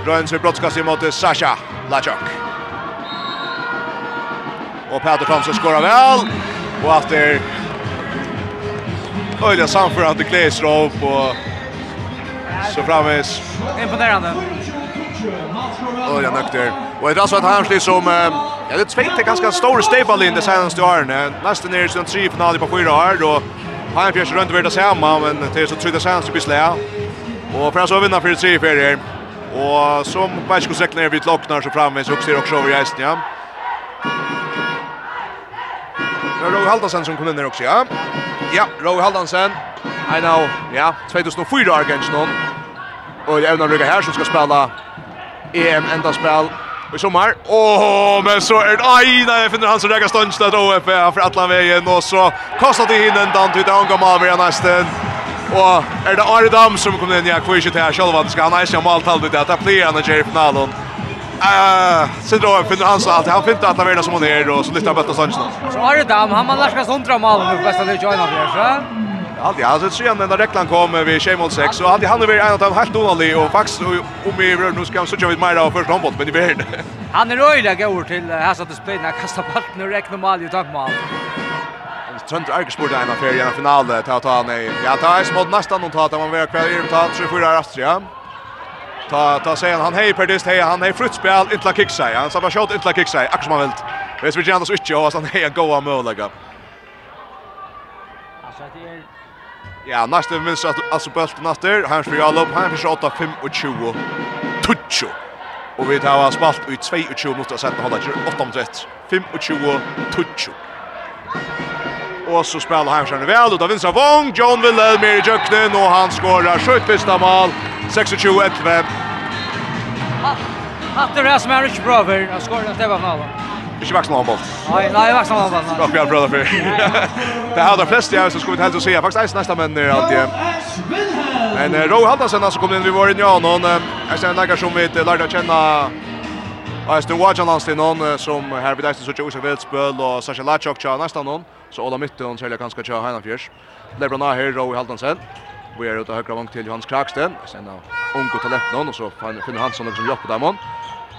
Röns i brottskast mot Sasha Lachok. Och Peter Thomsen skorar väl. Och efter Öjliga samförande Gleisrov på Så framvis. Imponerande. Och jag nökter. Och det är alltså att han slår som ja, det tvekte ganska stor stable in det senaste åren. Nästan ner sen tre finaler på fyra år och han fjärs runt vidare samma men det är så tror det senaste beslä. Och för att så vinna för tre för det. Och som Bajsko säkert vid locknar så framvis och ser också över gästen ja. Det är Roger Haldansen som kommer ner också, ja. Ja, Roger Haldansen. I know. ja, 2004 Argens någon. Och det er här Rygga som ska spela EM enda spel i sommar. Åh, men så är det, aj när jag finner han som regger stundstedt OFP för alla vägen och så kastar de in en dant ut av Anga via nesten. Och är det Ardam som kommer in i kvisje till själv sjølvan, ska han eisja maltall ut, det blir han og Jerry finalen. Eh, så då finner han så att han finner att Laverna som hon är och så lyfter han Så Sanchna. Så dam, han man lärska sånt malen nu bästa det i Arna så. va? Alltid, alltså tre när den reklan kom vi 6-6 och alltid han är en av de helt onalig och faktiskt om vi rör nu ska så kör vi mer av första handboll men det blir. Han är röjda går till här så att spela när kasta bollen och räkna mål ju tack mål. Trønder är er en affær i en finale til ta nej. Ja, ta är smått nesten noen tatt, man vet kvar i ta tatt, 3-4. Ta, ta säger han hej per dist, hei, han frutspel inte intla kiksei, han sabber shot, intla kiksei, akkurat Axel han vilt. Hvis vi gjerne oss ikke, och han är en god av Ja, nästa minns att alltså bulten åter. Han spelar all upp. Han fiskar 8 5 och 20. Tucho. Och vi tar spalt ut 22 mot att sätta hålla 8 mot 1. 5 och 20 Tucho. Och så spelar Hamskärne väl och då vinner Vong, John Willem i jöknen och han skorar sitt första mål. 26-11. Hatter är som är rich brother. Han skorar det var mål. Ikke vaksen håndboll. Nei, nei, vaksen håndboll. Det var bra brødre for. Det har de fleste jeg som skulle helt til å si. Faktisk eisen neste menn er alltid. Men Rå Haldansen som kom inn vi var inn i Anon. Jeg ser en lager som vi lærte å kjenne Og Sten Wajan hans til noen som her vid eisen så ikke Usa Veldsbøl og Sasha Lachok tja neste noen. Så Ola Mytte, Mytten selger kanskje tja Heinafjers. Lebron A her Rå Haldansen. Vi er ute av høyre vang til Johans Kraksten. sen av en unge talent noen og så finner han som hjelper dem.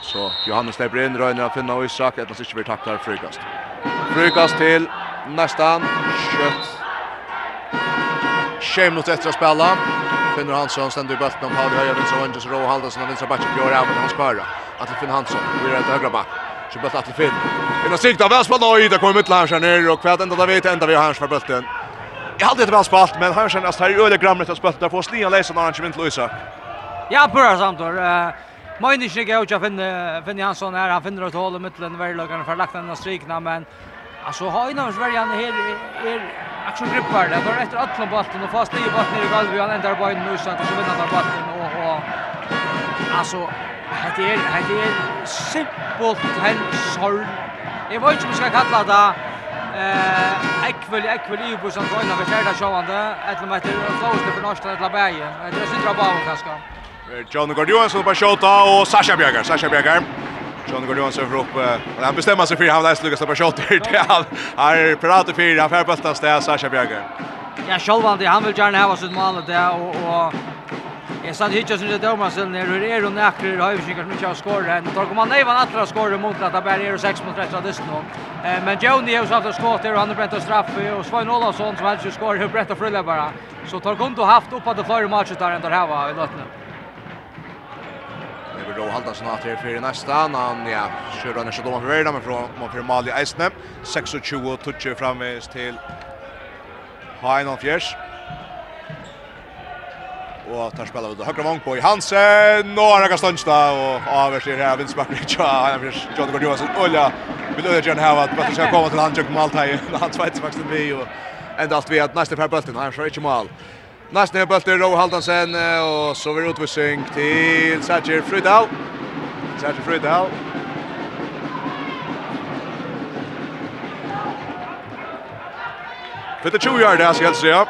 Så Johannes släpper in Röjner att finna Isak. Ett inte blir taktar frukast. Frukast till nästan. Kött. Tjej mot efter att spela. Finner Hansson ständer i bulten om Pauli Höjaren som Angels Rå Haldarsson och backen. Batschik gör även hans sköra. Atle Finn Hansson, vi är ett högra back. Så bulten Atle Finn. Innan sikta, väl spalt oj, det kommer mittlansch här ner och kväll ända där vet ända vi har hans för bulten. Jag hade inte väl spalt, men han känner att här är öde grammet att spalt där får slia läsa när han kommer inte Luisa. Ja, bra samtal. Møynisje går ikke å finne, finne Jansson her, han finner et hål i midtelen, verdeløkene for lagt denne strikene, men altså, ha innan Sverige her er aksjon grippar, det går etter atlan balten, og fast nye balten i galvi, han endar bøyden nå, så vinner han balten, og, og altså, det er, det er simpelt hen sorg. Jeg vet ikke om jeg skal kalla det, Eh, ekvel ekvel i bussen på innan vi kjærda sjåvande, etter med etter flåste for norsk til etter bægen, etter å syndra på av. John Gord Johansson på skjuta och Sasha Bjergar. Sasha Bjergar. John Gord Johansson för upp Uh, han bestämmer sig för han läser Lucas på skjuta till han. Här pratar för han färbastar stä Sasha Bjergar. Ja, Scholvandi han vill gärna ha sitt mål där och och Jeg satt hitje som det dømmer seg nere, det er jo nekker høyvskikker som ikke har skåret henne. Da kommer han en Atra skåret mot at det bare er 6 mot 3 av dysten. Men Joni har jo sagt at skåret her, og han har brent straff straffe, og Svein Olavsson som helst skåret, har brent och frilla bare. Så Torgundo har haft oppe til flere matcher der enn der her var i løttene. Iver då halda såna tre för nästa han ja kör han så domar för Värda men från man för Mali Eisne 26 och touch framvis till Hein och Fjärs. Och tar spelar vi högra vång på i Hansen. Nu har han stönsta och avers i här vinstbacken ja, han Fjärs John Gordon Johansson olja. Vill öde gärna här att bättre ska komma till han tjock Maltai. Han tvåts faktiskt vi och ända allt vi att nästa per bulten han kör inte mål. Nästa ner bulter Roe Haldansen och så vi utvisning till Sager Frydal. Sager Frydal. Fyrir 20 yard as Hjelsia.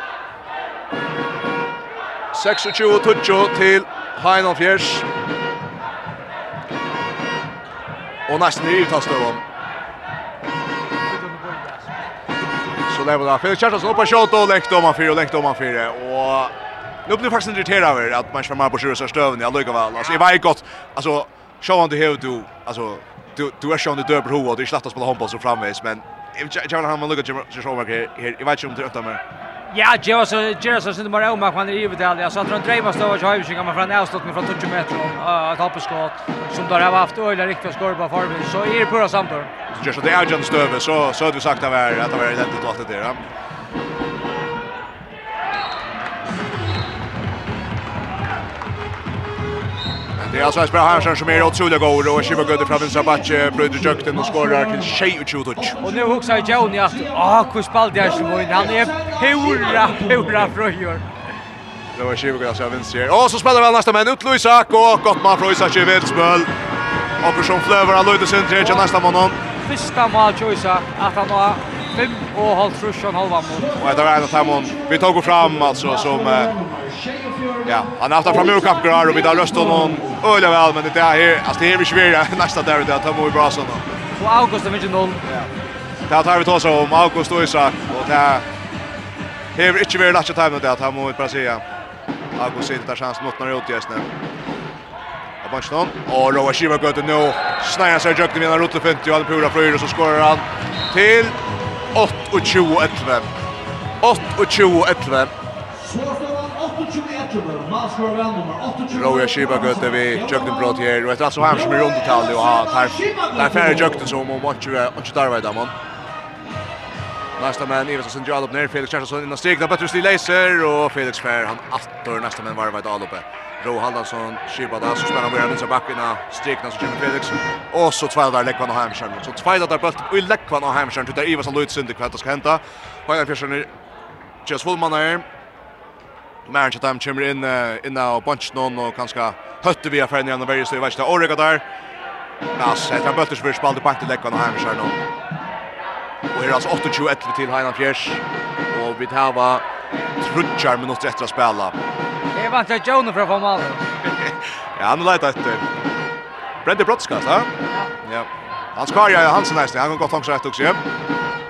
26 touch til Heinon Fjers. Og nesten i utastøvann. så där var det. Kjartansson oppe av kjøtt og läkt om han fyra läkt om han fire. och nu blir faktiskt irriteret över att man skämmer på sjörsa stöven. Jag lyckas väl. Alltså i varje gott. Alltså show on du hill du alltså du du är shown the döber hur och Du er slett å spille handboll så framvis men jag vill han man lucka Jim Shawmark her. Jeg vet ikke om det öppnar mer. Ja, det var så Gerard så synte bara om att han är givet jag så att han drev oss då och höjde sig man från avstånd från 20 meter och ett hoppskott som där har haft öliga riktigt skor på formen så är det pura samtal. Så Gerard det är John Stöve så så hade vi sagt att det var att det var identitet och allt det där. Det är alltså Esper Hansson som är otroligt god och Shiva Gudde från vinstra backe bryter jökten och skorrar till tjej och tjotutsch. Och nu huxar Johnny att ah, hur spalt jag här som var Han är pura, pura fröjor. Det var Shiva Gudde som vinstra. Och så spelar väl nästa män ut Luisak och gott man från Isak i spöl. Och som flöver han Luisak sin tredje nästa månad. Första mål Joisak att han har fem och halv trushan halva mot. Och det var en av dem vi tog fram alltså som eh, ja, han har haft fram ur kappgrar, och vi har löst honom öliga väl men det är här alltså det är vi svåra nästa där det tar vi bra såna. Och August är inte noll. Ja. Det tar vi då så om August och Isak och det Det är ikke väl lagt att ta det att han måste bara säga. August sitter tar chansen mot när ut just nu. Abanston. Och Roa Shiva går till nu. Snäjar sig jukt med en rutte 50 och han Pura flyr och så skorar han till 8 och 28-11. 28-11. Roja Shiba gøtte vi Jökten brot her, det är altså han som är runt undertallig och har der færre Jökten som om 8-20 darvei damon. Nästa man Ivers som drar upp ner Felix Kjaersson innan stegna bättre stil laser och Felix Fär han attor nästa man varvar ett alloppe. Ro Haldansson, skipa där så spelar vi även backarna, Stiknas så Jimmy Felix. Och så tvärlar Lekvan och Hamskärn. Så tvärlar där bult och Lekvan och Hamskärn till där som Lutz inte kvätt ska hämta Hajar Fischer nu. Just Fullman där Märn till dem kommer in in där bunch någon och kanske hötte vi affären igen och varje så värsta Orega där. Nas, ett av bulters för spalt på till Lekvan och Hamskärn. Och här är alltså 28-11 till Heinan Fjärs. Och vi tar Trutjar minutter etter å spela. Det er vant til Jones fra få mål. ja, han leit etter. Brende Brottskast, ja? Ja. Han skar ja Hansen nästan. Han kan godt går gott også, ja. också.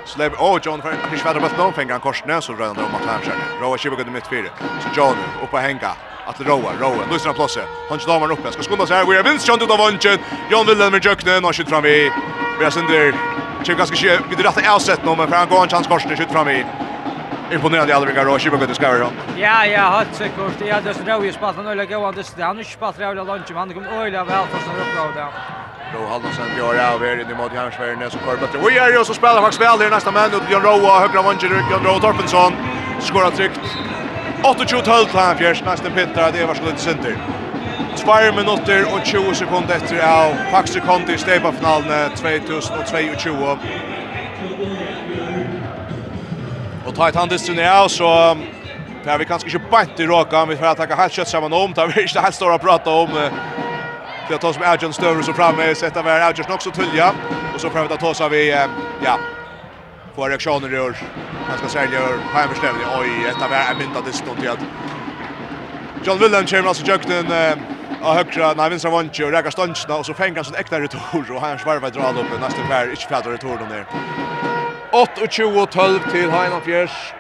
Slev och John han att svära bort någon han korsene, så røyner han om at han skär. Roa Chibuga i midt fire. Så John oppe henga. hänga. Att Roa, Roa, nu han plåse. Han slår man uppe. Ska skunda sig här. Vi är vinst John utav vånchen. John Wilhelm med jökne. Nu skjuter fram vi. Vi är sönder. Chibuga ska skjuta. Vi drar rätt avsett nu men för han går en chans korsne skjuter fram vi imponerande alla vilka rör Shibagut ska då. Ja, ja, hatt säkert. Ja, det är ju spalt några goda det är han inte spalt jävla lunch men han kommer öliga väl för sin sån där. Då Hallonsen gör av här inne mot Järnsvärden så kör bättre. Vi är ju så spelar faktiskt väl där nästa man och Björn Roa högra vänster Björn Roa Torpensson skorar tryckt. 28-12 här fjärs nästan Petter det var skulle inte center. 2 minuter och 20 sekunder efter av Faxe Conti i stedet finalen 2022 ta ett handdistrun av så Ja, vi kanske inte bant i råka, vi får attacka helt kött samman om, tar vi inte helt stora prata om Det tagit som Adjons stöver så framme, sätta vär Adjons också tullja. Och så framme att ta sig vi, ja, få reaktioner i år. Han ska sälja ur hemförställning. Oj, ett av är myntat i stånd till att John Willen kommer alltså jökten av högra, nej vinstra vantje och räkar ståndsna. Och så fänger han sin äkta retur och han svarvar drar upp nästan vär, inte fjärdar retur de ner. 8-20-12 til Heinan Fjers.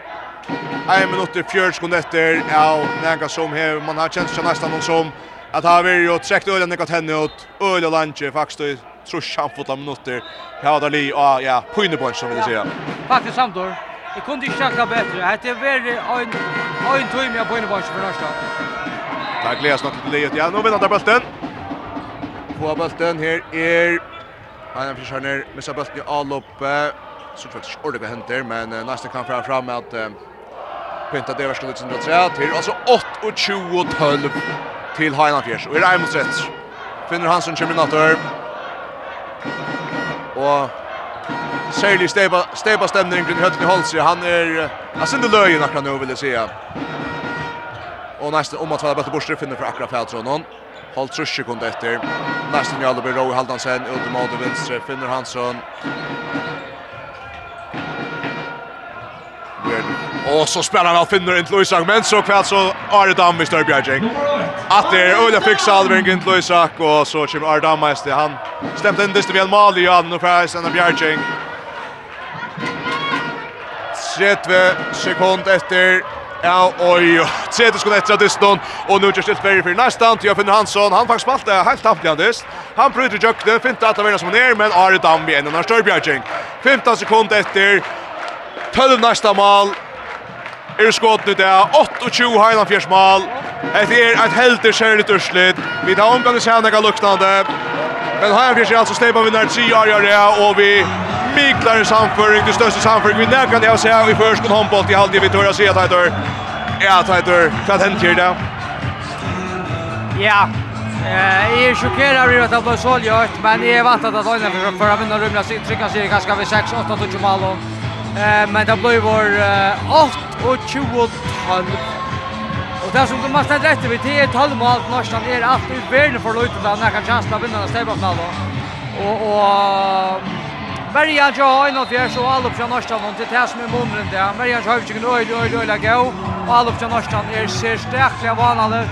Ein minutt i fjørs sekund etter av nega som hev. Man har kjent seg nesten noen som at ha vi jo trekt øyla nekka tenne ut. Øyla landje faktisk i trus samfotla minutter. Ja, det li, ja, ja, pynebunch som vi sier. Faktisk samtår. Jeg kunne ikke takla bedre. Hette er veri ein, ein tøym ja pynebunch for norska. Det er gledes nok til livet. Ja, nå vinner der bølten. Få bølten her er... Han er fyrst her ned, missa bølten i A-loppet så faktiskt ordet vad händer men uh, nästa kan fram fram att uh, Pinta det värsta lutsen där tre till alltså 8 och 20 och 12 till Highland Fjärs och i det rätt finner Hansson terminator. och Særlig steba, steba stämning kring høtten i Holse. Han är sin det löjen akkurat nu vill jag säga. Och nesten om att vara bättre bøtt finner för akkurat Fjaltronen. Holdt trus sekund efter. Nesten Jalleberg Rå i Haldansen, ut mot vänster finner Hansson. Och så spelar han finner inte Luisak men så kväll så Arne Damm i Störbjärging. Att det är Ulla fixa Alving inte Luisak och så kommer Arne Damm mest han stämde in det väl mål i Jan och Färjs av Bjärging. 30 sekund efter Ja, oj, tredje skon efter distan och nu just Sverige för nästan till Finn Hansson. Han faktiskt spalt helt tapplandist. Han bryter jökte, finta att vara som ner men Arne Damm igen och Störbjärging. 15 sekund efter 12 nästa mål er skåten ut av 28 heilan fjersmal. Et er et heldur kjærligt urslit. Vi tar omgang i sene luktande. Men Highland fjers er altså steipa vi nær 10 år ja og vi miklar samføring, det største samføring vi nær kan jeg vi fyrst kun håndbolt i halvdige vi tørja å si. Ja, heitor, hva hent her? Ja, Eh, är chockerad över att det ble så ljørt, men jeg vant at det var för for att vinna rumla sig trycka sig ganska vid 6 8 20 mål Eh, men det blir vår 8 och 20 og 12. Og det som man ständer rätt vid 10 12 mål nästan är allt ut världen för lite där när kan chansen att vinna nästa match då. Och och Berja Johan och Fjärs och all från nästan och till här med munnen där. Berja har fick en öde öde öde lägga Och all från nästan är ser starka vanade.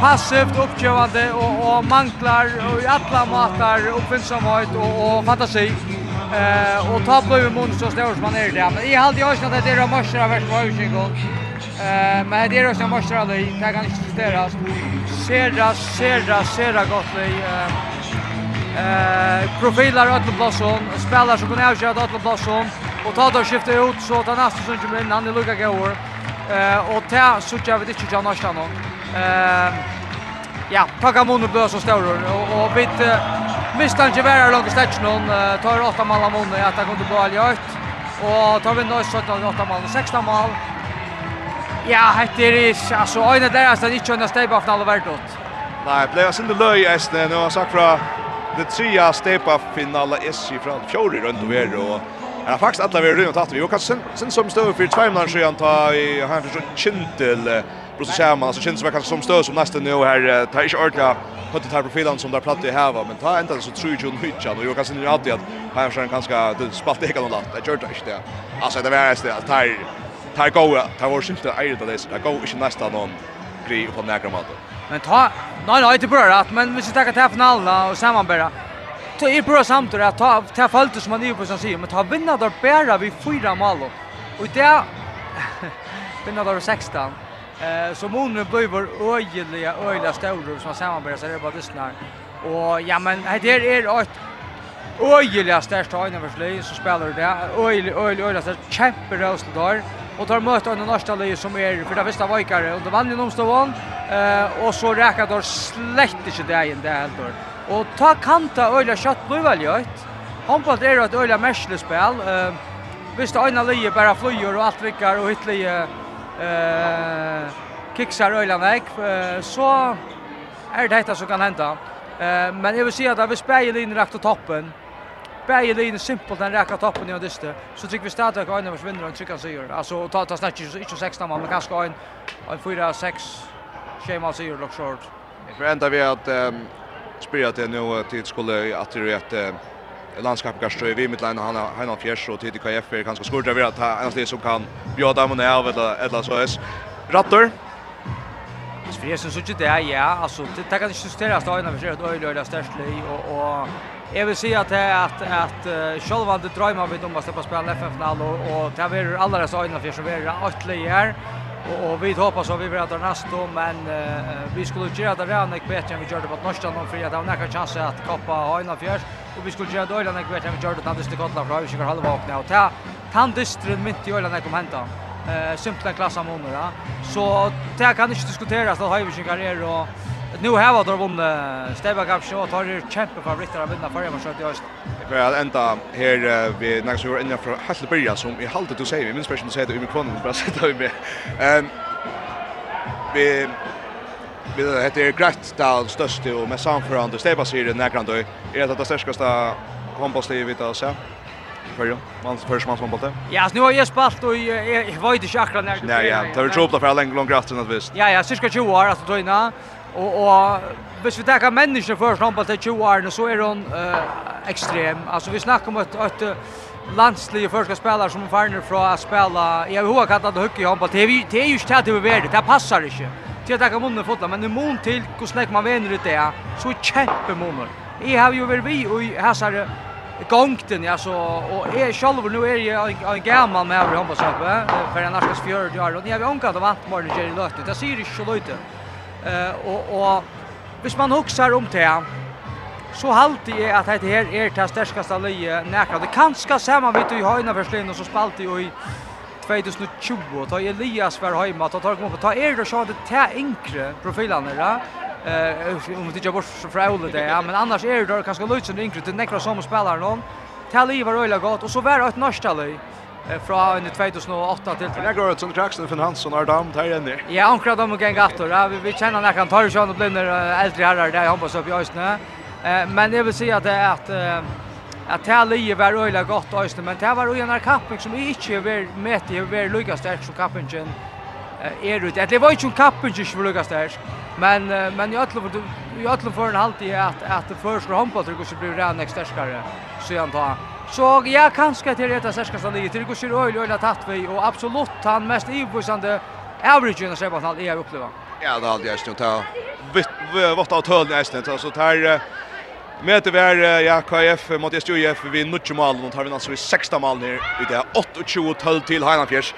Passivt uppgivande och och manklar och i alla matar uppfinnsamhet och och fantasi. Eh och ta på mun så stor som man är där. Men i halt jag ska det där marscha vart var ju gå. Eh men det är också marscha där. Det kan inte störas. Serra serra serra gott vi eh profilar åt på Blossom, spelare som kan avgöra åt på Blossom och ta då skifta ut så att nästa som kommer in han är Luka Gower. Eh och ta så jag vet inte jag nästa någon. Eh ja, tacka Mono blev så stor och och bit mistan misstanke vara långt i någon tar åtta mål av Mono att han kunde bli allt och tar vi nu 17 åtta mål 16 mål Ja, det är alltså en där alltså det inte under step av alla vart åt. Nej, blev jag inte löj äst nu har sagt från det trea step av finala SC från fjärde runt och vidare och Ja, faktiskt alla vi har runt att vi och sen sen som står för två månader sedan ta i han försökt kintel Bruce Sherman alltså känns det kanske som stöd som nästa nu här tar inte ordla hade tar profilen som där platt i hava men ta inte så tror ju mycket och jag kanske nu alltid att här sen kanske det spalt inte kan låta det gjorde inte det alltså det var det att ta tar gå tar vår skifte är det det går inte nästa någon grej på nära mat men ta nej nej det bra att men vi ska ta till finalen och sammanbära ta är bra samt att ta ta fallet som man är på som säger men ta vinna där bära vi fyra mål och det vinna där 16 Eh så månen blir öjliga öjliga stora som samarbetar så det bara lyssnar. Och ja men det är är ett öjliga största hajna för slöj så spelar det där. Öjliga öjliga öjliga störst kämpe röst där. Och tar möte av den lag som är för det första vikare och det vann ju nomstavån. Eh och så räkar då slett inte det igen det helt då. Och ta kanta öjliga kött blir väl gjort. Handboll är ett öjliga mästerspel. spel. Eh Visst, ena lije bara flyger och allt vickar och hittlige eh kicksar øyla väg så är det detta som kan hända. Eh men jag vill säga att vi spelar in rakt til toppen, Bäge linjen simpelt den räcker toppen i Odiste. Så tycker vi stadigt att Einars vinner och trycker sig. Alltså ta ta snatch inte inte 16 man men kanske en en 4 6 schema sig lock short. Jag förväntar vi att ehm spela till nu till skulle att det är landskapet kan strö vi mitt lena han han har fjärs och till KF är kanske skor där att han är som kan bjuda dem ner av eller eller så är Rattor Spesen så inte det ja alltså det kan inte justeras då innan vi kör ett öjlöda stärsle och och Jag vill säga att att att Schalvande drömmer vid om att släppa spela FF-final och och det är alla dessa öjna för som är åtta lejer Och, och vi hoppas att vi vill ta nästa men uh, vi skulle göra det redan bättre än vi gjorde på Norrstrand för att ha några chanser att kappa Hajna Fjärs och vi skulle göra då innan kvärt hem gjorde tant dyster kottla vi Öskar halva vakna och ta tant dyster mitt i ölen kom hända. Eh simpla klassa månader. Ja. Så det kan inte diskuteras att Hajvik karriär och Nu har vi då vunnit Stebba Cup så och tar ju kämpe favoriter att vinna förra matchen i höst. Det är att ända här vi när så var inne från Hasselberga som i halvt du säger, vi min special säger det i mikrofonen bara sätta vi med. Ehm vi Vi det heter Grett Dal störste och med samförande Steba sig den nägrand då. Är det det största handbollslivet vi tar så? För ju, man först man som det. Ja, nu har jag spalt och jag vet inte akkurat när. Nej, ja, det har på för länge lång gratten att visst. Ja, ja, cirka 20 år alltså då innan. Och och hvis vi tar människor för handboll till 20 år så är hon eh extrem. Alltså vi snackar om ett ett landslige första spelare som farnar från att spela. Jag har kallat det hockey handboll. Det är ju det är ju inte det vi vet. Det passar inte til at jeg munnen fotla, men i mån til hvordan jeg man vener ut det, så er kjempe munnen. Jeg har jo vært vi i hæsare gongten, ja, så, og jeg selv, nå er jeg en gammel med over håndballskapet, for en norskast 40 år, og jeg har omkant av vant morgen i løyte, det sier ikke så løyte. Uh, og, og hvis man huksar om det, så halti jeg at dette her er det sterskaste løye nekra. Det kanskje saman vidt i høyna først og så spalte jeg i 2020 ta Elias var heima ta tar på ta er det så det ta inkre profilerna där eh om det jobbar bort fra det ja men annars är det kanske Lucien inkre till nekra som spelar någon ta Livar Ola gott och så var det ett norsktalöj fra under 2008 til. Det går ut som Jackson för Hansson har damt här inne. Ja, han dem och gäng gator. Ja, vi, vi känner när han tar sig an och blir äldre herrar där han på upp i Östnö. Eh men jag vill säga att det är att att det lige var öjla gott öjst, men det var öjla en kapping som inte var mätt i var lika stark som kappingen er ute. Det var inte en kapping som var lika stark, men, men i ötlum i öllum för en halvtid att att det första handbollen går så blir det nästa starkare så jag tar Så ja, kanskje til dette særskast han i til går sier øyla øyla tatt vi, og absolutt han mest iboisande averagen av Sebastian Hall er oppleva. Ja, det hadde jeg snutt. Vått av tølen er snutt, altså det Møte var ja KF mot SJF vi nutje mål og tar vi alltså i 16 mål her. Det 28-12 til Heinafjärs.